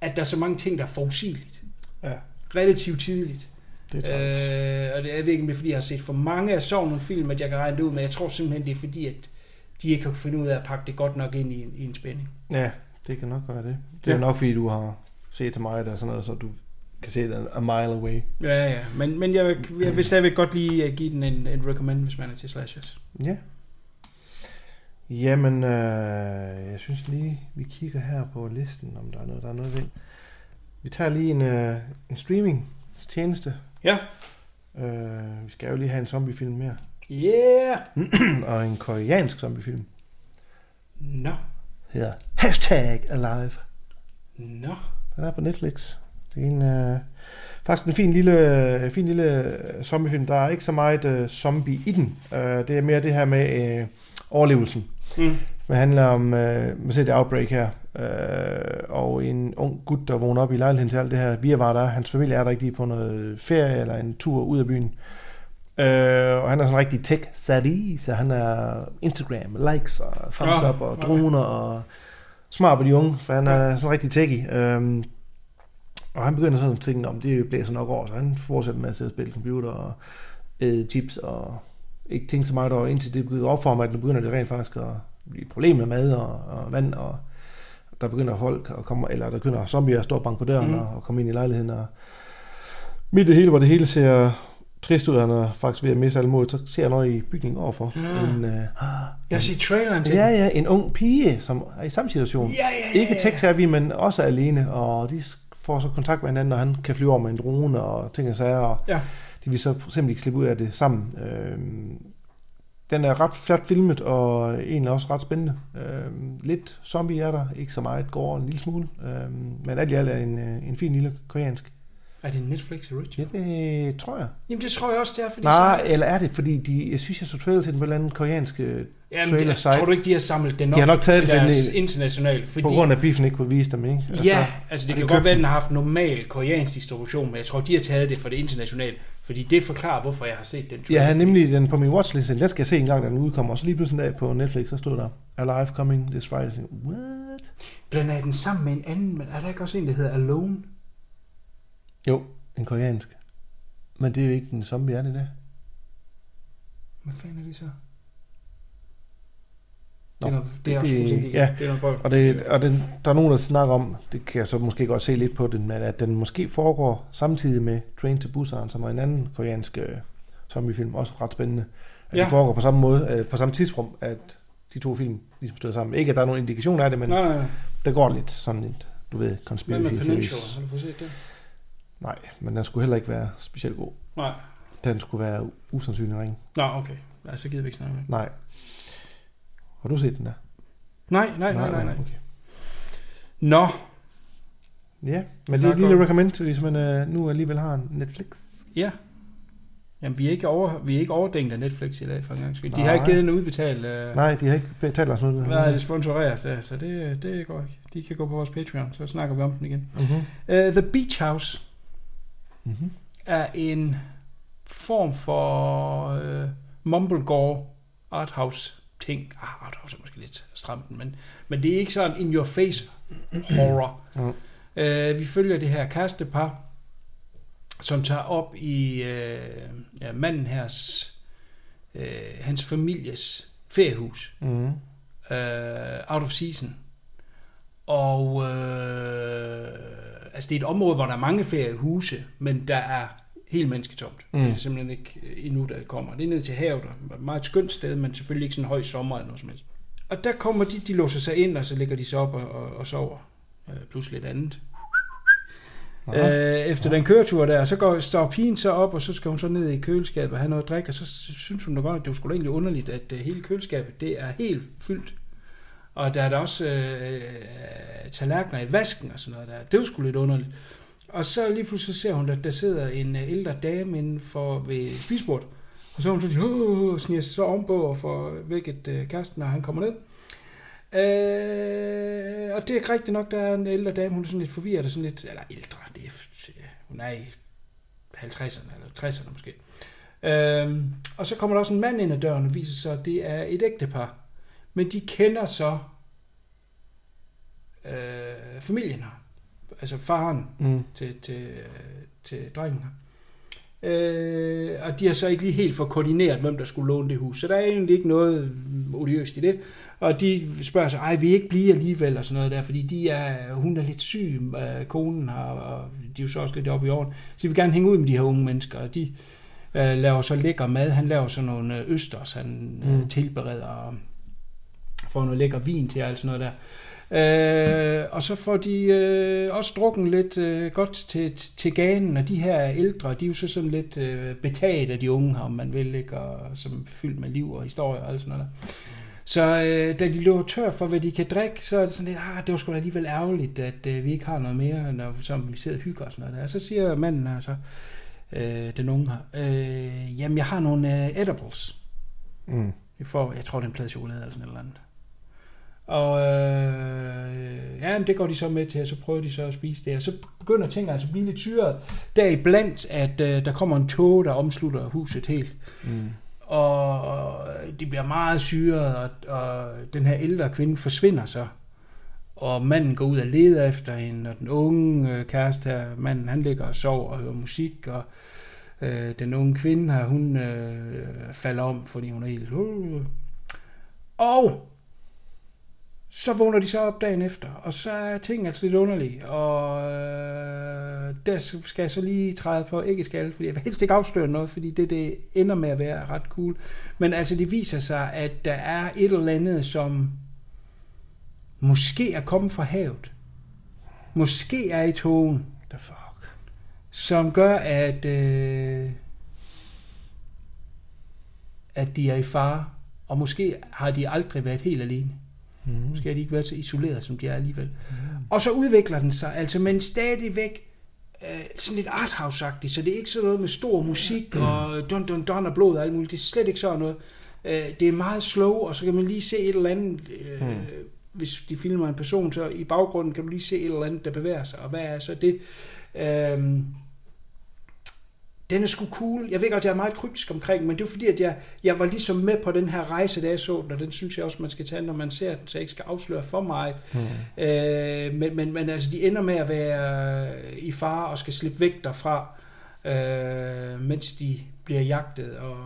at der er så mange ting, der er forudsigeligt. Ja, Relativt tidligt. det er. Øh, og det er jeg ved ikke, om det er, fordi jeg har set for mange af sådan nogle film, at jeg kan regne det ud, men jeg tror simpelthen, det er fordi, at de ikke har finde ud af at pakke det godt nok ind i, en- i en spænding. Ja, det kan nok være det. Det er Ja. nok, fordi du har set til mig, der er sådan noget, så du kan se det a mile away. Ja, ja, men, men jeg, jeg vil stadigvæk godt lige øh, give den en, en recommend, hvis man er til slashers. Ja. Jamen, øh, jeg synes lige, vi kigger her på listen, om der er noget, der er noget ved. Vi tager lige en, øh, en streaming tjeneste. Ja. Øh, vi skal jo lige have en zombiefilm mere. Yeah! og en koreansk zombiefilm. Nå, Hedder Hashtag Alive. nå. Den er på Netflix. Det er en, øh, faktisk en fin lille, fin lille øh, zombiefilm. Der er ikke så meget øh, zombie i den. Øh, det er mere det her med øh, overlevelsen. Mm. Det handler om, øh, man ser det outbreak her, øh, og en ung gut, der vågner op i lejligheden til alt det her. Vi var der, hans familie er der ikke lige på noget ferie eller en tur ud af byen. Øh, og han er sådan en rigtig tech savvy, så han er Instagram, likes og thumbs up og droner og smart på de unge, for han er sådan rigtig techy. Øh, og han begynder sådan at tænke, om det blæser nok over, så han fortsætter med at sidde og spille computer og æde chips og ikke tænke så meget over, indtil det begynder op for ham, at nu begynder det rent faktisk at blive et problem med mad og, og vand, og der begynder folk at komme, eller der begynder zombier at stå og banke på døren mm. og, og komme ind i lejligheden, og midt i det hele, hvor det hele ser trist ud, han er faktisk ved at miste alle mod, så ser jeg noget i bygningen overfor. Ja. En, øh, Jeg set traileren til ja, ja, en ung pige, som er i samme situation. Ja, ja, ja, Ikke ja. tech-savvy, men også alene, og de får så kontakt med hinanden, og han kan flyve over med en drone og ting og sager, og Ja. de vil så simpelthen ikke slippe ud af det sammen. Øhm, den er ret flot filmet, og egentlig også ret spændende. Øhm, lidt zombie er der, ikke så meget, går en lille smule, øhm, men alt i alt er en, øh, en fin lille koreansk. Er det Netflix Ja, original? det tror jeg. Jamen det tror jeg også, det er, fordi Nej, så... eller er det, fordi de, jeg synes, jeg så trailer til den på en eller anden koreansk øh, Jamen, trailer site. tror du ikke, de har samlet den op De har nok taget til den, deres internationalt? Fordi, På grund af, biffen ikke kunne vise dem, ikke? Ja, altså det kan godt være, at den? den har haft normal koreansk distribution, men jeg tror, de har taget det for det internationale, fordi det forklarer, hvorfor jeg har set den Jeg havde nemlig den på min watchlist, den skal jeg se en gang, da den udkommer, og så lige pludselig en dag på Netflix, så stod der, Alive Coming This Friday. What? Blander jeg den sammen med en anden, men er der ikke også en, der hedder Alone? Jo, en koreansk. Men det er jo ikke en zombie, er det det? Hvad fanden er det så? Nå, det er, noget, det er det- også fuldstændig ja. det er noget. Og, det, og den, der er nogen, der snakker om, det kan jeg så måske godt se lidt på den, men at den måske foregår samtidig med Train to Busan, som er en anden koreansk øh, zombiefilm, også ret spændende. At ja. Det foregår på samme måde, øh, på samme tidspunkt, at de to film ligesom støder sammen. Ikke at der er nogen indikation af det, men Nej, nej, der går lidt sådan lidt, du ved, Hvad conspiracy med Peninsula? Har du fået set det? Nej, men den skulle heller ikke være specielt god. Nej. Den skulle være usandsynlig ring. Nå, okay. Ja, så gider vi ikke snakke med. Nej. Har du set den der? Nej, nej, nej, nej, nej. Okay. Nå, Ja, men Det det er et lille recommend, hvis man uh, nu alligevel har en Netflix. ja. Jamen, vi er ikke, over, vi er ikke overdængt af Netflix i dag, for en gang skyld. De Nej. har ikke givet en udbetalt... Øh, Nej, de har ikke betalt os noget. Hvad er det sponsoreret, ja, så det, det går ikke. De kan gå på vores Patreon, så snakker vi om den igen. Mm-hmm. Uh, The Beach House Mm-hmm. er en form for uh, mumblegore arthouse ting. Ah, arthouse er måske lidt stramt, men, men det er ikke sådan in your face horror. Mm. Uh, vi følger det her kærestepar, som tager op i uh, ja, manden hers, uh, hans families feriehus. Mm-hmm. uh, out of season. Og øh, altså det er et område, hvor der er mange feriehuse, men der er helt mennesketomt. Mm. Det er simpelthen ikke øh, endnu, der kommer. Det er ned til havet, og et meget skønt sted, men selvfølgelig ikke sådan en høj sommer eller noget som helst. Og der kommer de, de låser sig ind, og så ligger de sig op og, og, og sover. Øh, plus lidt andet. Øh, efter den køretur der, så går, står pigen så op, og så skal hun så ned i køleskabet og have noget at drikke, og så synes hun da godt, at det var sgu egentlig underligt, at øh, hele køleskabet, det er helt fyldt. Og der er der også øh, tallerkener i vasken og sådan noget der. Det var sgu lidt underligt. Og så lige pludselig ser hun, at der sidder en øh, ældre dame inden for ved spisbordet. Og så er hun sådan, Åh, sniger sig så ovenpå og får vækket øh, kæresten, når han kommer ned. Øh, og det er rigtigt nok, der er en ældre dame, hun er sådan lidt forvirret og sådan lidt, eller ældre, det er, hun er i 50'erne eller 60'erne måske. Øh, og så kommer der også en mand ind ad døren og viser sig, at det er et ægtepar. Men de kender så øh, familien her. Altså faren Mm. til, til, til drengen her. Øh, og de har så ikke lige helt fået koordineret, hvem der skulle låne det hus. Så der er egentlig ikke noget odiøst i det. Og de spørger sig, ej, vi ikke blive alligevel og sådan noget der, fordi de er, hun er lidt syg, øh, konen har, og de er jo så også lidt oppe i åren. Så de vil gerne hænge ud med de her unge mennesker, og de øh, laver så lækker mad. Han laver så nogle øh, østers, han øh, Mm. tilbereder og får noget lækker vin til og alt sådan noget der. Øh, og så får de øh, også drukken lidt øh, godt til, til ganen, og de her ældre, de er jo så sådan lidt øh, betaget af de unge her, om man vil, ikke? Og som fyldt med liv og historie og alt sådan noget der. Så øh, da de løber tør for, hvad de kan drikke, så er det sådan lidt, ah, det var sgu da alligevel ærgerligt, at øh, vi ikke har noget mere, når som vi sidder og hygger og sådan noget der. Og så siger manden altså, øh, den unge her, øh, jamen jeg har nogle øh, edibles. Mm. Vi får, jeg tror, det er en plade chokolade eller sådan et eller andet. Og øh, ja, det går de så med til, og så prøver de så at spise det. Og så begynder tingene altså at blive lidt syret. Deriblandt, at øh, der kommer en tog, der omslutter huset helt. Mm. Og de bliver meget syret, og, og den her ældre kvinde forsvinder så. Og manden går ud og leder efter hende, og den unge øh, kæreste her, manden, han ligger og sover og hører musik, og øh, den unge kvinde her, hun øh, falder om, fordi hun er helt... Uh. Og så vågner de så op dagen efter, og så er ting altså lidt underlige, og øh, der skal jeg så lige træde på ikke skal, fordi jeg vil helst ikke afsløre noget, fordi det, det ender med at være ret cool. Men altså det viser sig, at der er et eller andet, som måske er kommet fra havet. Måske er i togen, The fuck. som gør, at, øh, at de er i fare, og måske har de aldrig været helt alene. Mm. Måske har de ikke været så isoleret, som de er alligevel. Mm. Og så udvikler den sig, altså, men stadigvæk øh, sådan lidt arthouse-agtigt, så det er ikke sådan noget med stor musik mm. og dun dun dun og blod og alt muligt. Det er slet ikke sådan noget. Øh, det er meget slow, og så kan man lige se et eller andet, øh, mm. hvis de filmer en person, så i baggrunden kan du lige se et eller andet, der bevæger sig, og hvad er så det? Øh, den er sgu cool. Jeg ved godt, jeg er meget kryptisk omkring, men det er fordi, at jeg, jeg var ligesom med på den her rejse, da jeg så den, og den synes jeg også, man skal tage, når man ser den, så jeg ikke skal afsløre for meget. Mm. Øh, men, men, men altså, de ender med at være i fare og skal slippe væk derfra, øh, mens de bliver jagtet, og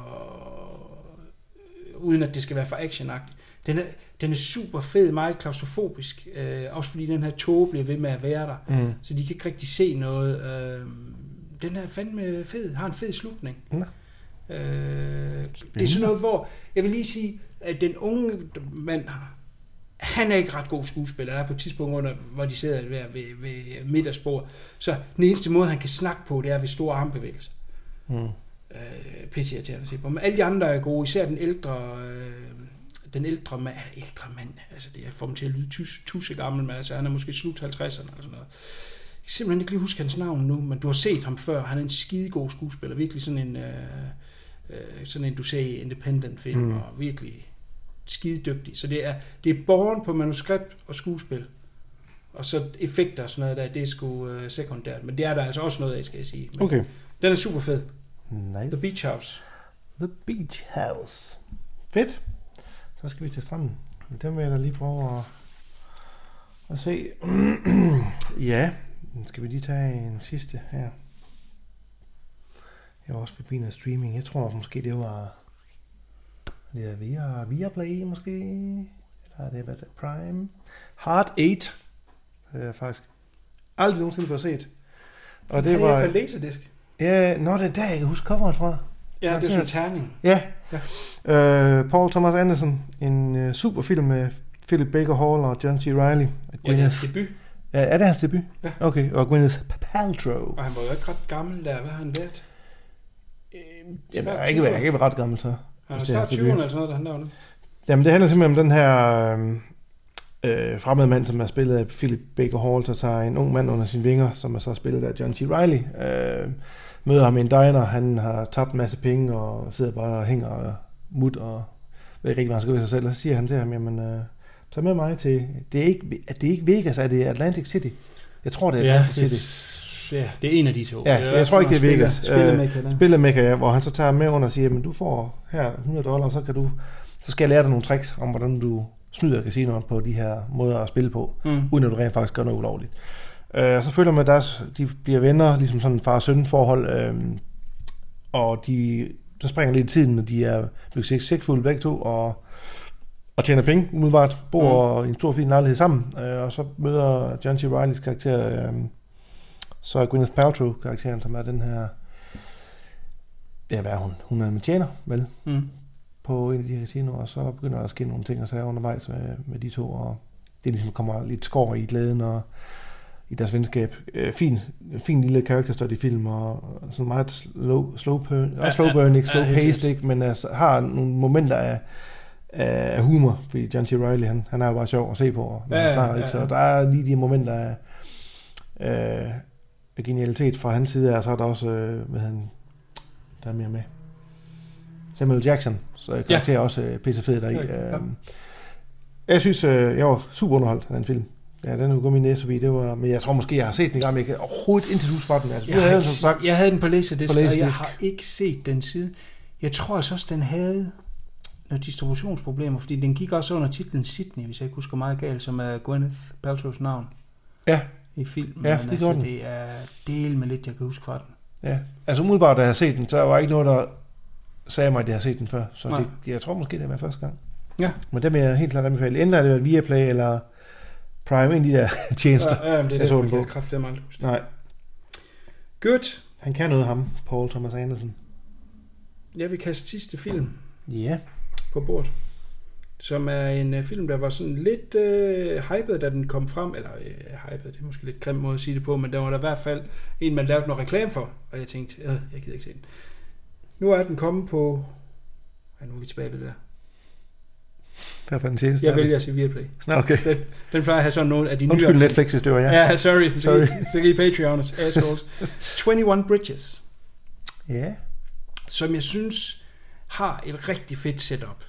uden at det skal være for actionagtigt. Den er, den er super fed, meget klaustrofobisk, øh, også fordi den her tog bliver ved med at være der, Mm. så de kan ikke rigtig se noget. Øh, den er fandme fed, har en fed slutning. Nå. Øh, det er sådan noget, hvor, jeg vil lige sige, at den unge mand, han er ikke ret god skuespiller. Der er på et tidspunkt, under, hvor de sidder ved, ved, ved middagsbord. Så den eneste måde, han kan snakke på, det er ved store armbevægelser. Mm. Øh, pisse irriterende at se på. Men alle de andre er gode, især den ældre, øh, den ældre mand, ældre mand, altså det er får ham til at lyde tus, tusse gammel, men altså han er måske slut 50'erne eller sådan noget. Jeg kan simpelthen ikke lige huske hans navn nu, men du har set ham før. Han er en skidegod skuespiller. Virkelig sådan en, øh, øh, sådan en du ser i independent film, Mm. og virkelig skidedygtig. Så det er, det er borgen på manuskript og skuespil. Og så effekter og sådan noget der, det er sgu øh, sekundært. Men det er der altså også noget af, skal jeg sige. Men Okay. Den er super fed. Nice. The Beach House. The Beach House. Fedt. Så skal vi til stranden. Den vil jeg da lige prøve at, at se. ja, skal vi lige tage en sidste her. Jeg var også forbi noget streaming. Jeg tror måske det var det er via, via Play måske. Eller er det det er, Prime. Heart 8. Det jeg faktisk aldrig nogensinde fået set. Og det jeg var... på laserdisc? Ja, nå, det er der, jeg kan huske coveret fra. Ja, det er en terning. Ja. ja. Øh, Paul Thomas Anderson, en øh, super film med Philip Baker Hall og John C. Reilly. Og Ja, det er hans debut. Ja, er det hans debut? Ja. Okay, og Gwyneth Paltrow. Og han var jo ikke ret gammel der. Hvad har han været? Jamen, Snart jeg er ikke, jeg er 20'erne. ikke ret gammel så. Han er snart hans 20'erne debut. eller sådan noget, han der var nu. Jamen, det handler simpelthen om den her øh, øh, fremmede mand, som er spillet af Philip Baker Hall, der tager en ung mand under sine vinger, som er så spillet af John C. Reilly. Øh, møder ham i en diner, han har tabt en masse penge, og sidder bare og hænger og mut, og ved ikke rigtig, hvad han skal ved sig selv. Og så siger han til ham, jamen, øh, tag med mig til, det er ikke, det er ikke Vegas, er det Atlantic City? Jeg tror, det er Ja, Atlantic det, City. ja, det er en af de to. Ja, Det jeg hvert tror ikke, det er Vegas. Spiller Mega, ja, hvor han så tager med under og siger, men du får her 100 dollar, så kan du, så skal jeg lære dig nogle tricks om, hvordan du snyder casinoer på de her måder at spille på, Mm. uden at du rent faktisk gør noget ulovligt. Øh, og så følger man, at deres, de bliver venner, ligesom sådan en far-søn forhold, øh, og de, så springer lidt i tiden, når de er succesfulde begge to, og, og tjener penge umiddelbart, bor mm. i en stor fin lejlighed sammen, øh, og så møder John C. Reillys karakter, øh, så er Gwyneth Paltrow karakteren, som er den her, ja hvad er hun? Hun er en tjener, vel? Mm. på en af de her casinoer, og så begynder der at ske nogle ting og sager undervejs med, med de to, og det ligesom kommer lidt skår i glæden og i deres venskab. Øh, fin, fin lille character study film, og sådan meget slow, slow burn, Ja, ja, slow ja, burn, ikke ja, slow helt paced, ikke, men altså, har nogle momenter af, af humor, fordi John C. Reilly, han, han er jo bare sjov at se på, når Ja, han ja, snakker, ja, ikke? så ja. der er lige de momenter af, af, af genialitet fra hans side, og så er der også, øh, hvad han, der er mere med. Samuel Jackson, så karakter ja. også øh, pisse fed deri. Ja, ja. Øhm, Jeg synes, øh, jeg var super underholdt af den film. Ja, den jo gået min næse forbi. Det var, men jeg tror måske, jeg har set den i gang, men jeg kan overhovedet ikke huske fra den. Altså, Jeg, havde ikke, som sagt, jeg havde den på Laserdisc, På og jeg Laserdisc. har ikke set den siden. Jeg tror altså også, den havde distributionsproblemer, fordi den gik også under titlen Sydney, hvis jeg ikke husker meget galt, som er Gwyneth Paltrow's navn Ja, i filmen. Ja, det altså, den. det er del med lidt, jeg kan huske fra den. ja. Altså umiddelbart, da jeg har set den, så var ikke noget, der sagde mig, at jeg har set den før. Så Nej. det, jeg tror måske, det var første gang. Ja. Men dem vil jeg helt klart anbefale. Enten er det været Viaplay eller Prime, en af de der tjenester. Ja, ja, det er Jeg det, så jeg den kan på. kraftedeme aldrig huske. Nej, Good. han kan noget ham, Paul Thomas Anderson. Jeg vil kaste sidste film Ja, på bordet, som er en uh, film, der var sådan lidt uh, hyped, da den kom frem. Eller uh, hyped, det er måske lidt grim måde at sige det på, men der var der i hvert fald en, man lavede noget reklame for. Og jeg tænkte, øh, jeg gider ikke se den. Nu er den kommet på... Ja, nu er vi tilbage ved det der. hvad for en tjeneste Jeg er vælger at se Viaplay. Nå, okay. Den, den plejer at have sådan nogle af de nye... Undskyld Netflix, hvis det var jeg. Ja, sorry. Sorry. Så kan I Patreoners, assholes. 21 Bridges. ja. som jeg synes har et rigtig fedt setup.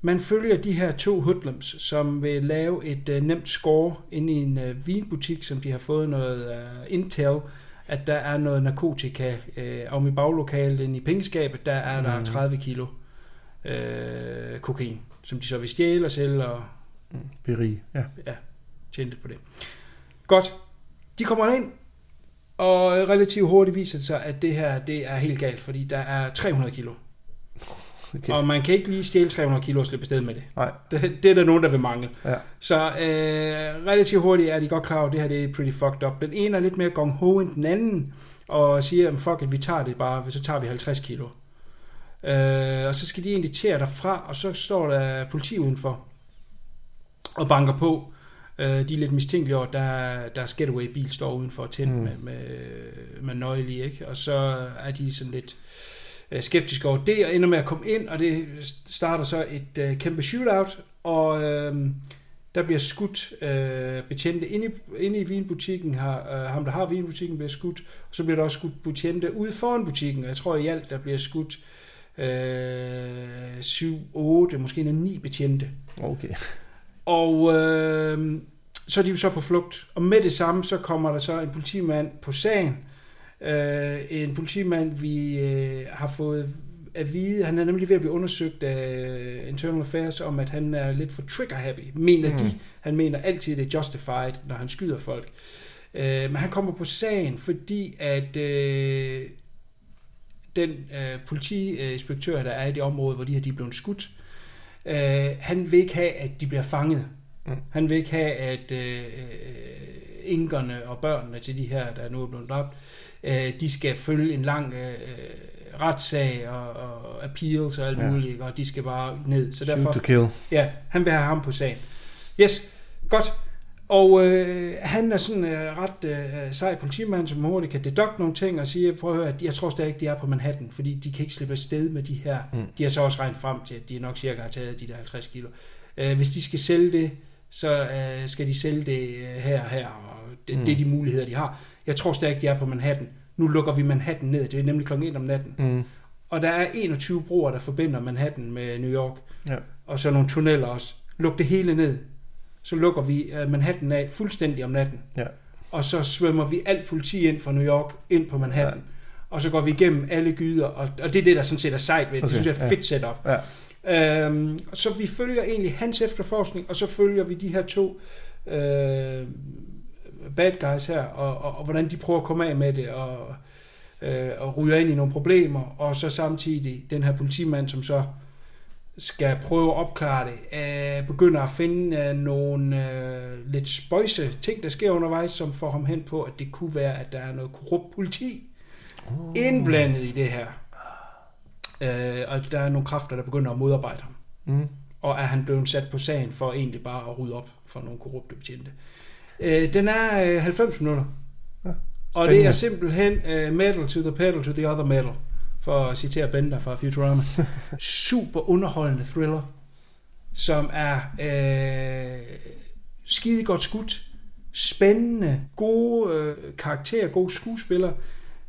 Man følger de her to hoodlums, som vil lave et uh, nemt score inde i en uh, vinbutik, som de har fået noget uh, intel, at der er noget narkotika uh, om i baglokalet inde i pengeskabet, der er der Mm. 30 kilo uh, kokain, som de så vil stjæle og sælge og Berig. Ja. ja, tjene lidt på det. Godt. De kommer ind, og relativt hurtigt viser det sig, at det her det er helt galt, fordi der er 300 kilo. Og man kan ikke lige stjæle 300 kilo og slippe afsted med det. Nej. Det, det er der nogen, der vil mangle. Ja. Så øh, relativt hurtigt er de godt klar over, at det her det er pretty fucked up. Den ene er lidt mere gong ho end den anden, og siger, "Jamen, fuck it, vi tager det bare, så tager vi 50 kilo. Øh, og så skal de tage derfra, og så står der politi udenfor og banker på. Øh, de er lidt mistænkelige over, at der, deres getaway-bil står udenfor tændt Mm. mm. med, med, med nøgle i, ikke? Og så er de sådan lidt øh, skeptiske over det, og ender med at komme ind, og det starter så et øh, kæmpe shootout, og øh, der bliver skudt øh, betjente inde i, inde i vinbutikken, har, øh, ham der har vinbutikken bliver skudt, og så bliver der også skudt betjente ude foran butikken, og jeg tror i alt, der bliver skudt øh, 7, 8, måske endda 9 betjente. Okay. Og øh, så er de jo så på flugt. Og med det samme, så kommer der så en politimand på sagen. Øh, en politimand, vi øh, har fået at vide, han er nemlig ved at blive undersøgt af Internal Affairs om, at han er lidt for trigger-happy. Mener mm. de. Han mener altid, det er justified, når han skyder folk. Øh, men han kommer på sagen, fordi at øh, den øh, politiinspektør, der er i det område, hvor de her de er blevet skudt, øh, han vil ikke have, at de bliver fanget. Mm. Han vil ikke have, at øh, inkerne og børnene til de her, der nu er blevet dræbt, øh, de skal følge en lang øh, retssag og, og appeals og alt Ja. muligt, og de skal bare ned. Så Shoot derfor, to kill. ja, han vil have ham på sagen. Yes, godt. Og øh, han er sådan øh, ret øh, sej politimand, som hurtigt kan deduct nogle ting og sige, prøv at høre, jeg tror stadig ikke, de er på Manhattan, fordi de kan ikke slippe afsted med de her. Mm. Mm. De har så også regnet frem til, at de nok cirka har taget de der 50 kilo. Øh, hvis de skal sælge det, så øh, skal de sælge det øh, her og her, og det, Mm. mm. det er de muligheder, de har. Jeg tror stadig ikke, de er på Manhattan. Nu lukker vi Manhattan ned, det er nemlig klokken 1 om natten. Mm. Og der er 21 broer, der forbinder Manhattan med New York. Ja. Og så nogle tunneller også. Luk det hele ned. Så lukker vi uh, Manhattan af fuldstændig om natten. Ja. Og så svømmer vi alt politi ind fra New York ind på Manhattan. Ja. Og så går vi igennem alle gyder. Og, og det er det, der sådan set er sejt ved det. Okay, det synes jeg er ja. fedt setup. Ja. Øhm, så vi følger egentlig hans efterforskning, og så følger vi de her to øh, bad guys her, og, og, og hvordan de prøver at komme af med det, og, øh, og ryger ind i nogle problemer, og så samtidig den her politimand, som så skal prøve at opklare det, øh, begynder at finde øh, nogle øh, lidt spøjse ting, der sker undervejs, som får ham hen på, at det kunne være, at der er noget korrupt politi oh. indblandet i det her. Øh, og der er nogle kræfter, der begynder at modarbejde ham. Mm. Og er han blevet sat på sagen for egentlig bare at rydde op for nogle korrupte betjente. Øh, den er øh, 90 minutter. Ja, og det er simpelthen øh, metal to the pedal to the other metal. For at citere Bender fra Futurama. Super underholdende thriller. Som er øh, skide godt skudt. Spændende. Gode øh, karakterer. Gode skuespillere.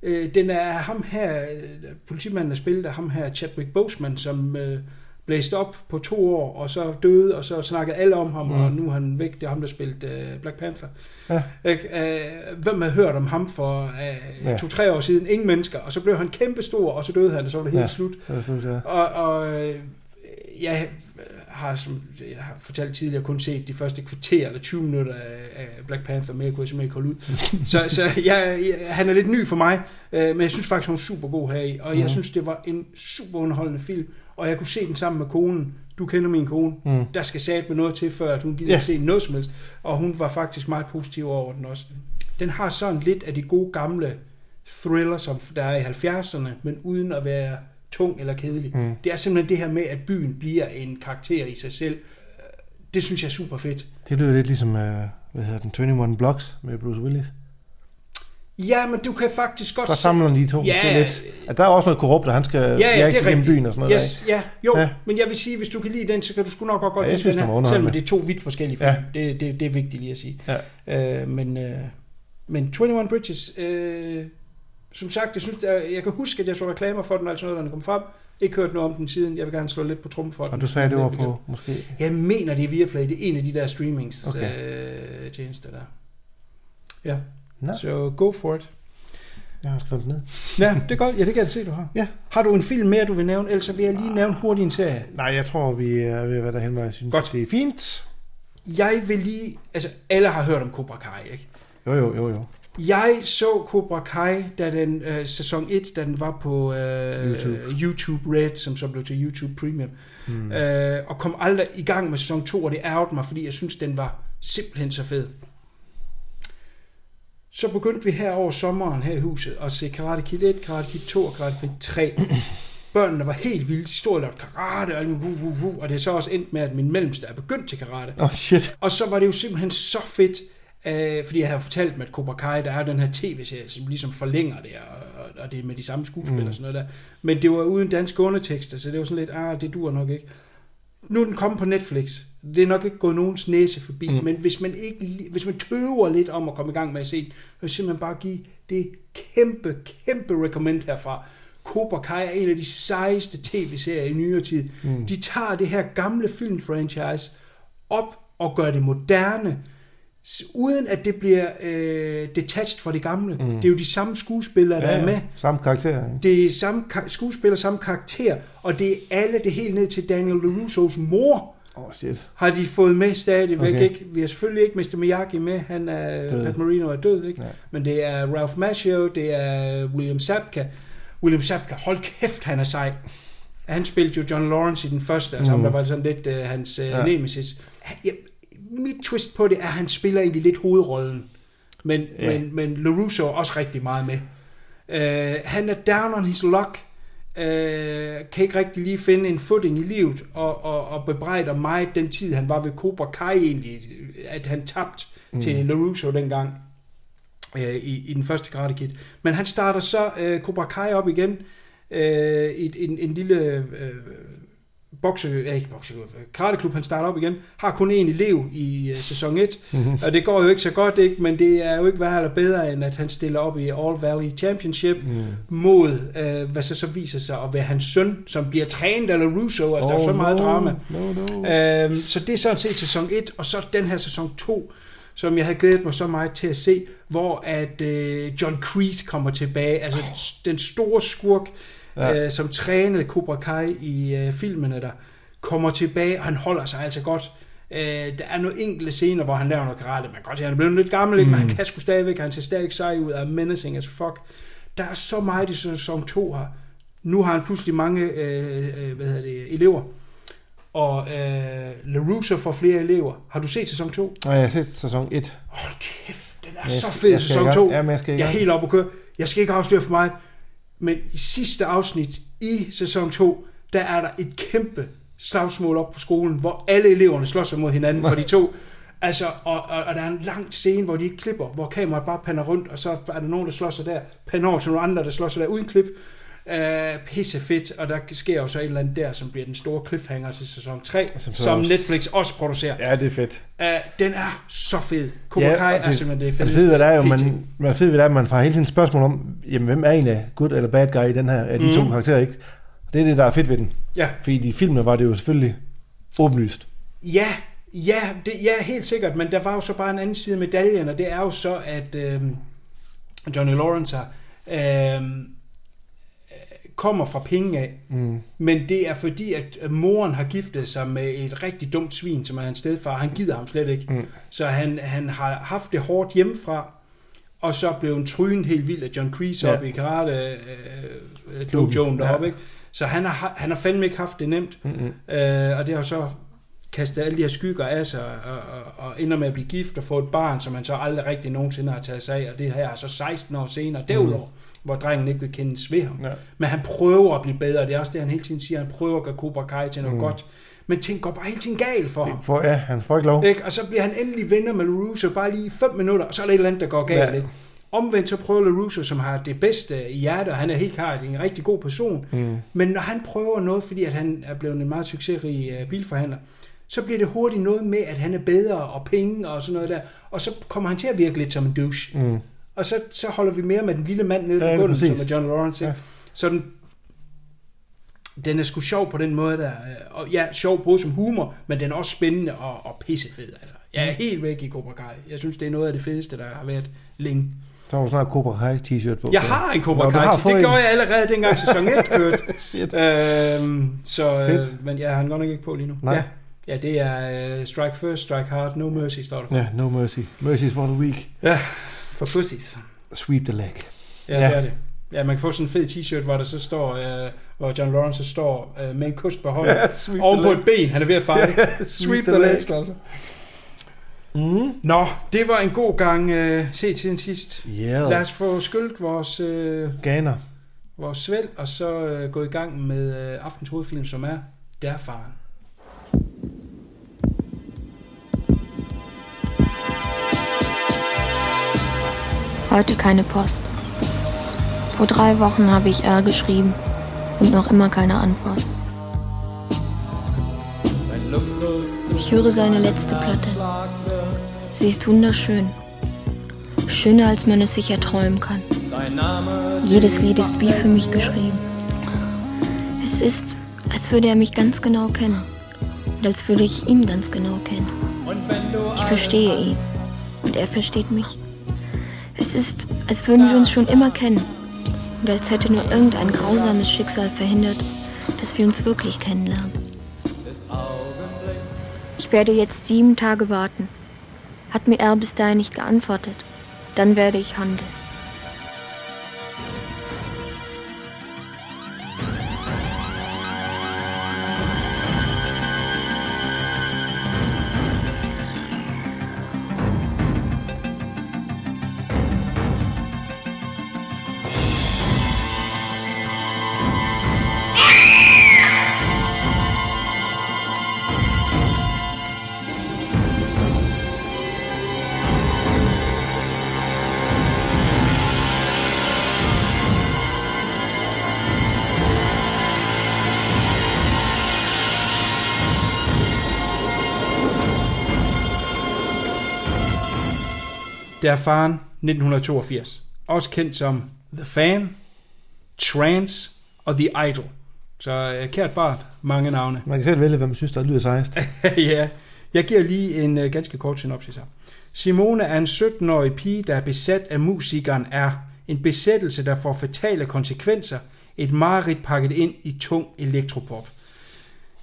Øh, den er ham her, øh, politimanden er spillet af ham her, Chadwick Boseman, som øh, blæst op på to år, og så døde, og så snakkede alle om ham, mm. og nu er han væk. Det er ham, der spillede uh, Black Panther. Ja. Ikke? Uh, hvem havde hørt om ham for uh, Ja. to-tre år siden? Ingen mennesker. Og så blev han kæmpestor, og så døde han, og så var det helt Ja. slut. Så det slut, ja. Og, og jeg har, som jeg har fortalt tidligere, kun set de første kvarter eller 20 minutter af, Black Panther, mere kunne jeg simpelthen ikke holde ud. så så jeg, jeg, han er lidt ny for mig, men jeg synes faktisk, hun er super god her i, og jeg Mhm. synes, det var en super underholdende film, og jeg kunne se den sammen med konen. Du kender min kone. Mm. Der skal sat med noget til, før at hun gider yeah. se noget som helst. Og hun var faktisk meget positiv over den også. Den har sådan lidt af de gode gamle thriller, som der er i 70'erne, men uden at være tung eller kedelig. Mm. Det er simpelthen det her med, at byen bliver en karakter i sig selv. Det synes jeg er super fedt. Det lyder lidt ligesom, uh, hvad hedder den, 21 Blocks med Bruce Willis. Ja, men du kan faktisk godt Der samler de to Ja, måske lidt. At der er også noget korrupt, og han skal Ja, ja, det er gennem byen og sådan noget. Yes, ja, jo, ja. Men jeg vil sige, hvis du kan lide den, så kan du sgu nok godt godt Ja, jeg lide synes, den her, selvom det er to vidt forskellige film. Ja. Det, det, det er vigtigt lige at sige. Ja. Øh, men, øh, men 21 Bridges, øh, som sagt, jeg, synes, der, jeg kan huske, at jeg så reklamer for den, altså noget, da den kom frem. Ikke hørt noget om den siden. Jeg vil gerne slå lidt på trummen for den. Og du sagde, det var på, måske... Jeg mener, det er Viaplay. Det er en af de der streamings Okay. øh, tjenester der. Ja, Nå, så go for it. jeg har skrevet det ned. Ja, det er godt. Ja, det kan jeg se, du har. Ja. Har du en film mere, du vil nævne? Ellers vil jeg lige nævne hurtigt en serie. Nej, jeg tror, vi er ved at være derhen, hvor jeg synes, Godt. det er fint. Jeg vil lige... Altså, alle har hørt om Cobra Kai, ikke? Jo, jo, jo, jo. Jeg så Cobra Kai, da den øh, sæson 1, da den var på øh, YouTube. YouTube Red, som så blev til YouTube Premium. Mm. Øh, og kom aldrig i gang med sæson 2, og det ærgede mig, fordi jeg synes, den var simpelthen så fed. Så begyndte vi her over sommeren her i huset at se Karate Kid 1, Karate Kid 2 og Karate Kid 3. Børnene var helt vilde. De stod og lavede karate, og, vuh, vuh, vuh, og det er så også endt med, at min mellemste er begyndt til karate. Åh, oh, shit. Og så var det jo simpelthen så fedt, øh, fordi jeg havde fortalt med at Cobra Kai, der er den her tv-serie, som ligesom forlænger det, og, og- og det er med de samme skuespillere Mm. og sådan noget der. Men det var uden danske undertekster, så det var sådan lidt, ah, det dur nok ikke. Nu er den kommet på Netflix. Det er nok ikke gået nogens næse forbi, Mm. men hvis man, ikke, hvis man tøver lidt om at komme i gang med at se den, så jeg simpelthen bare give det kæmpe, kæmpe recommend herfra. Cobra Kai er en af de sejeste tv-serier i nyere tid. Mm. De tager det her gamle filmfranchise op og gør det moderne, uden at det bliver øh, detached fra det gamle. Mm. Det er jo de samme skuespillere, der Ja, er med. Samme karakter. ikke? Det er samme ka- skuespiller, samme karakter, og det er alle det helt ned til Daniel LaRusso's mor, oh, shit. har de fået med stadigvæk. Okay. Ikke? Vi har selvfølgelig ikke Mr. Miyagi med, han er, Død. Pat Marino er død, ikke? Ja. men det er Ralph Macchio, det er William Zabka. William Zabka, hold kæft, han er sej. Han spillede jo John Lawrence i den første, altså mm. der var sådan lidt uh, hans uh, Ja. nemesis. Ja, mit twist på det er, at han spiller egentlig lidt hovedrollen, men, ja. men, men LaRusso er også rigtig meget med. Uh, han er down on his luck, uh, kan ikke rigtig lige finde en footing i livet, og, og, og bebrejder meget den tid, han var ved Cobra Kai egentlig, at han tabte mm. til LaRusso dengang øh, i, i den første Karate Kid. Men han starter så øh, Cobra Kai op igen, øh, i et- en, en lille øh, bokse, ja, ikke bokse, karateklub, han starter op igen, har kun én elev i øh, sæson 1, Mhm. og det går jo ikke så godt, ikke? men det er jo ikke værre eller bedre, end at han stiller op i All Valley Championship Mm. mod, øh, hvad så så viser sig at være hans søn, som bliver trænet af Russo, altså oh, der er så meget no, drama. No, no. Øhm, så det er sådan set sæson 1, og så den her sæson 2, som jeg havde glædet mig så meget til at se, hvor at øh, John Kreese kommer tilbage, altså oh. den store skurk, Ja. øh, som trænede Cobra Kai i øh, filmene der, kommer tilbage, og han holder sig altså godt. Øh, der er nogle enkelte scener, hvor han laver noget karate. Man kan godt se, at han er blevet lidt gammel, mm. men han kan sgu stadigvæk, han ser stadig sej ud, og er menacing as fuck. Der er så meget i sæson 2 her. Nu har han pludselig mange øh, øh, hvad hedder det, elever, og øh, LaRusso får flere elever. Har du set sæson 2? Nej, jeg har set sæson 1. Hold kæft, den er Jeg- så fed, sæson gang. 2. Jamen, jeg skal jeg er helt oppe at køre. Jeg skal ikke afsløre for meget, men i sidste afsnit i sæson 2, der er der et kæmpe slagsmål op på skolen, hvor alle eleverne slår sig mod hinanden for de to. Altså, og, og, og der er en lang scene, hvor de ikke klipper, hvor kameraet bare pander rundt, og så er der nogen, der slår sig der, pander over til nogle andre, der slår sig der uden klip. Uh, pisse fedt, og der sker jo så et eller andet der, som bliver den store cliffhanger til sæson 3, Som som, så som også- Netflix også producerer. Ja, det er fedt. Uh, den er så fed. Cobra Kai og er simpelthen det fedeste. det fede ved det er jo, man, hvad fedt ved det er, at man får hele tiden spørgsmål om, jamen, hvem er egentlig good eller bad guy i den her, af de mm. to Mhm. karakterer, ikke? Det er det, der er fedt ved den. Ja. Fordi i filmen var det jo selvfølgelig åbenlyst. Ja, ja, det, ja, helt sikkert, men der var jo så bare en anden side af medaljen, og det er jo så, at øh, Johnny Lawrence øh, kommer fra penge af, Mm. men det er fordi, at øh, moren har giftet sig med et rigtig dumt svin, som er hans stedfar. Han gider ham slet ikke. Mm. Så han, han har haft det hårdt hjemmefra, og så blev han trynet helt vildt af John Kreese Ja. ja. op i karate øh, øh, dojoen Ja. deroppe. Ikke? Så han har, han har fandme ikke haft det nemt. Mm-mm. Øh, og det har så kastet alle de her skygger af sig, og, og, og ender med at blive gift og få et barn, som han så aldrig rigtig nogensinde har taget sig af, og det her er så 16 år senere derudover, mm. Hvor drengen ikke vil kendes ved ham. Ja. Men han prøver at blive bedre, det er også det, han hele tiden siger, han prøver at gøre Cobra Kai til noget Mm. godt, men ting går bare hele tiden galt for ham. For, ja, han får ikke lov. Ikke? Og så bliver han endelig venner med LaRusso bare lige i 5 minutter, og så er der et eller andet, der går galt. Ja. Ikke? Omvendt så prøver LaRusso, som har det bedste i hjertet, og han er helt klart en rigtig god person, Mm. men når han prøver noget, fordi at han er blevet en meget succesrig øh, bilforhandler, så bliver det hurtigt noget med, at han er bedre og penge og sådan noget der, og så kommer han til at virke lidt som en douche. Mm. Og så, så holder vi mere med den lille mand nede Ja, på bunden, som er John Lawrence. Ja. Ja. Så den, den er sgu sjov på den måde der. Og ja, sjov både som humor, men den er også spændende og, og pissefed. Altså. Jeg Mm. er helt væk i Cobra Kai. Jeg synes, det er noget af det fedeste, der har været længe. Så har du snart Cobra Kai t-shirt på. Jeg har en Cobra Nå, Kai. har Det fået en. gjorde jeg allerede dengang sæson 1 kørte. Shit. Øhm, så, Fedt. øh, men jeg har den godt nok ikke på lige nu. Nej. Ja, ja det er uh, Strike First, Strike Hard, No Mercy, står der. Ja, no mercy. Mercy for the weak. For pussies. Sweep the leg. Ja, Ja. det er det. Ja, man kan få sådan en fed t-shirt, hvor der så står, uh, hvor John Lawrence så står uh, med en kost på hånden. Ja, sweep oven the på leg. et ben, han er ved at fejle. Ja, Sweep the legs, altså. Mm. Nå, det var en god gang uh, se til den sidst. Yeah. Lad os få skyldt vores, uh, Ganer. vores svælg, og så uh, gå i gang med uh, aftens hovedfilm, som er Der Heute keine Post. Vor drei Wochen habe ich R geschrieben und noch immer keine Antwort. Ich höre seine letzte Platte. Sie ist wunderschön. Schöner, als man es sich erträumen kann. Jedes Lied ist wie für mich geschrieben. Es ist, als würde er mich ganz genau kennen. Und als würde ich ihn ganz genau kennen. Ich verstehe ihn. Und er versteht mich. Es ist, als würden wir uns schon immer kennen. Und als hätte nur irgendein grausames Schicksal verhindert, dass wir uns wirklich kennenlernen. Ich werde jetzt sieben Tage warten. Hat mir er bis dahin nicht geantwortet, dann werde ich handeln. Der faren 1982. Også kendt som The Fan, Trance og The Idol. Så uh, kært barn, mange navne. Man kan selv vælge, hvad man synes, der lyder sejst. ja, jeg giver lige en uh, ganske kort synopsis her. Simone er en 17-årig pige, der er besat af musikeren R. En besættelse, der får fatale konsekvenser. Et mareridt pakket ind i tung elektropop.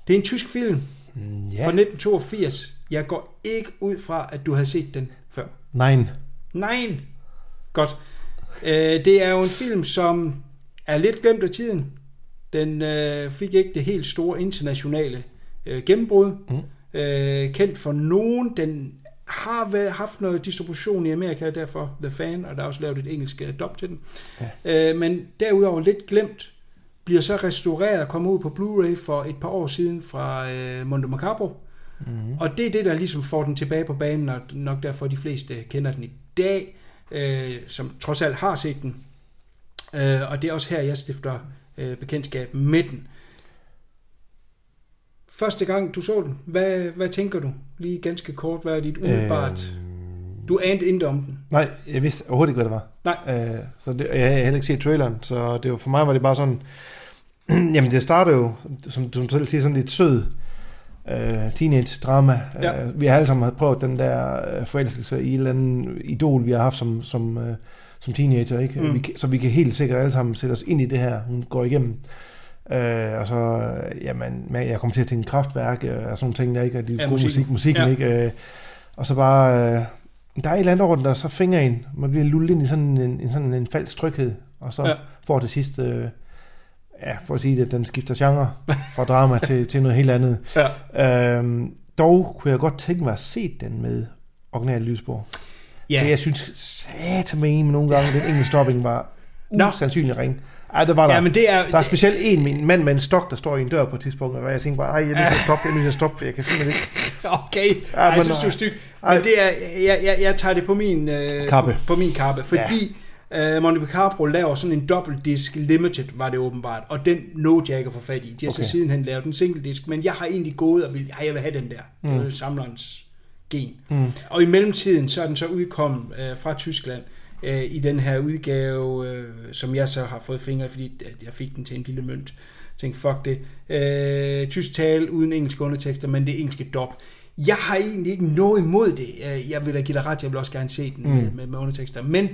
Det er en tysk film Mm, fra ja. 1982. Jeg går ikke ud fra, at du har set den før. Nej. Nej. Godt. Øh, det er jo en film, som er lidt glemt af tiden. Den øh, fik ikke det helt store internationale øh, gennembrud. Mm. Øh, kendt for nogen. Den har været, haft noget distribution i Amerika, derfor The Fan, og der er også lavet et engelsk øh, dub til den. Ja. Øh, men derudover lidt glemt, bliver så restaureret og kommer ud på Blu-ray for et par år siden fra øh, Mondo Macabro. Mm. Og det er det, der ligesom får den tilbage på banen, og nok derfor de fleste kender den i dag, øh, som trods alt har set den. Øh, og det er også her, jeg stifter øh, bekendtskab med den. Første gang, du så den, hvad, hvad tænker du? Lige ganske kort, hvad er dit umiddelbart? Øh, Du anede intet om den. nej, jeg vidste overhovedet ikke, hvad det var. Nej. Øh, så det, jeg havde heller ikke set traileren, så det var, for mig var det bare sådan, Jamen, det starter jo, som du selv siger, sådan lidt sød øh, teenage-drama. Ja. Øh, vi har alle sammen prøvet den der øh, forelskelse i et eller andet idol, vi har haft som, som, øh, som teenager, ikke? Mm. Vi, så vi kan helt sikkert alle sammen sætte os ind i det her, hun går igennem. Øh, og så, øh, jamen, jeg kommer til at tænke kraftværk øh, og sådan ting, der ikke er de Ja, gode musik, musikken, Ja. ikke? Øh, og så bare, øh, der er et eller andet over den, der så finger en. Man bliver lullet ind i sådan en, en, sådan en falsk tryghed, og så Ja. får til sidst, øh, ja, for at sige det, den skifter genre fra drama til, til noget helt andet. Ja. Øhm, dog kunne jeg godt tænke mig at se den med original lysbord. Ja. Ja. Jeg synes, en nogle gange, den engelske stopping var usandsynlig ring. Ej, det var der. Ja, men det er... der er specielt en min mand med en stok, der står i en dør på et tidspunkt, og jeg tænker bare, ej, jeg er nødt til at stoppe, jeg er nødt til at stoppe, jeg kan simpelthen ikke. Okay, Ja, ja, jeg synes, du er styg. Ej. Men det er, jeg, jeg, jeg tager det på min, øh, Kappe. På, på min kappe, fordi ja. Øh, Monte Carlo laver sådan en dobbeltdisk limited, var det åbenbart, og den no Jack får fat i. De har okay. så sidenhen lavet en single disk, men jeg har egentlig gået og vil, jeg vil have den der, Mm. samlerens gen. Mm. Og i mellemtiden, så er den så udkommet øh, fra Tyskland, øh, i den her udgave, øh, som jeg så har fået fingre, fordi at jeg fik den til en lille mønt. Jeg tænkte, fuck det. Øh, tysk tale uden engelske undertekster, men det er engelske dop. Jeg har egentlig ikke noget imod det. Jeg vil da give dig ret, jeg vil også gerne se den mm. med, med, med undertekster. Men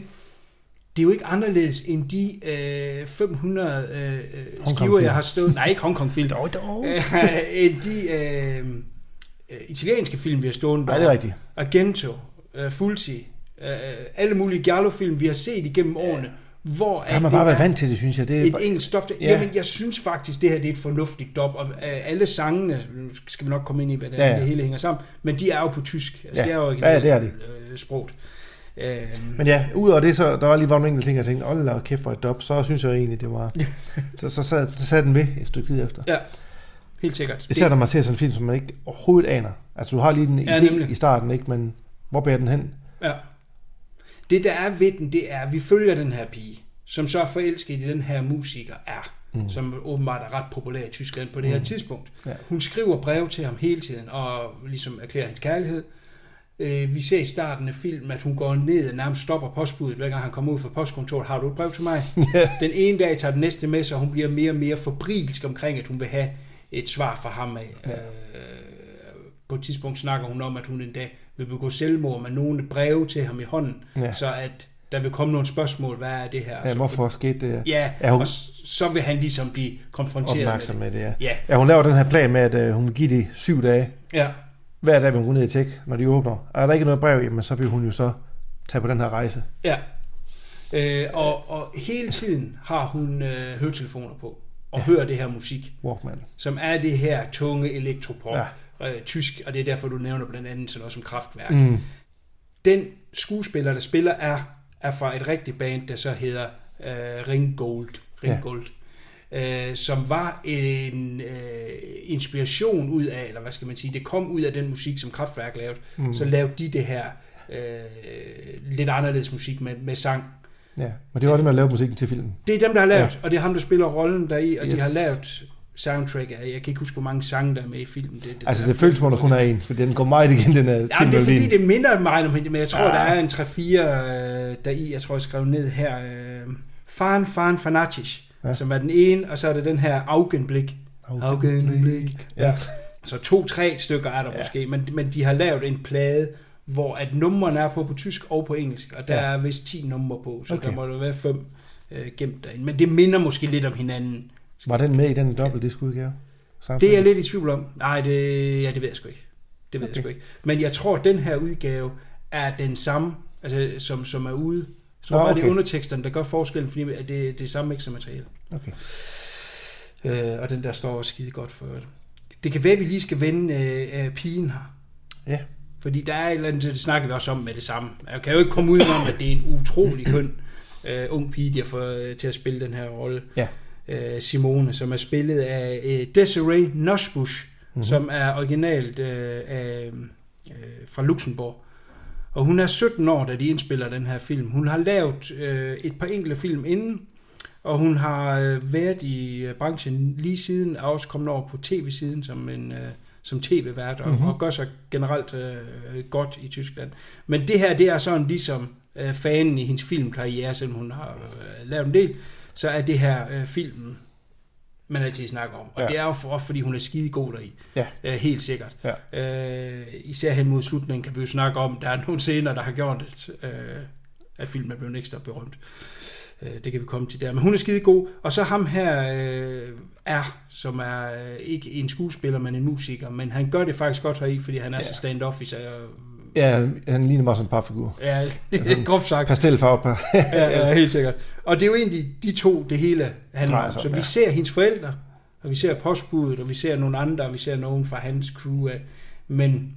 det er jo ikke anderledes end de øh, 500 øh, øh, skiver, jeg har stået... Nej, ikke Hongkong-film. Dog, dog. Øh, end de øh, øh, italienske film, vi har stående Nej, det er rigtigt. Argento, øh, Fulci, øh, alle mulige Giallo-film, vi har set igennem årene, hvor Der har man bare det været vant til det, synes jeg. Det er et bare- engelsk dop. Ja. Jamen, jeg synes faktisk, det her det er et fornuftigt dop, og øh, alle sangene, skal vi nok komme ind i, hvad det, Ja, ja, ja. det hele hænger sammen, men de er jo på tysk. Altså, Ja. det er jo Ja, ja, det er de. øh, sproget. Øh, Men ja, udover det, så der var lige var enkelte ting, jeg tænkte, hold da kæft for et dop, så synes jeg egentlig, det var... så, så, sad, så sad den ved et stykke tid efter. ja, helt sikkert. Især når man ser sådan en film, som man ikke overhovedet aner. Altså, du har lige en Ja, idé nemlig. i starten, ikke? Men hvor bærer den hen? Ja. Det, der er ved den, det er, at vi følger den her pige, som så er forelsket i den her musiker er, mm. som åbenbart er ret populær i Tyskland på det her tidspunkt. Ja. Hun skriver brev til ham hele tiden, og ligesom erklærer hendes kærlighed. Øh, Vi ser i starten af filmen, at hun går ned og nærmest stopper postbuddet, hver gang han kommer ud fra postkontoret. Har du et brev til mig? Ja. Den ene dag tager den næste med sig, og hun bliver mere og mere fabrilsk omkring, at hun vil have et svar fra ham af. Ja. På et tidspunkt snakker hun om, at hun en dag vil begå selvmord med nogle breve til ham i hånden, ja. så at der vil komme nogle spørgsmål, hvad er det her? Ja, Så- hvorfor skete det? Ja, Er hun og så vil han ligesom blive konfronteret opmærksom med med det, ja. Ja. Ja, hun laver den her plan med, at øh, hun vil give det syv dage. det. Ja, Hver dag vil hun ned og tjekke, når de åbner. Er der ikke noget brev, jamen så vil hun jo så tage på den her rejse. ja. Øh, og, og hele tiden har hun øh, høretelefoner på, og ja. hører det her musik, Walkman. som er det her tunge elektropop, ja. øh, tysk, og det er derfor, du nævner blandt andet sådan noget som kraftværk. Mm. Den skuespiller, der spiller, er, er fra et rigtigt band, der så hedder øh, Ringgold. Ringgold. Ja. Øh, som var en øh, inspiration ud af, eller hvad skal man sige, det kom ud af den musik, som Kraftværk lavede. Mm. Så lavede de det her øh, lidt anderledes musik med, med sang. Ja, men det var det med at lave musikken til filmen. Det er dem, der har lavet, Ja. og det er ham, der spiller rollen deri, og yes. de har lavet soundtrack af, jeg kan ikke huske, hvor mange sange, der er med i filmen. Det, det, Altså, der det føles som om, der kun er en, for den går meget igen, den er Ja, det er fordi, det... minder mig om hende, men jeg tror, Ja. der er en 3-4 øh, der i, jeg tror, jeg skrev ned her. Øh, Fan Fan Fanatic, Ja. som er den ene, og så er det den her Augenblik. Augenblik. Ja. Så to-tre stykker er der Ja. måske, men, men de har lavet en plade, hvor at numrene er på på tysk og på engelsk, og der Ja. er vist 10 numre på, så Okay. der må der være fem øh, gemt derinde. Men det minder måske lidt om hinanden. Var den med i den dobbeltdisk-udgave? Det er jeg lidt i tvivl om. Nej, det, ja, det ved jeg sgu ikke. Det ved. Okay. jeg sgu ikke. Men jeg tror, at den her udgave er den samme, altså, som, som er ude. Jeg tror Nå, bare, det okay. er underteksterne, der gør forskellen, fordi det, det er samme materiale. Okay. Øh, og den der står også skide godt for det. Det kan være, at vi lige skal vende øh, øh, pigen her. Ja. Fordi der er et eller andet, det snakker vi også om med det samme. Jeg kan jo ikke komme ud om, at det er en utrolig køn øh, ung pige, de har fået øh, til at spille den her rolle. Ja. Øh, Simone, som er spillet af øh, Desiree Nosbusch, mm-hmm. som er originalt øh, af, øh, fra Luxembourg. Og hun er 17 år, da de indspiller den her film. Hun har lavet øh, et par enkelte film inden, og hun har øh, været i øh, branchen lige siden, er også kommet over på tv-siden som en... Øh, som tv-vært, og, Mhm. mm-hmm. og gør sig generelt øh, godt i Tyskland. Men det her, det er sådan ligesom øh, fanen i hendes filmkarriere, selvom hun har øh, lavet en del, så er det her øh, filmen man altid snakker om. Og Ja. det er jo for, fordi hun er skide god deri. Ja. Øh, helt sikkert. Ja. Øh, især hen mod slutningen kan vi jo snakke om, der er nogle scener, der har gjort, at, øh, at filmen er blevet ekstra berømt. Øh, det kan vi komme til der. Men hun er skide god. Og så ham her øh, er, som er øh, ikke en skuespiller, men en musiker. Men han gør det faktisk godt heri, fordi han er Ja. så stand-office. Og, Ja, han ligner mig som en parfigur. ja, Altså, groft sagt. Pastelfarve på. ja, ja, helt sikkert. Og det er jo egentlig de to, det hele handler om. Så om, vi ja. ser hendes forældre, og vi ser postbuddet, og vi ser nogle andre, og vi ser nogen fra hans crew af. Men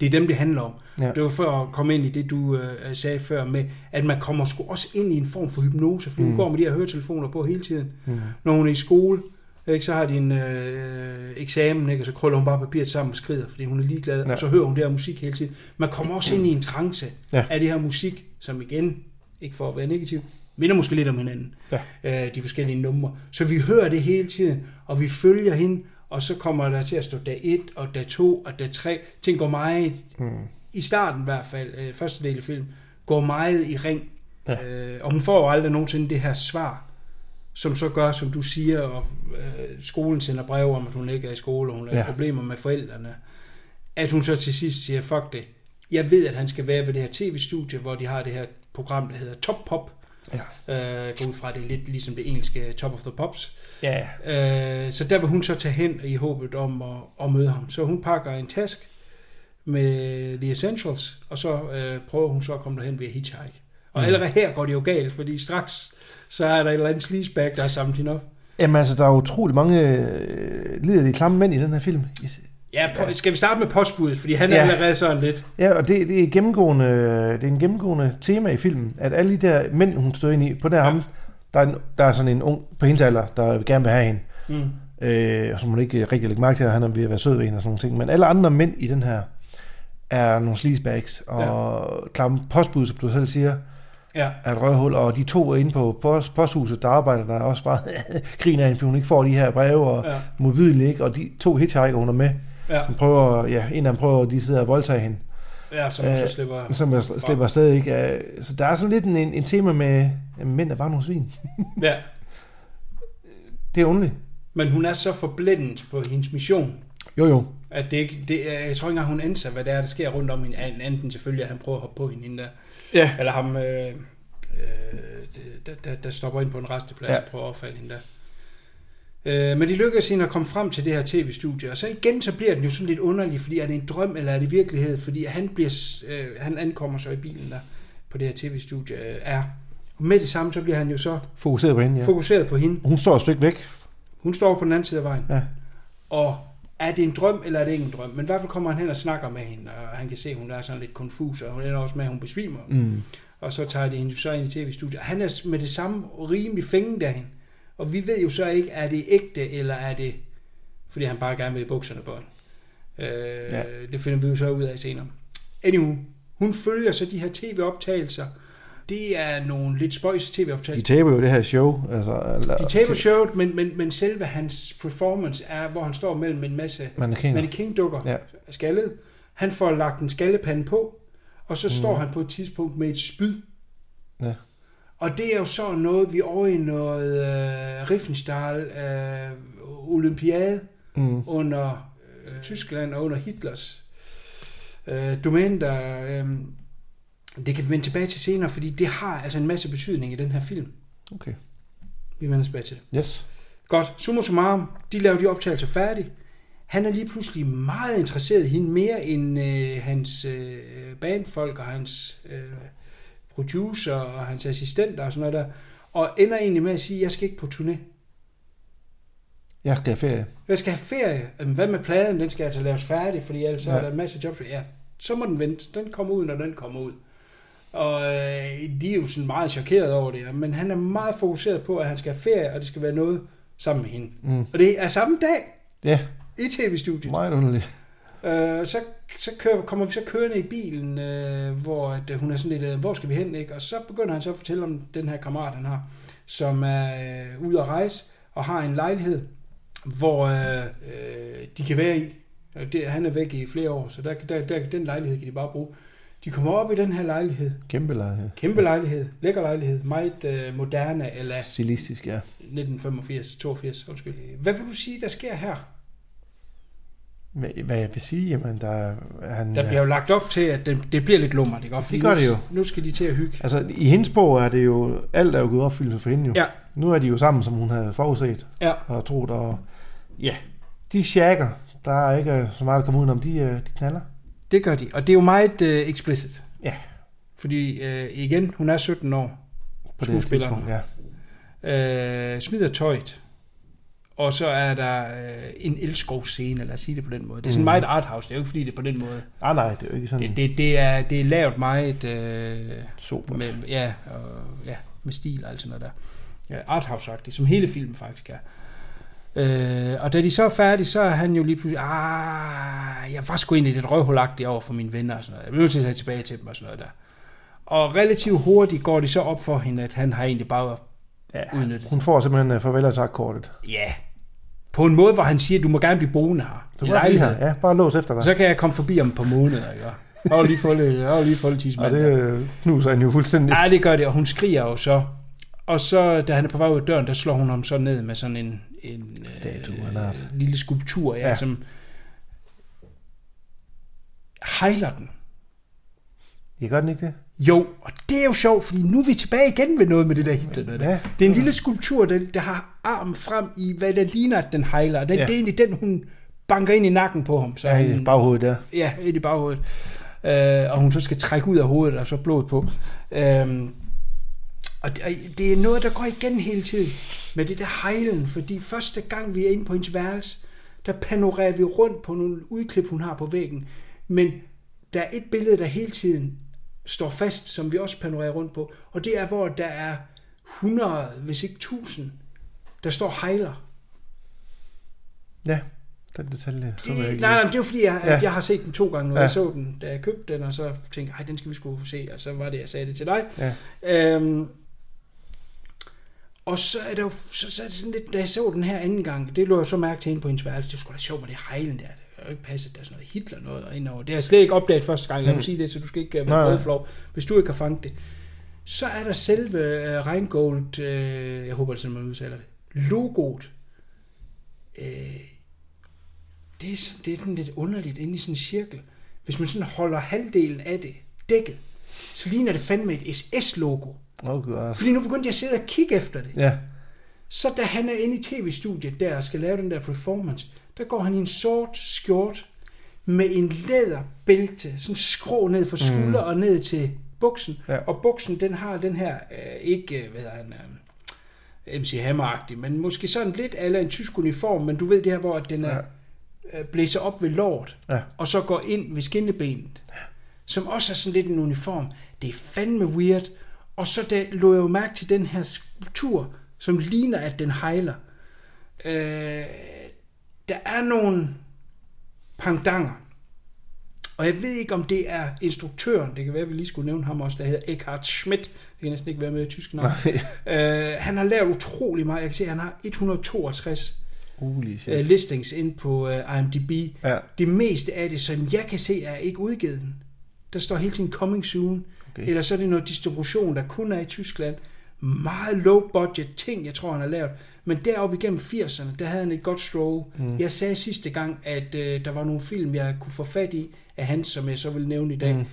det er dem, det handler om. Ja. Ja. Det var for at komme ind i det, du øh, sagde før med, at man kommer sgu også ind i en form for hypnose, for mm. hun går med de her høretelefoner på hele tiden. Mm. Når hun er i skole, ikke, så har de en øh, eksamen, ikke, og så krøller hun bare papiret sammen og skrider, fordi hun er ligeglad, Ja. og så hører hun det her musik hele tiden. Man kommer også ind i en trance ja. af det her musik, som igen, ikke for at være negativ, minder måske lidt om hinanden, Ja. øh, de forskellige numre. Så vi hører det hele tiden, og vi følger hende, og så kommer der til at stå dag 1, og dag 2, og dag 3. Ting går meget, Mm. i starten i hvert fald, øh, første del af filmen, går meget i ring. Ja. Øh, og hun får jo aldrig nogensinde det her svar, som så gør, som du siger, og øh, skolen sender brev om, at hun ikke er i skole, og hun har Ja. problemer med forældrene. At hun så til sidst siger, fuck det. Jeg ved, at han skal være ved det her tv-studie, hvor de har det her program, der hedder Top Pop. Ja. Øh, gå ud fra, det lidt ligesom det engelske Top of the Pops. Ja, Øh, så der vil hun så tage hen i håbet om at, at møde ham. Så hun pakker en task med The Essentials, og så øh, prøver hun så at komme derhen ved at hitchhike. Og mm. allerede her går det jo galt, fordi straks så er der et eller andet sleazeback, der har samlet hende op. Jamen altså, der er utrolig mange øh, liderlige klamme mænd i den her film. Ja, på, skal vi starte med postbuddet, fordi han er Ja. allerede sådan lidt... Ja, og det, det, er gennemgående, det er en gennemgående tema i filmen, at alle de der mænd, hun stod ind i, på der ja. ham, der er, en, der er sådan en ung på hendes alder, der gerne vil have hende, Mm. øh, og som hun ikke rigtig lægger mærke til, at han er ved at være sød ved hende og sådan nogle ting. Men alle andre mænd i den her er nogle sleazebags, og ja. klamme postbud, som du selv siger, Ja. er et røvhul, og de to inde på post, posthuset, der arbejder der er også bare griner af fordi hun ikke får de her breve, og ja. Modbydeligt ikke, og de to hitchhiker, hun er med, Ja. som prøver, ja, en af dem prøver, de sidder og voldtager hende, Ja, som Øh, så slipper... som jeg slipper afsted, ikke? Øh, Så der er sådan lidt en, en, tema med, at mænd er bare nogle svin. Ja. Det er underligt. Men hun er så forblændet på hendes mission, Jo, jo. at det ikke... Det, jeg tror ikke engang, hun anser, hvad det er, der sker rundt om hende. An- Enten selvfølgelig, at han prøver at hoppe på hende, hende der. Ja. Eller ham, øh, øh, der, der, der stopper ind på en resteplads Ja. og prøver at opfalde hende der. Øh, men de lykkedes hende at komme frem til det her tv-studie, og så igen så bliver den jo sådan lidt underlig, fordi er det en drøm, eller er det virkelighed? Fordi han, bliver, øh, han ankommer så i bilen der på det her tv-studie øh, er. Og med det samme, så bliver han jo så Fokuseret på hende, ja. fokuseret på hende. Hun står et stykke væk. Hun står på den anden side af vejen. Ja. Og er det en drøm, eller er det ikke en drøm? Men i hvert fald kommer han hen og snakker med hende, og han kan se, at hun er sådan lidt konfus, og hun ender også med, at hun besvimer. Mm. Og så tager de hende så ind i tv-studiet. Han er med det samme rimelig fænget af hende. Og vi ved jo så ikke, er det ægte, eller er det, fordi han bare gerne vil i bukserne på hende. Øh, ja. Det finder vi jo så ud af senere. Anywho, hun følger så de her tv-optagelser. Det er nogle lidt spøjse De tv-optagelser. taber jo det her show. Altså, eller, De taber showet, men, men, men selve hans performance er, hvor han står mellem en masse mannequin-dukker, Ja. skaldet. Han får lagt en skaldepande på, og så står Mm. han på et tidspunkt med et spyd. Ja. Og det er jo så noget, vi er over i noget uh, Riefenstahl uh, olympiade Mm. under uh, Tyskland og under Hitlers uh, domæne, der... Um, det kan vi vende tilbage til senere, fordi det har altså en masse betydning i den her film. Okay. Vi vender tilbage til det. Yes. Godt, summa summarum, de laver de optagelser færdige. Han er lige pludselig meget interesseret i hende, mere end øh, hans øh, bandfolk og hans øh, producer og hans assistenter og sådan noget der. Og ender egentlig med at sige, jeg skal ikke på turné. Jeg skal have ferie. Jeg skal have ferie. Jamen, hvad med pladen? Den skal altså laves færdig, fordi ellers ja. Er der en masse jobs. Ja, så må den vente. Den kommer ud, når den kommer ud. Og øh, de er jo sådan meget chokeret over det, men han er meget fokuseret på, at han skal have ferie, og det skal være noget sammen med hende. Mm. Og det er samme dag Ja, i tv-studiet. meget underligt. Øh, så så kører, kommer vi så kørende i bilen, øh, hvor at, øh, hun er sådan lidt, øh, hvor skal vi hen, ikke? Og så begynder han så at fortælle om den her kammerat, han har, som er øh, ude at rejse og har en lejlighed, hvor øh, øh, de kan være i. Det, han er væk i flere år, så der, der, der, den lejlighed kan de bare bruge. De kommer op i den her lejlighed. Kæmpe lejlighed. Kæmpe lejlighed. Lækker lejlighed. Meget øh, moderne, eller Stilistisk, ja. 1985, 82, undskyld. Hvad vil du sige, der sker her? Hvad, hvad jeg vil sige, jamen, der er han... Der bliver jo lagt op til, at det, det bliver lidt lummert, ikke? Fordi Det gør nu- det jo. Nu skal de til at hygge. Altså, i hendes bog er det jo... Alt er jo gået opfyldelse for hende jo. Ja. Nu er de jo sammen, som hun havde forudset. Ja. Og troet, og... Ja. De shaker. Der er ikke så meget at komme udenom. De, øh, de knaller. Det gør de, og det er jo meget øh, explicit. Ja. Fordi øh, igen, hun er 17 år, På det skuespilleren. tidspunkt, ja. øh, smider tøjet, og så er der øh, en elskovsscene, lad os sige det på den måde. Det er sådan Mm. meget arthouse, det er jo ikke fordi, det er på den måde. Ah, nej, det er jo ikke sådan... Det, det, det, er, det er lavet meget øh, Sobert. med, ja, og, ja, med stil og alt sådan noget der. Ja, arthouse-agtigt, som hele filmen faktisk er. Øh, og da de så er færdige, så er han jo lige pludselig, ah, jeg var sgu egentlig lidt røvhulagtig over for mine venner og sådan noget. Jeg blev nødt til at tage tilbage til dem og sådan noget der. Og relativt hurtigt går det så op for hende, at han har egentlig bare ja, udnyttet Hun får simpelthen uh, farvel og tak kortet. Ja. På en måde, hvor han siger, du må gerne blive boende her. Du må blive her. Ja, bare lås efter dig. Så kan jeg komme forbi om par måneder, ikke? Har lige fået lidt, har lige lidt Og tidsmand. det øh, knuser han jo fuldstændig. Ja, det gør det, og hun skriger jo så. Og så, da han er på vej ud af døren, der slår hun ham så ned med sådan en, en Statue øh, eller noget. lille skulptur, ja, Ja. som hejler den. Jeg gør den ikke det? Jo, og det er jo sjovt, fordi nu er vi tilbage igen ved noget med det der Hitler. Der. Ja. Det er en lille skulptur, der, der har armen frem i, hvad der ligner, at den hejler. Den, Ja. Det er egentlig den, hun banker ind i nakken på ham. Så Ja, han, i baghovedet der. Ja, ind i baghovedet. Øh, og hun så skal trække ud af hovedet, og så blod på. Øhm, og det, er noget, der går igen hele tiden med det der hejlen, fordi første gang vi er inde på hendes værelse, der panorerer vi rundt på nogle udklip, hun har på væggen. Men der er et billede, der hele tiden står fast, som vi også panorerer rundt på, og det er, hvor der er 100, hvis ikke 1000, der står hejler. Ja, den detalje. Så Det, jeg nej, ikke nej, det er jo fordi, jeg, Ja. jeg har set den to gange nu. Ja. Jeg så den, da jeg købte den, og så tænkte jeg, "Ej, den skal vi sgu se, og så var det, jeg sagde det til dig. Ja. Øhm, og så er, det jo, så, så er det sådan lidt, da jeg så den her anden gang, det lå jeg så mærke til hende på hendes værelse, det var sgu da sjovt med det hejlen der, det kan jo ikke passe, at der er sådan noget Hitler noget indover. Det har jeg slet ikke opdaget første gang, lad Mm. mig sige det, så du skal ikke øh, være nej. rødflov, hvis du ikke har fanget det. Så er der selve uh, Reingold, uh, jeg håber det er sådan, man udtaler det, logoet. Uh, det, er, sådan- det er sådan lidt underligt inde i sådan en cirkel. Hvis man sådan holder halvdelen af det dækket, så ligner det fandme et SS-logo. Åh, gud. Fordi nu begyndte jeg at sidde og kigge efter det. Ja, Så da han er inde i tv-studiet der og skal lave den der performance, der går han i en sort skjort med en læderbælte, sådan skrå ned fra skulder mm. og ned til buksen. Ja. Og buksen, den har den her, øh, ikke, øh, hvad hedder han, øh, MC Hammer men måske sådan lidt eller en tysk uniform, men du ved det her, hvor den er øh, blæser op ved lort, ja. og så går ind ved skinnebenet, som også er sådan lidt en uniform. Det er fandme weird. Og så der, lå jeg jo mærke til den her skulptur, som ligner, at den hejler. Øh, der er nogle pangdanger. Og jeg ved ikke, om det er instruktøren, det kan være, at vi lige skulle nævne ham også, der hedder Eckhard Schmidt, det kan næsten ikke være med i tysk navn. øh, han har lavet utrolig meget, jeg kan se, at han har 162 Holy shit. listings ind på øh, IMDb. Ja. Det meste af det, som jeg kan se, er ikke udgivet. Der står hele tiden coming soon. Okay. Eller så er det noget distribution, der kun er i Tyskland. Meget low budget ting, jeg tror, han har lavet. Men deroppe igennem 80'erne, der havde han et godt stroll. Mm. Jeg sagde sidste gang, at øh, der var nogle film, jeg kunne få fat i af hans, som jeg så vil nævne i dag. Mm.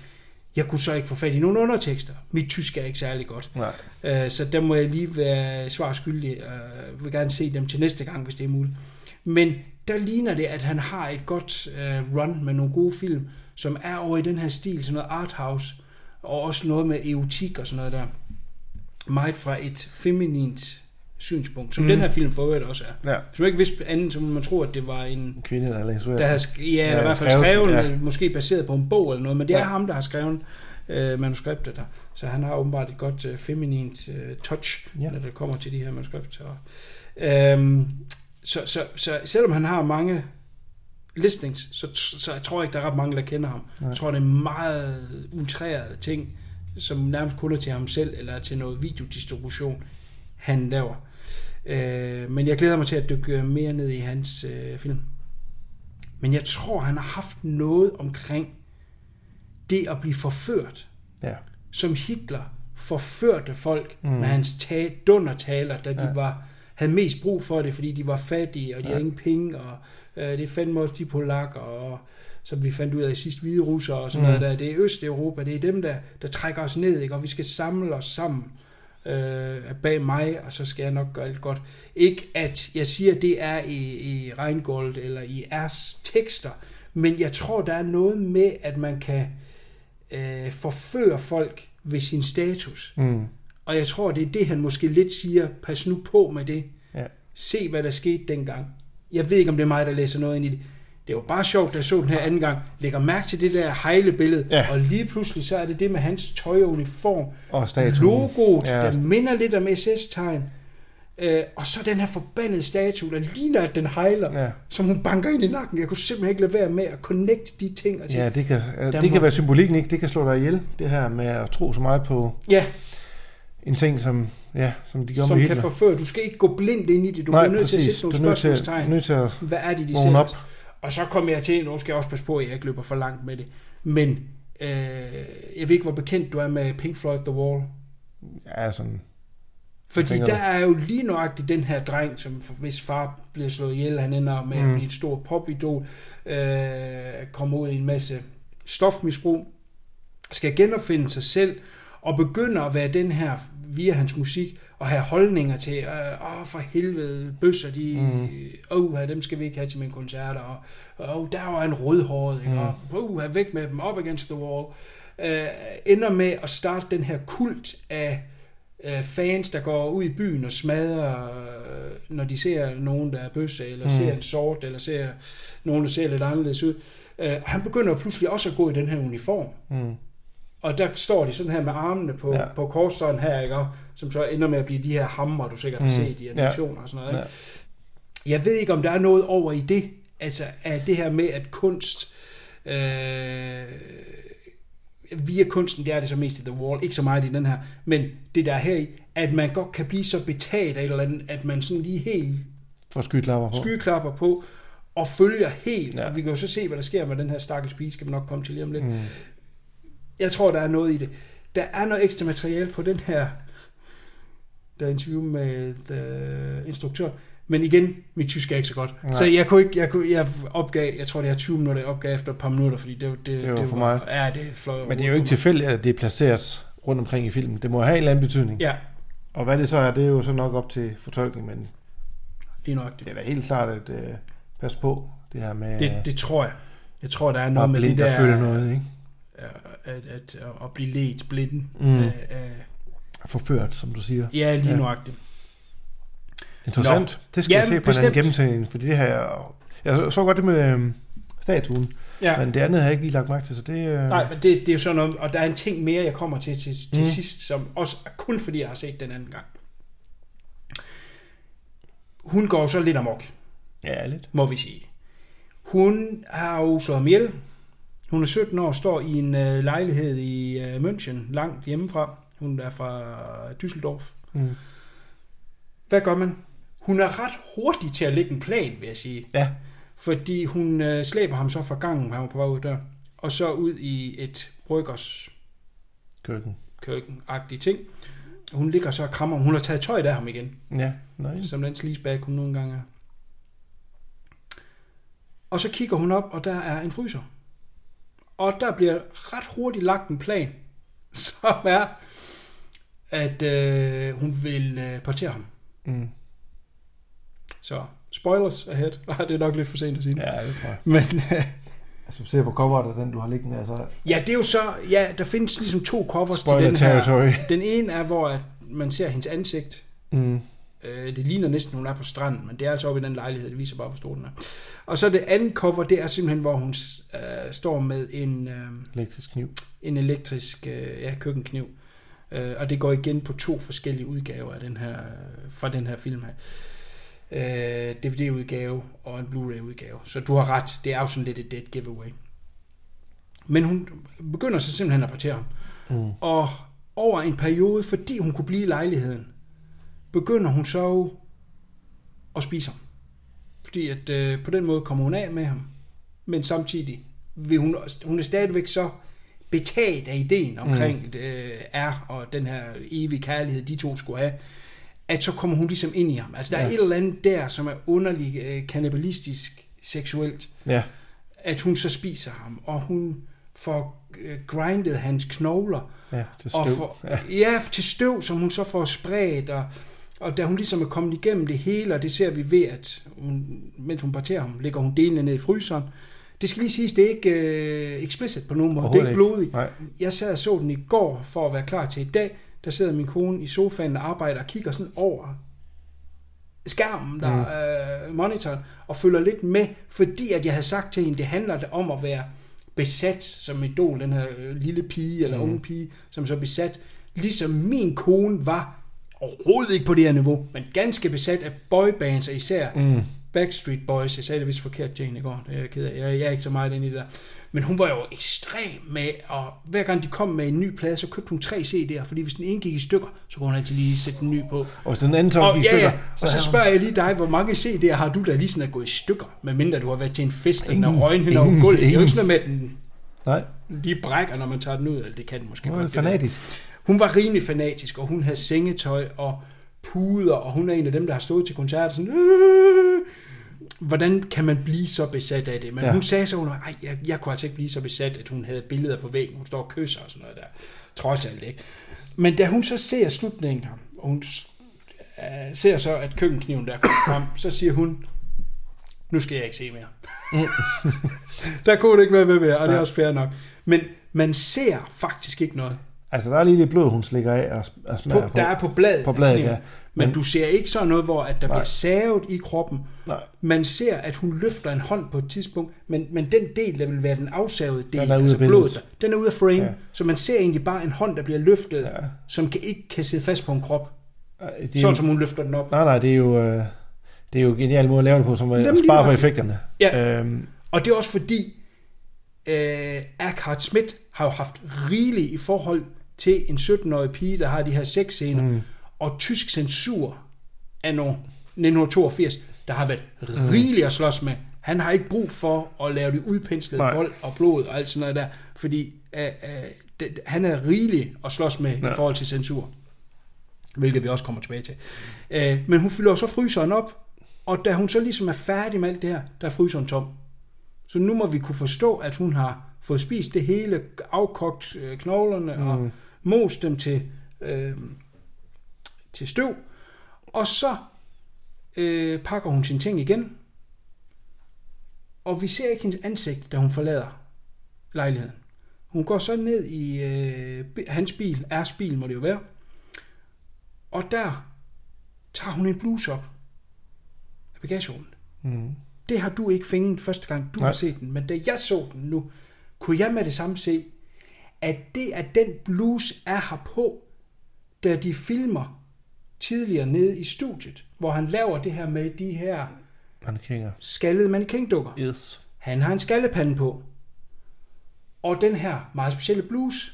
Jeg kunne så ikke få fat i nogle undertekster. Mit tysk er ikke særlig godt. Nej. Øh, så der må jeg lige være svar skyldig. Jeg vil gerne se dem til næste gang, hvis det er muligt. Men der ligner det, at han har et godt øh, run med nogle gode film, som er over i den her stil, sådan noget arthouse, og også noget med erotik og sådan noget der. Meget fra et feminint synspunkt, som Mm. den her film for øvrigt også er. Ja. Hvis man ikke vidste andet, så man tro, at det var en En kvinde, der er der har sk- ja, eller i hvert fald skrevet ja. måske baseret på en bog eller noget, men det er Ja. ham, der har skrevet øh, manuskriptet der. Så han har åbenbart et godt øh, feminint øh, touch, ja. når det kommer til de her manuskripter. Øhm, så, så, så selvom han har mange listings, så, så jeg tror ikke, der er ret mange, der kender ham. Nej. Jeg tror, det er meget utrærede ting, som nærmest kun er til ham selv, eller til noget videodistribution, han laver. Øh, men jeg glæder mig til at dykke mere ned i hans øh, film. Men jeg tror, han har haft noget omkring det at blive forført, Ja. som Hitler forførte folk mm. med hans ta- dundertaler, da de Ja. var havde mest brug for det, fordi de var fattige, og de Ja. havde ingen penge, og det er fandme også de polakker, og som vi fandt ud af i sidste hvide russer, og sådan mm. noget der. Det er Østeuropa, det er dem, der, der trækker os ned, ikke? og vi skal samle os sammen øh, bag mig, og så skal jeg nok gøre alt godt. Ikke at jeg siger, at det er i, i Reingold eller i Ers tekster, men jeg tror, der er noget med, at man kan øh, forføre folk ved sin status. Mm. Og jeg tror, det er det, han måske lidt siger, pas nu på med det. Ja. Se, hvad der skete dengang. Jeg ved ikke, om det er mig, der læser noget ind i det. Det var bare sjovt, da jeg så den her anden gang. Lægger mærke til det der hejlebillede, Ja. og lige pludselig så er det det med hans tøj og uniform. Og statuen. Logoet, Ja. der minder lidt om SS-tegn. Øh, og så den her forbandede statue, der ligner, at den hejler, Ja. som hun banker ind i nakken. Jeg kunne simpelthen ikke lade være med at connecte de ting. Og tænke, Ja, det kan, Der det må- kan være symbolikken, ikke? Det kan slå dig ihjel, det her med at tro så meget på ja en ting, som, ja, som de gjorde som med kan forføre. Du skal ikke gå blindt ind i det. Du Nej, bliver nødt til at præcis. sætte nogle er spørgsmålstegn. nødt til at Hvad er det, de ser? op. Og så kommer jeg til, nu skal jeg også passe på, at jeg ikke løber for langt med det, men øh, jeg ved ikke, hvor bekendt du er med Pink Floyd The Wall. Ja, sådan. Fordi der er jo lige nøjagtigt den her dreng, som hvis far bliver slået ihjel, han ender med Mm. at blive et stort popidol, øh, kommer ud i en masse stofmisbrug, skal genopfinde sig selv, og begynder at være den her, via hans musik, og have holdninger til, åh for helvede, bøsser, de, Mm. åh, dem skal vi ikke have til mine koncerter, og åh, der var en rødhåret? Mm. og åh, væk med dem, up against the wall. Øh, ender med at starte den her kult af øh, fans, der går ud i byen og smadrer, øh, når de ser nogen, der er bøsse, eller Mm. mm. ser en sort, eller ser nogen, der ser lidt anderledes ud. Øh, han begynder pludselig også at gå i den her uniform. Mm. Og der står de sådan her med armene på, Ja. ja. på korsånden her, ikke? Og som så ender med at blive de her hammer, du sikkert har Mm. set i Ja. animationer og sådan noget. Ja. Ikke? Jeg ved ikke, om der er noget over i det, altså af det her med, at kunst, øh, via kunsten, det er det så mest i The Wall, ikke så meget i den her, men det der er her i, at man godt kan blive så betaget af et eller andet, at man sådan lige helt For skyklapper på. skyklapper på, og følger helt. Ja. Ja. Vi kan jo så se, hvad der sker med den her stakkels pige, skal vi nok komme til lige om lidt. Mm. Jeg tror, der er noget i det. Der er noget ekstra materiale på den her, der er interview med uh, instruktør. Men igen, mit tysk er ikke så godt. Nej. Så jeg kunne ikke, jeg, kunne, jeg opgav, jeg tror det er 20 minutter, jeg opgav efter et par minutter, fordi det, det, Det var for meget. Ja, det fløj Men det er jo ikke tilfældigt, at det er placeret rundt omkring i filmen. Det må have en eller anden betydning. Ja, Og hvad det så er, det er jo så nok op til fortolkning, men lige nok. det er da helt klart at uh, pas på det her med Det, det tror jeg. Jeg tror, der er noget med det og der, føle noget, ikke? At, at, at, blive ledt blinden. Mm. Af, af, Forført, som du siger. ja, lige Ja. nøjagtigt. Interessant. Det skal Ja, jeg se på en bestemt. anden gennemsætning, fordi det her... Jeg så- så godt det med øhm, statuen, Ja. men det andet har jeg ikke lige lagt mærke til, så det... Øh, Nej, men det, det er jo sådan noget, og der er en ting mere, jeg kommer til til, til Mm. sidst, som også er kun fordi, jeg har set den anden gang. Hun går så lidt amok, Ja, lidt. må vi sige. Hun har jo slået ham ihjel. Hun er 17 år og står i en øh, lejlighed i øh, München, langt hjemmefra. Hun er fra Düsseldorf. Mm. Hvad gør man? Hun er ret hurtig til at lægge en plan, vil jeg sige. Ja. Fordi hun øh, slæber ham så fra gangen, han var på vej ud der, og så ud i et bryggers Køkken. køkken-agtige ting. Hun ligger så og krammer. Hun har taget tøjet af ham igen, Ja, nej. som den sleazebag hun nogle gange er. Og så kigger hun op, og der er en fryser. Og der bliver ret hurtigt lagt en plan, som er, at øh, hun vil øh, portere ham. Mm. Så spoilers ahead. det er nok lidt for sent at sige. Ja, det tror jeg. Men øh, Altså, du ser på coveret af den, du har liggende, altså... ja, det er jo så... Ja, der findes ligesom to covers Spoiler til den her. territory. Den ene er, hvor man ser hendes ansigt, Mm. Øh, det ligner næsten, hun er på stranden, men det er altså oppe i den lejlighed, det viser bare, hvor stor den er. Og så det andet cover, det er simpelthen, hvor hun øh, står med en, øh, Elektrisk kniv. en elektrisk øh, ja, køkkenkniv. Øh, og det går igen på to forskellige udgaver af den her, fra den her film her. Øh, DVD-udgave og en Blu-ray-udgave. Så du har ret, det er jo sådan lidt et dead giveaway. Men hun begynder så simpelthen at partere ham. Mm. Og over en periode, fordi hun kunne blive i lejligheden, begynder hun så at spise ham. Fordi at øh, på den måde kommer hun af med ham. Men samtidig vil hun, hun er stadigvæk så betaget af ideen omkring mm. øh, er og den her evige kærlighed, de to skulle have, at så kommer hun ligesom ind i ham. Altså der ja. er et eller andet der, som er underlig øh, kannibalistisk seksuelt, Ja. at hun så spiser ham, og hun får øh, grindet hans knogler, Ja, til og støv. for, Ja. ja. til støv, som hun så får spredt, og, og da hun ligesom er kommet igennem det hele, og det ser vi ved, at hun, mens hun parterer ham, lægger hun delene ned i fryseren. Det skal lige siges, det er ikke øh, explicit på nogen måde. Det er ikke blodigt. Nej. Jeg sad og så den i går, for at være klar til i dag. Der sidder min kone i sofaen og arbejder og kigger sådan over skærmen, der mm. øh, monitoren, og følger lidt med, fordi at jeg havde sagt til hende, det handler om at være besat som idol, den her øh, lille pige eller mm. unge pige, som så besat, ligesom min kone var overhovedet ikke på det her niveau, men ganske besat af boybands, og især mm. Backstreet Boys. Jeg sagde det vist forkert hende i går, det er jeg ked af. Jeg, jeg er ikke så meget inde i det der. Men hun var jo ekstrem med, og hver gang de kom med en ny plade, så købte hun tre CD'er, fordi hvis den ene gik i stykker, så kunne hun altid lige sætte den ny på. Og hvis den anden tog Og, i stykker, ja. og så hun- spørger jeg lige dig, hvor mange CD'er har du, der lige sådan er gået i stykker, medmindre du har været til en fest, og den er røgen hen over gulvet. Det er jo ikke sådan noget med, den Nej, lige brækker, når man tager den ud, eller det kan den måske er godt. det fanatisk. Hun var rimelig fanatisk, og hun havde sengetøj og puder, og hun er en af dem, der har stået til koncerter sådan, "Øh." hvordan kan man blive så besat af det? Men Ja. hun sagde så, hun Ej, jeg, jeg kunne altså ikke blive så besat, at hun havde billeder på væggen, hun står og kysser og sådan noget der. Trods alt ikke. Men da hun så ser slutningen og hun uh, ser så, at køkkenkniven der kommer frem, så siger hun, nu skal jeg ikke se mere. der kunne det ikke være ved mere, og det er også fair nok. Men man ser faktisk ikke noget. Altså, der er lige lidt blod, hun slikker af og, og på, smager på. der er på bladet. På bladet, ja. Men, Men- du ser ikke sådan noget, hvor at der Nej. bliver savet i kroppen. Nej. Man ser, at hun løfter en hånd på et tidspunkt, men, men den del, der vil være den afsavede del, Den er altså blodet, der, den er ude af frame. Ja. Så man ser egentlig bare en hånd, der bliver løftet, Ja. som kan, ikke kan sidde fast på en krop. Det er Sådan jo, som hun løfter den op. nej, nej, det er jo... Øh, det er jo en genial måde at lave det på, som at Jamen, lige spare på effekterne. Ja. Øhm, Og det er også fordi, øh, Eckhart Schmidt har jo haft rigeligt i forhold til en 17-årig pige, der har de her sexscener, mm. og tysk censur af 1982, der har været rigeligt at slås med. Han har ikke brug for at lave det udpenslede Nej. vold og blod og alt sådan noget der, fordi øh, øh, det, han er rigelig at slås med ja. I forhold til censur. Hvilket vi også kommer tilbage til. Øh, men hun fylder så fryseren op, og da hun så ligesom er færdig med alt det her, der er fryseren tom. Så nu må vi kunne forstå, at hun har fået spist det hele, afkogt øh, knoglerne mm. Og most dem til, øh, til støv. Og så øh, pakker hun sine ting igen. Og vi ser ikke hendes ansigt, da hun forlader lejligheden. Hun går så ned i øh, hans bil, Rs bil må det jo være. Og der tager hun en bluse op af bagagerummet. mm. Det har du ikke finget første gang, du Nej. har set den. Men da jeg så den nu, kunne jeg med det samme se, at det, at den bluse er her på, da de filmer tidligere nede i studiet, hvor han laver det her med de her Mannequiner. skaldede mannequin-dukker. Yes. Han har en skallepande på. Og den her meget specielle bluse,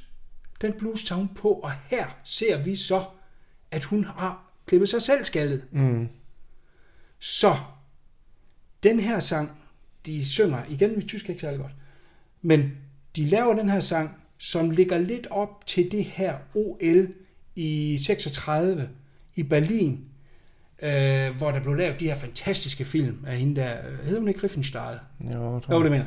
den bluse tager hun på, og her ser vi så, at hun har klippet sig selv skaldet. Mm. Så, den her sang, de synger, igen mit tysk er ikke særlig godt, men de laver den her sang, som ligger lidt op til det her OL i 36 i Berlin, øh, hvor der blev lavet de her fantastiske film af hende der, hedder hun ikke Riefenstahl? Jo, jeg tror Jo, det mener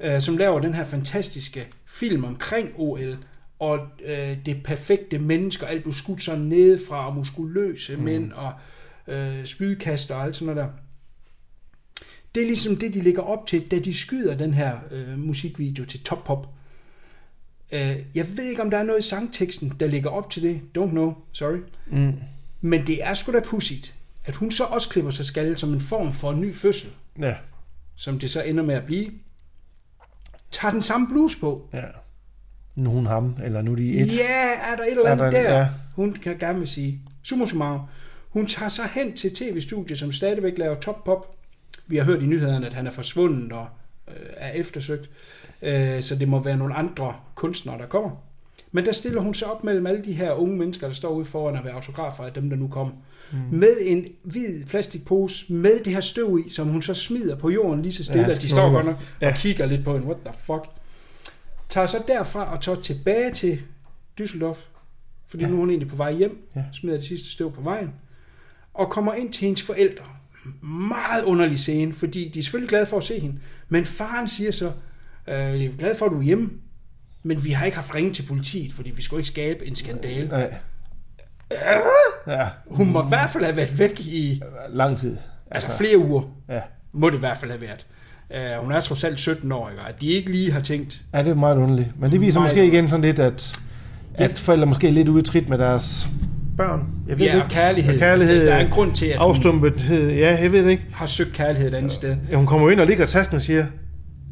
jeg. øh, som laver den her fantastiske film omkring OL, og øh, det perfekte menneske, og alt blev skudt sådan nedefra, og muskuløse mm. mænd, og øh, spydkaster og alt sådan noget der. Det er ligesom det, de ligger op til, da de skyder den her øh, musikvideo til Top Pop. Øh, jeg ved ikke, om der er noget i sangteksten, der ligger op til det. Don't know, sorry. Mm. Men det er sgu da pudsigt, at hun så også klipper sig skaldet som en form for en ny fødsel Ja, som det så ender med at blive, tager den samme bluse på. ja. Nu hun ham, eller nu de et. Ja, er der et eller Er andet der- der, ja. hun kan gerne vil sige. Summa summarum. Hun tager sig hen til tv-studiet, som stadigvæk laver top pop. Vi har hørt i nyhederne, at han er forsvundet og øh, er eftersøgt. Øh, så det må være nogle andre kunstnere, der kommer. Men der stiller hun sig op mellem alle de her unge mennesker, der står ude foran at være autografer af dem, der nu kommer. Mm. Med en hvid plastikpose, med det her støv i, som hun så smider på jorden lige så stille, Ja, at de står godt nok Ja. og kigger lidt på hende. What the fuck? tager så derfra og tager tilbage til Düsseldorf, fordi ja. nu er hun egentlig på vej hjem, Ja. smider det sidste støv på vejen, og kommer ind til hendes forældre. Meget underlig scene, fordi de er selvfølgelig glade for at se hende, men faren siger så, øh, jeg er glad for, at du er hjemme, men vi har ikke haft ringet til politiet, fordi vi skulle ikke skabe en skandale. Nej. Ja, Hun må i hvert fald have været væk i lang tid. altså flere uger. Ja. Må det i hvert fald have været. Uh, hun er trods alt 17 år, ikke? At de ikke lige har tænkt, Ja, det er meget underligt. Men det viser Meget måske igen sådan lidt, at, at forældre måske er lidt ude i trit med deres børn. Jeg ved det ja, ikke. og kærlighed. Og kærlighed. Der er en grund til, at Afstumpethed. Ja, jeg ved det ikke. har søgt kærlighed et andet sted. Ja, Hun kommer ind og ligger tasken og siger,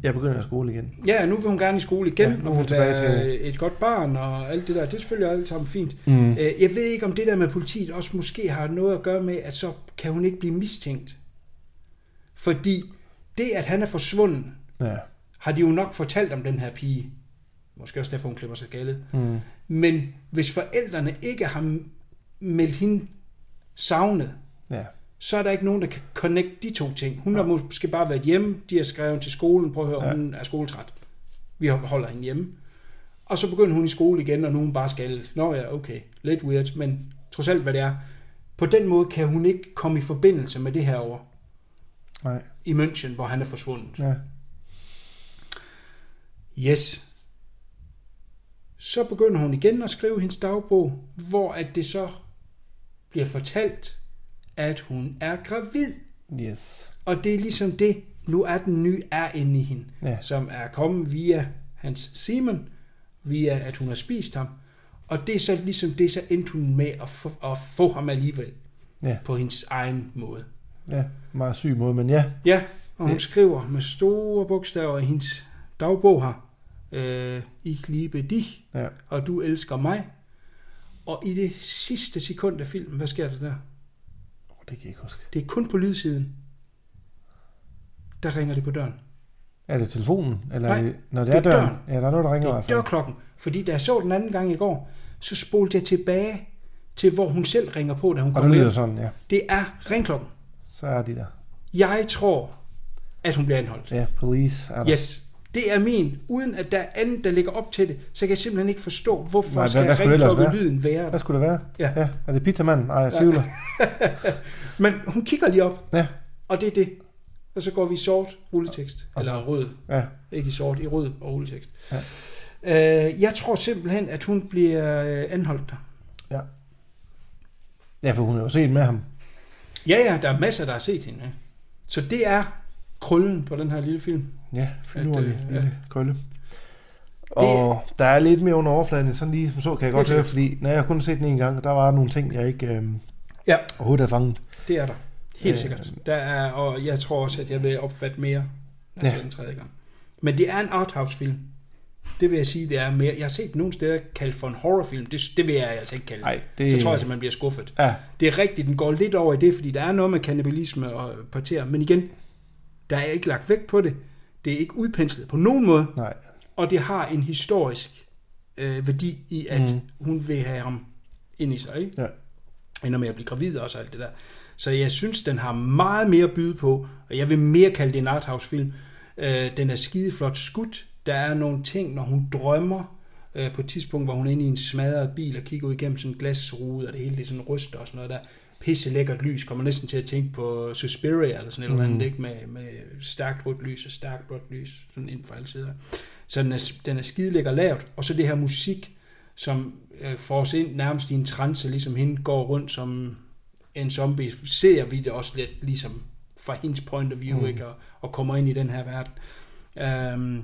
jeg begynder i skole igen. Ja, nu vil hun gerne i skole igen, Ja, nu og hun være til- et godt barn og alt det der. Det er selvfølgelig alt sammen fint. Mm. Øh, Jeg ved ikke, om det der med politiet også måske har noget at gøre med, at så kan hun ikke blive mistænkt. Fordi det, at han er forsvundet, Ja. har de jo nok fortalt om den her pige. Måske også derfor, hun klipper sig skaldet. Mm. Men hvis forældrene ikke har meldt hende savnet, Ja. Så er der ikke nogen, der kan connecte de to ting. Hun har måske bare været hjemme, de har skrevet til skolen, prøv at høre, Ja. ja. hun er skoletræt. Vi holder hende hjemme. Og så begynder hun i skole igen, og nu hun bare skaldet. Nå ja, okay, lidt weird, men trods alt, hvad det er. På den måde kan hun ikke komme i forbindelse med det her over Nej. i München, hvor han er forsvundet. Ja. Yes. Så begynder hun igen at skrive hendes dagbog, hvor at det så bliver fortalt, at hun er gravid. Yes. Og det er ligesom det, nu er den nye er inde i hende, Ja. som er kommet via hans Simon, via at hun har spist ham. Og det er så ligesom det, så endte hun med at få, at få ham alligevel Ja. på hendes egen måde. Ja, meget syg måde, men ja. Ja, og hun Det- skriver med store bogstaver i hendes dagbog her. Øh, ich liebe dich, Ja. og du elsker mig. Og i det sidste sekund af filmen, hvad sker der der? Det kan jeg ikke huske. Det er kun på lydsiden. Der ringer det på døren. Er det telefonen? Eller Nej, det, når det, det er døren? døren. Ja, der er noget, der ringer i Det hvert er fald. dørklokken. Fordi da jeg så den anden gang i går, så spolede jeg tilbage til, hvor hun selv ringer på, da hun Og der kommer lyder hjem. sådan, ja. Det er ringklokken. Så er de der. Jeg tror, at hun bliver anholdt. Ja, police er der. Yes. Det er min. Uden at der er andet, der ligger op til det, så kan jeg simpelthen ikke forstå, hvorfor Nej, hvad- skal hvad ellers ringklokkelyden være. Hvad skulle det være? Ja. ja er det pizzamanden? Nej, jeg tvivler. Men hun kigger lige op, Ja. og det er det. Og så går vi i sort rulletekst. Eller rød. Ja. Ikke i sort, i rød og rulletekst. Ja. Øh, jeg tror simpelthen, at hun bliver øh, anholdt der. Ja, for hun har jo set med ham. Ja, ja, der er masser, der har set hende. ja. Så det er krøllen på den her lille film. Ja, finurlig øh, lille krølle. Og der er lidt mere under overfladen, end sådan lige som så, kan jeg godt høre, fordi når jeg kun har set den en gang, der var nogle ting, jeg ikke øh, Ja, overhovedet havde fanget. det er der. Helt Øh, sikkert. Der er, og jeg tror også, at jeg vil opfatte mere, når jeg Ja. ser den tredje gang. Men det er en arthouse-film. Det vil jeg sige, det er mere. Jeg har set nogle steder kaldt for en horrorfilm. Det, det vil jeg altså ikke kalde Nej, det. det... Så tror jeg, at man bliver skuffet. Ja, Det er rigtigt, den går lidt over i det, fordi der er noget med kannibalisme og parter. Men igen, der er ikke lagt vægt på det. Det er ikke udpenslet på nogen måde. nej. Og det har en historisk øh, værdi i, at mm. hun vil have ham ind i sig. Ikke? Ja. Ender med at blive gravid og alt det der. Så jeg synes, den har meget mere at byde på, og jeg vil mere kalde det en arthouse-film. Øh, den er skideflot skudt. Der er nogle ting, når hun drømmer, øh, på et tidspunkt, hvor hun er inde i en smadret bil og kigger ud igennem sådan en glasrude, og det hele det er sådan ryster og sådan noget der. Pisse lækkert lys, kommer næsten til at tænke på Suspiria eller sådan et eller andet, ikke? Med, med stærkt rødt lys og stærkt rødt lys, sådan ind fra alle sider. Så den er, den er skide lækker lavet, og så det her musik, som øh, får os ind nærmest i en trance, ligesom hende går rundt som en zombie, ser vi det også lidt ligesom fra hendes point of view, Mm. mm. ikke? Og, og kommer ind i den her verden. Øhm,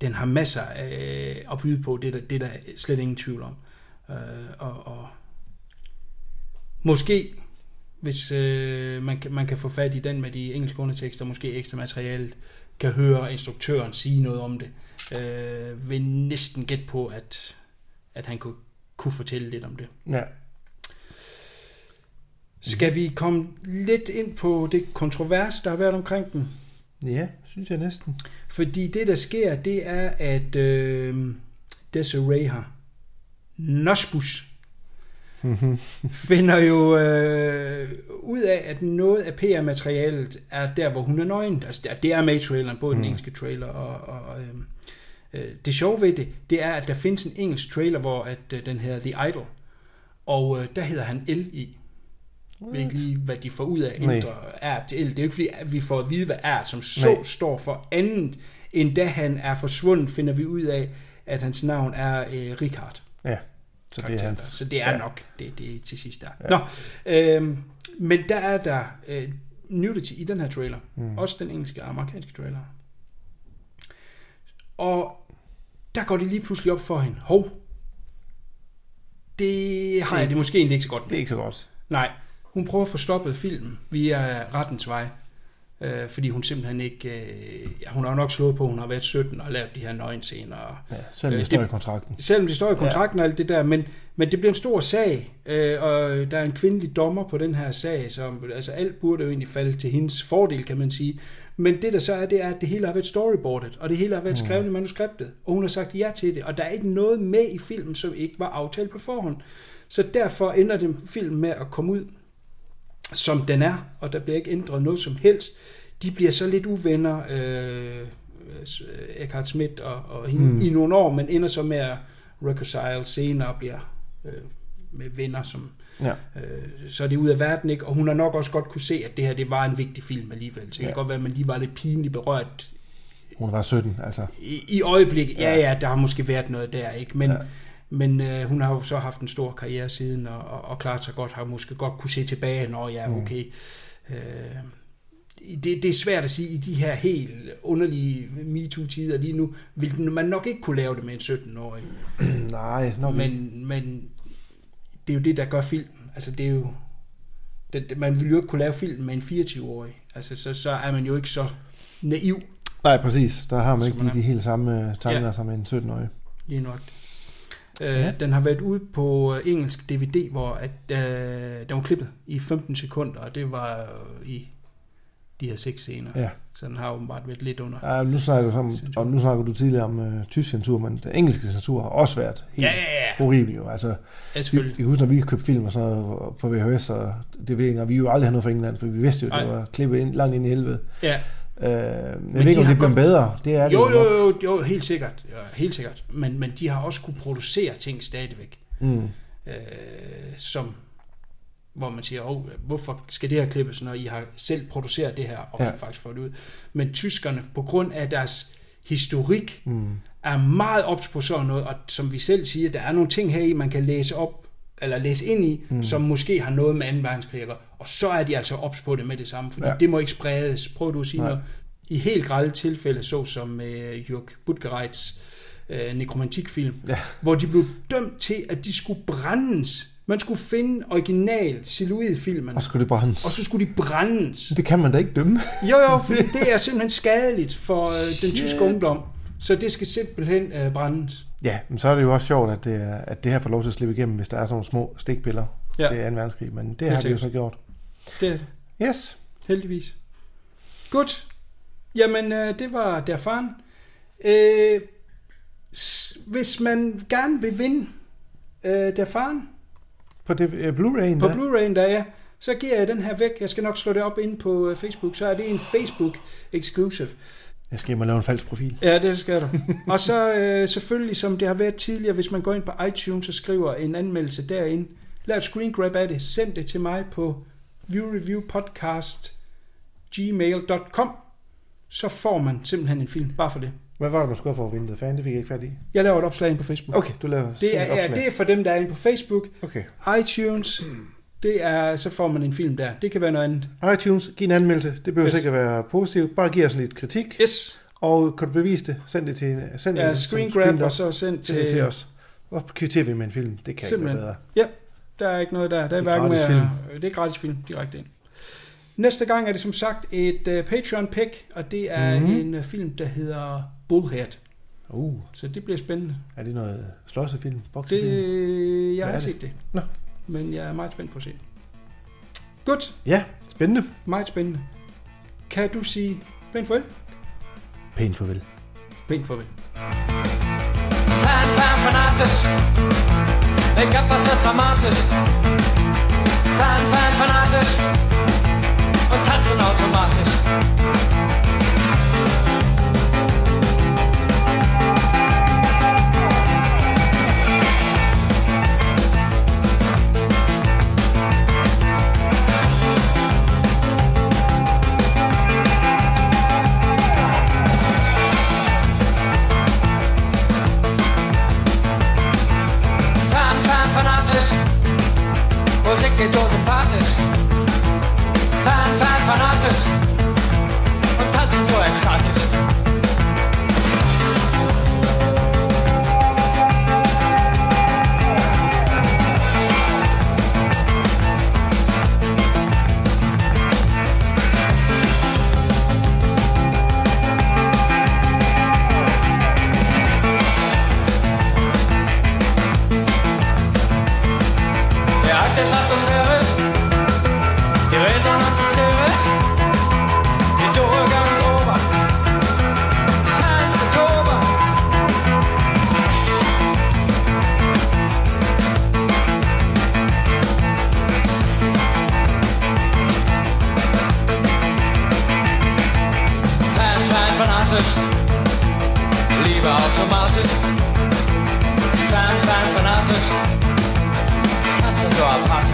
den har masser af at byde på, det er der, det er der slet ingen tvivl om. Øh, og, og måske, hvis øh, man, kan, man kan få fat i den med de engelske undertekster, måske ekstra materiale, kan høre instruktøren sige noget om det, øh, vil næsten gætte på, at, at han kunne, kunne fortælle lidt om det. Ja. Skal vi komme lidt ind på det kontrovers, der har været omkring den? ja, synes jeg næsten. Fordi det, der sker, det er, at øh, Desiree her, Nosbus, finder jo øh, ud af, at noget af PR-materialet er der, hvor hun er nøgen. Altså, det er- er med i traileren, både mm. den engelske trailer og, og øh, Øh, det sjove ved det, det er, at der findes en engelsk trailer, hvor at, øh, den hedder The Idol, og øh, der hedder han L i. Jeg ved ikke lige, hvad de får ud af at ændre R til L. Det er jo ikke fordi, at vi får at vide, hvad R som så Nej. står for andet, end da han er forsvundet, finder vi ud af, at hans navn er øh, Richard. Ja, så det er. Så det er ja. nok det, det er til sidst der. Ja. Nå, øhm, men der er der øh, nudity i den her trailer. Mm. Også den engelske og amerikanske trailer. Og der går det lige pludselig op for hende. Hov, det har Det jeg det måske egentlig ikke så godt med. Det er ikke så godt. Nej, hun prøver at få stoppet filmen via rettens vej. Øh, fordi hun simpelthen ikke... Øh, ja, hun har nok slået på, hun har været 17 og lavet de her nøgenscener. Ja, selvom Øh, det står i kontrakten. Selvom det står i kontrakten og alt det der, men, men det bliver en stor sag, øh, og der er en kvindelig dommer på den her sag, så altså, alt burde jo egentlig falde til hendes fordel, kan man sige. Men det der så er, det er, at det hele har været storyboardet, og det hele har været skrevet i manuskriptet, og hun har sagt ja til det, og der er ikke noget med i filmen, som ikke var aftalt på forhånd. Så derfor ender den film med at komme ud, som den er, og der bliver ikke ændret noget som helst. De bliver så lidt uvenner, øh, Eckhart Schmidt og, og hende, mm. i nogle år, men ender så med at reconcile senere og bliver øh, med venner, som, Ja. øh, så er det ud af verden, ikke? Og hun har nok også godt kunne se, at det her det var en vigtig film alligevel. Så det Ja. kan godt være, at man lige var lidt pinligt berørt Hun var 17, altså. i, i øjeblikket. Ja, Ja. ja, der har måske været noget der, ikke? Men, Ja. Men øh, hun har jo så haft en stor karriere siden, og, og, og klaret sig godt, har måske godt kunne se tilbage, når ja, okay. Mm. Øh, det, det er svært at sige, i de her helt underlige MeToo-tider lige nu, vil man nok ikke kunne lave det med en 17-årig. Nej, nok ikke. Men, men det er jo det, der gør film. Altså, det er jo... Det, man ville jo ikke kunne lave film med en 24-årig. Altså, så, så er man jo ikke så naiv Nej, præcis. Der har man ikke man lige er. de helt samme øh, tanker Ja. som en 17-årig. lige nok. Øh, Ja. Den har været ude på øh, engelsk DVD, hvor at, øh, den var klippet i 15 sekunder, og det var øh, i de her seks scener. Ja. Så den har åbenbart været lidt under. Ja, nu snakker, du om, Censur. og nu snakker du tidligere om uh, tysk censur, men den engelske censur har også været helt Ja, ja, ja. horribel jo. Altså, Ja, vi, jeg kan huske, når vi købte film og sådan noget på VHS og DVD'er, vi jo aldrig havde noget fra England, for vi vidste jo, at det var klippet ind, langt ind i helvede. Ja. Uh, jeg Men ved ikke, de om det bliver godt- bedre. Det er det Jo, jo, jo, jo, helt sikkert. Ja, helt sikkert. Men, men de har også kunne producere ting stadigvæk. Mm. øh, som hvor man siger, oh, hvorfor skal det her klippes, når I har selv produceret det her, og Ja. faktisk fået det ud. Men tyskerne, på grund af deres historik, Mm. er meget ops på sådan noget, og som vi selv siger, der er nogle ting her i, man kan læse op, eller læse ind i, mm. som måske har noget med 2. verdenskrig, at gøre. Og så er de altså ops på det med det samme, fordi Ja. det må ikke spredes. Prøv du at sige Nej. noget. I helt grælde tilfælde, så som med Jörg Butgereits øh, nekromantikfilm, Ja. hvor de blev dømt til, at de skulle brændes. Man skulle finde original silhuetfilmen, Og skulle det brændes. og så skulle de brændes. Det kan man da ikke dømme. Jo, jo, for det er simpelthen skadeligt for øh, den Shit. tyske ungdom. Så det skal simpelthen øh, brændes. Ja, men så er det jo også sjovt, at det, at det her får lov til at slippe igennem, hvis der er sådan nogle små stikpiller ja. Til 2. verdenskrig. Men det Helt har de jo så gjort. Det er det. Yes. Heldigvis. Godt. Jamen, øh, det var der faren. Øh, hvis man gerne vil vinde øh, der faren På det, uh, Blu-ray'en på der. Blu-ray'en, der er, så giver jeg den her væk. Jeg skal nok slå det op ind på øh, Facebook, så er det en Facebook exclusive. Jeg skal hjem og lave en falsk profil. Ja, det skal du. Og så øh, selvfølgelig, som det har været tidligere, hvis man går ind på iTunes og skriver en anmeldelse derinde, lav et screen grab af det, send det til mig på viewreviewpodcast gmail.com så får man simpelthen en film, bare for det. Hvad var det, man skulle have for at vinde det? Fan, det fik jeg ikke fat i. Jeg laver et opslag ind på Facebook. Okay, du laver Det er, ja, det er for dem, der er inde på Facebook. Okay. iTunes, det er, så får man en film der. Det kan være noget andet. iTunes, giv en anmeldelse. Det behøver Yes. yes. ikke at være positivt. Bare giv os lidt kritik. Yes. Og kan du bevise det, send det til send Ja, det screen grab, og så send send det til... til os. Og kvitterer vi med en film. Det kan Simpelthen. ikke være bedre. Ja, der er ikke noget der. Der er, Det er gratis med, Det er gratis film direkte ind. Næste gang er det som sagt et uh, Patreon-pick, og det er mm-hmm. en uh, film, der hedder Bullhead. Uh, Så det bliver spændende. er det noget slåssefilm? Boksefilm? Det, jeg Hvad har ikke det? set det, Nå. men jeg er meget spændt på at se det. Godt, Ja, spændende. meget spændende. Kan du sige pænt farvel? Pænt farvel. Pænt farvel. Fan, fan, fanatisk Make-up var så dramatisk Fan, fan, fanatisk Und tanzen automatisch geht so sympathisch. Fan, fan, fanatisch. Fan, fanatisch, Liebe automatisch, Fan, fan, fanatisch. Tanzen so apathisch.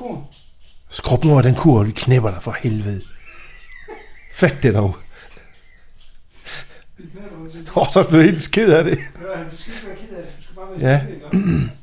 Oh, konen. Skrub nu af den kur, vi knæpper dig for helvede. Fat det dog. Åh, så blev jeg helt ked af det. Ja, du skal ikke være ked af det. Du skal bare være Ja.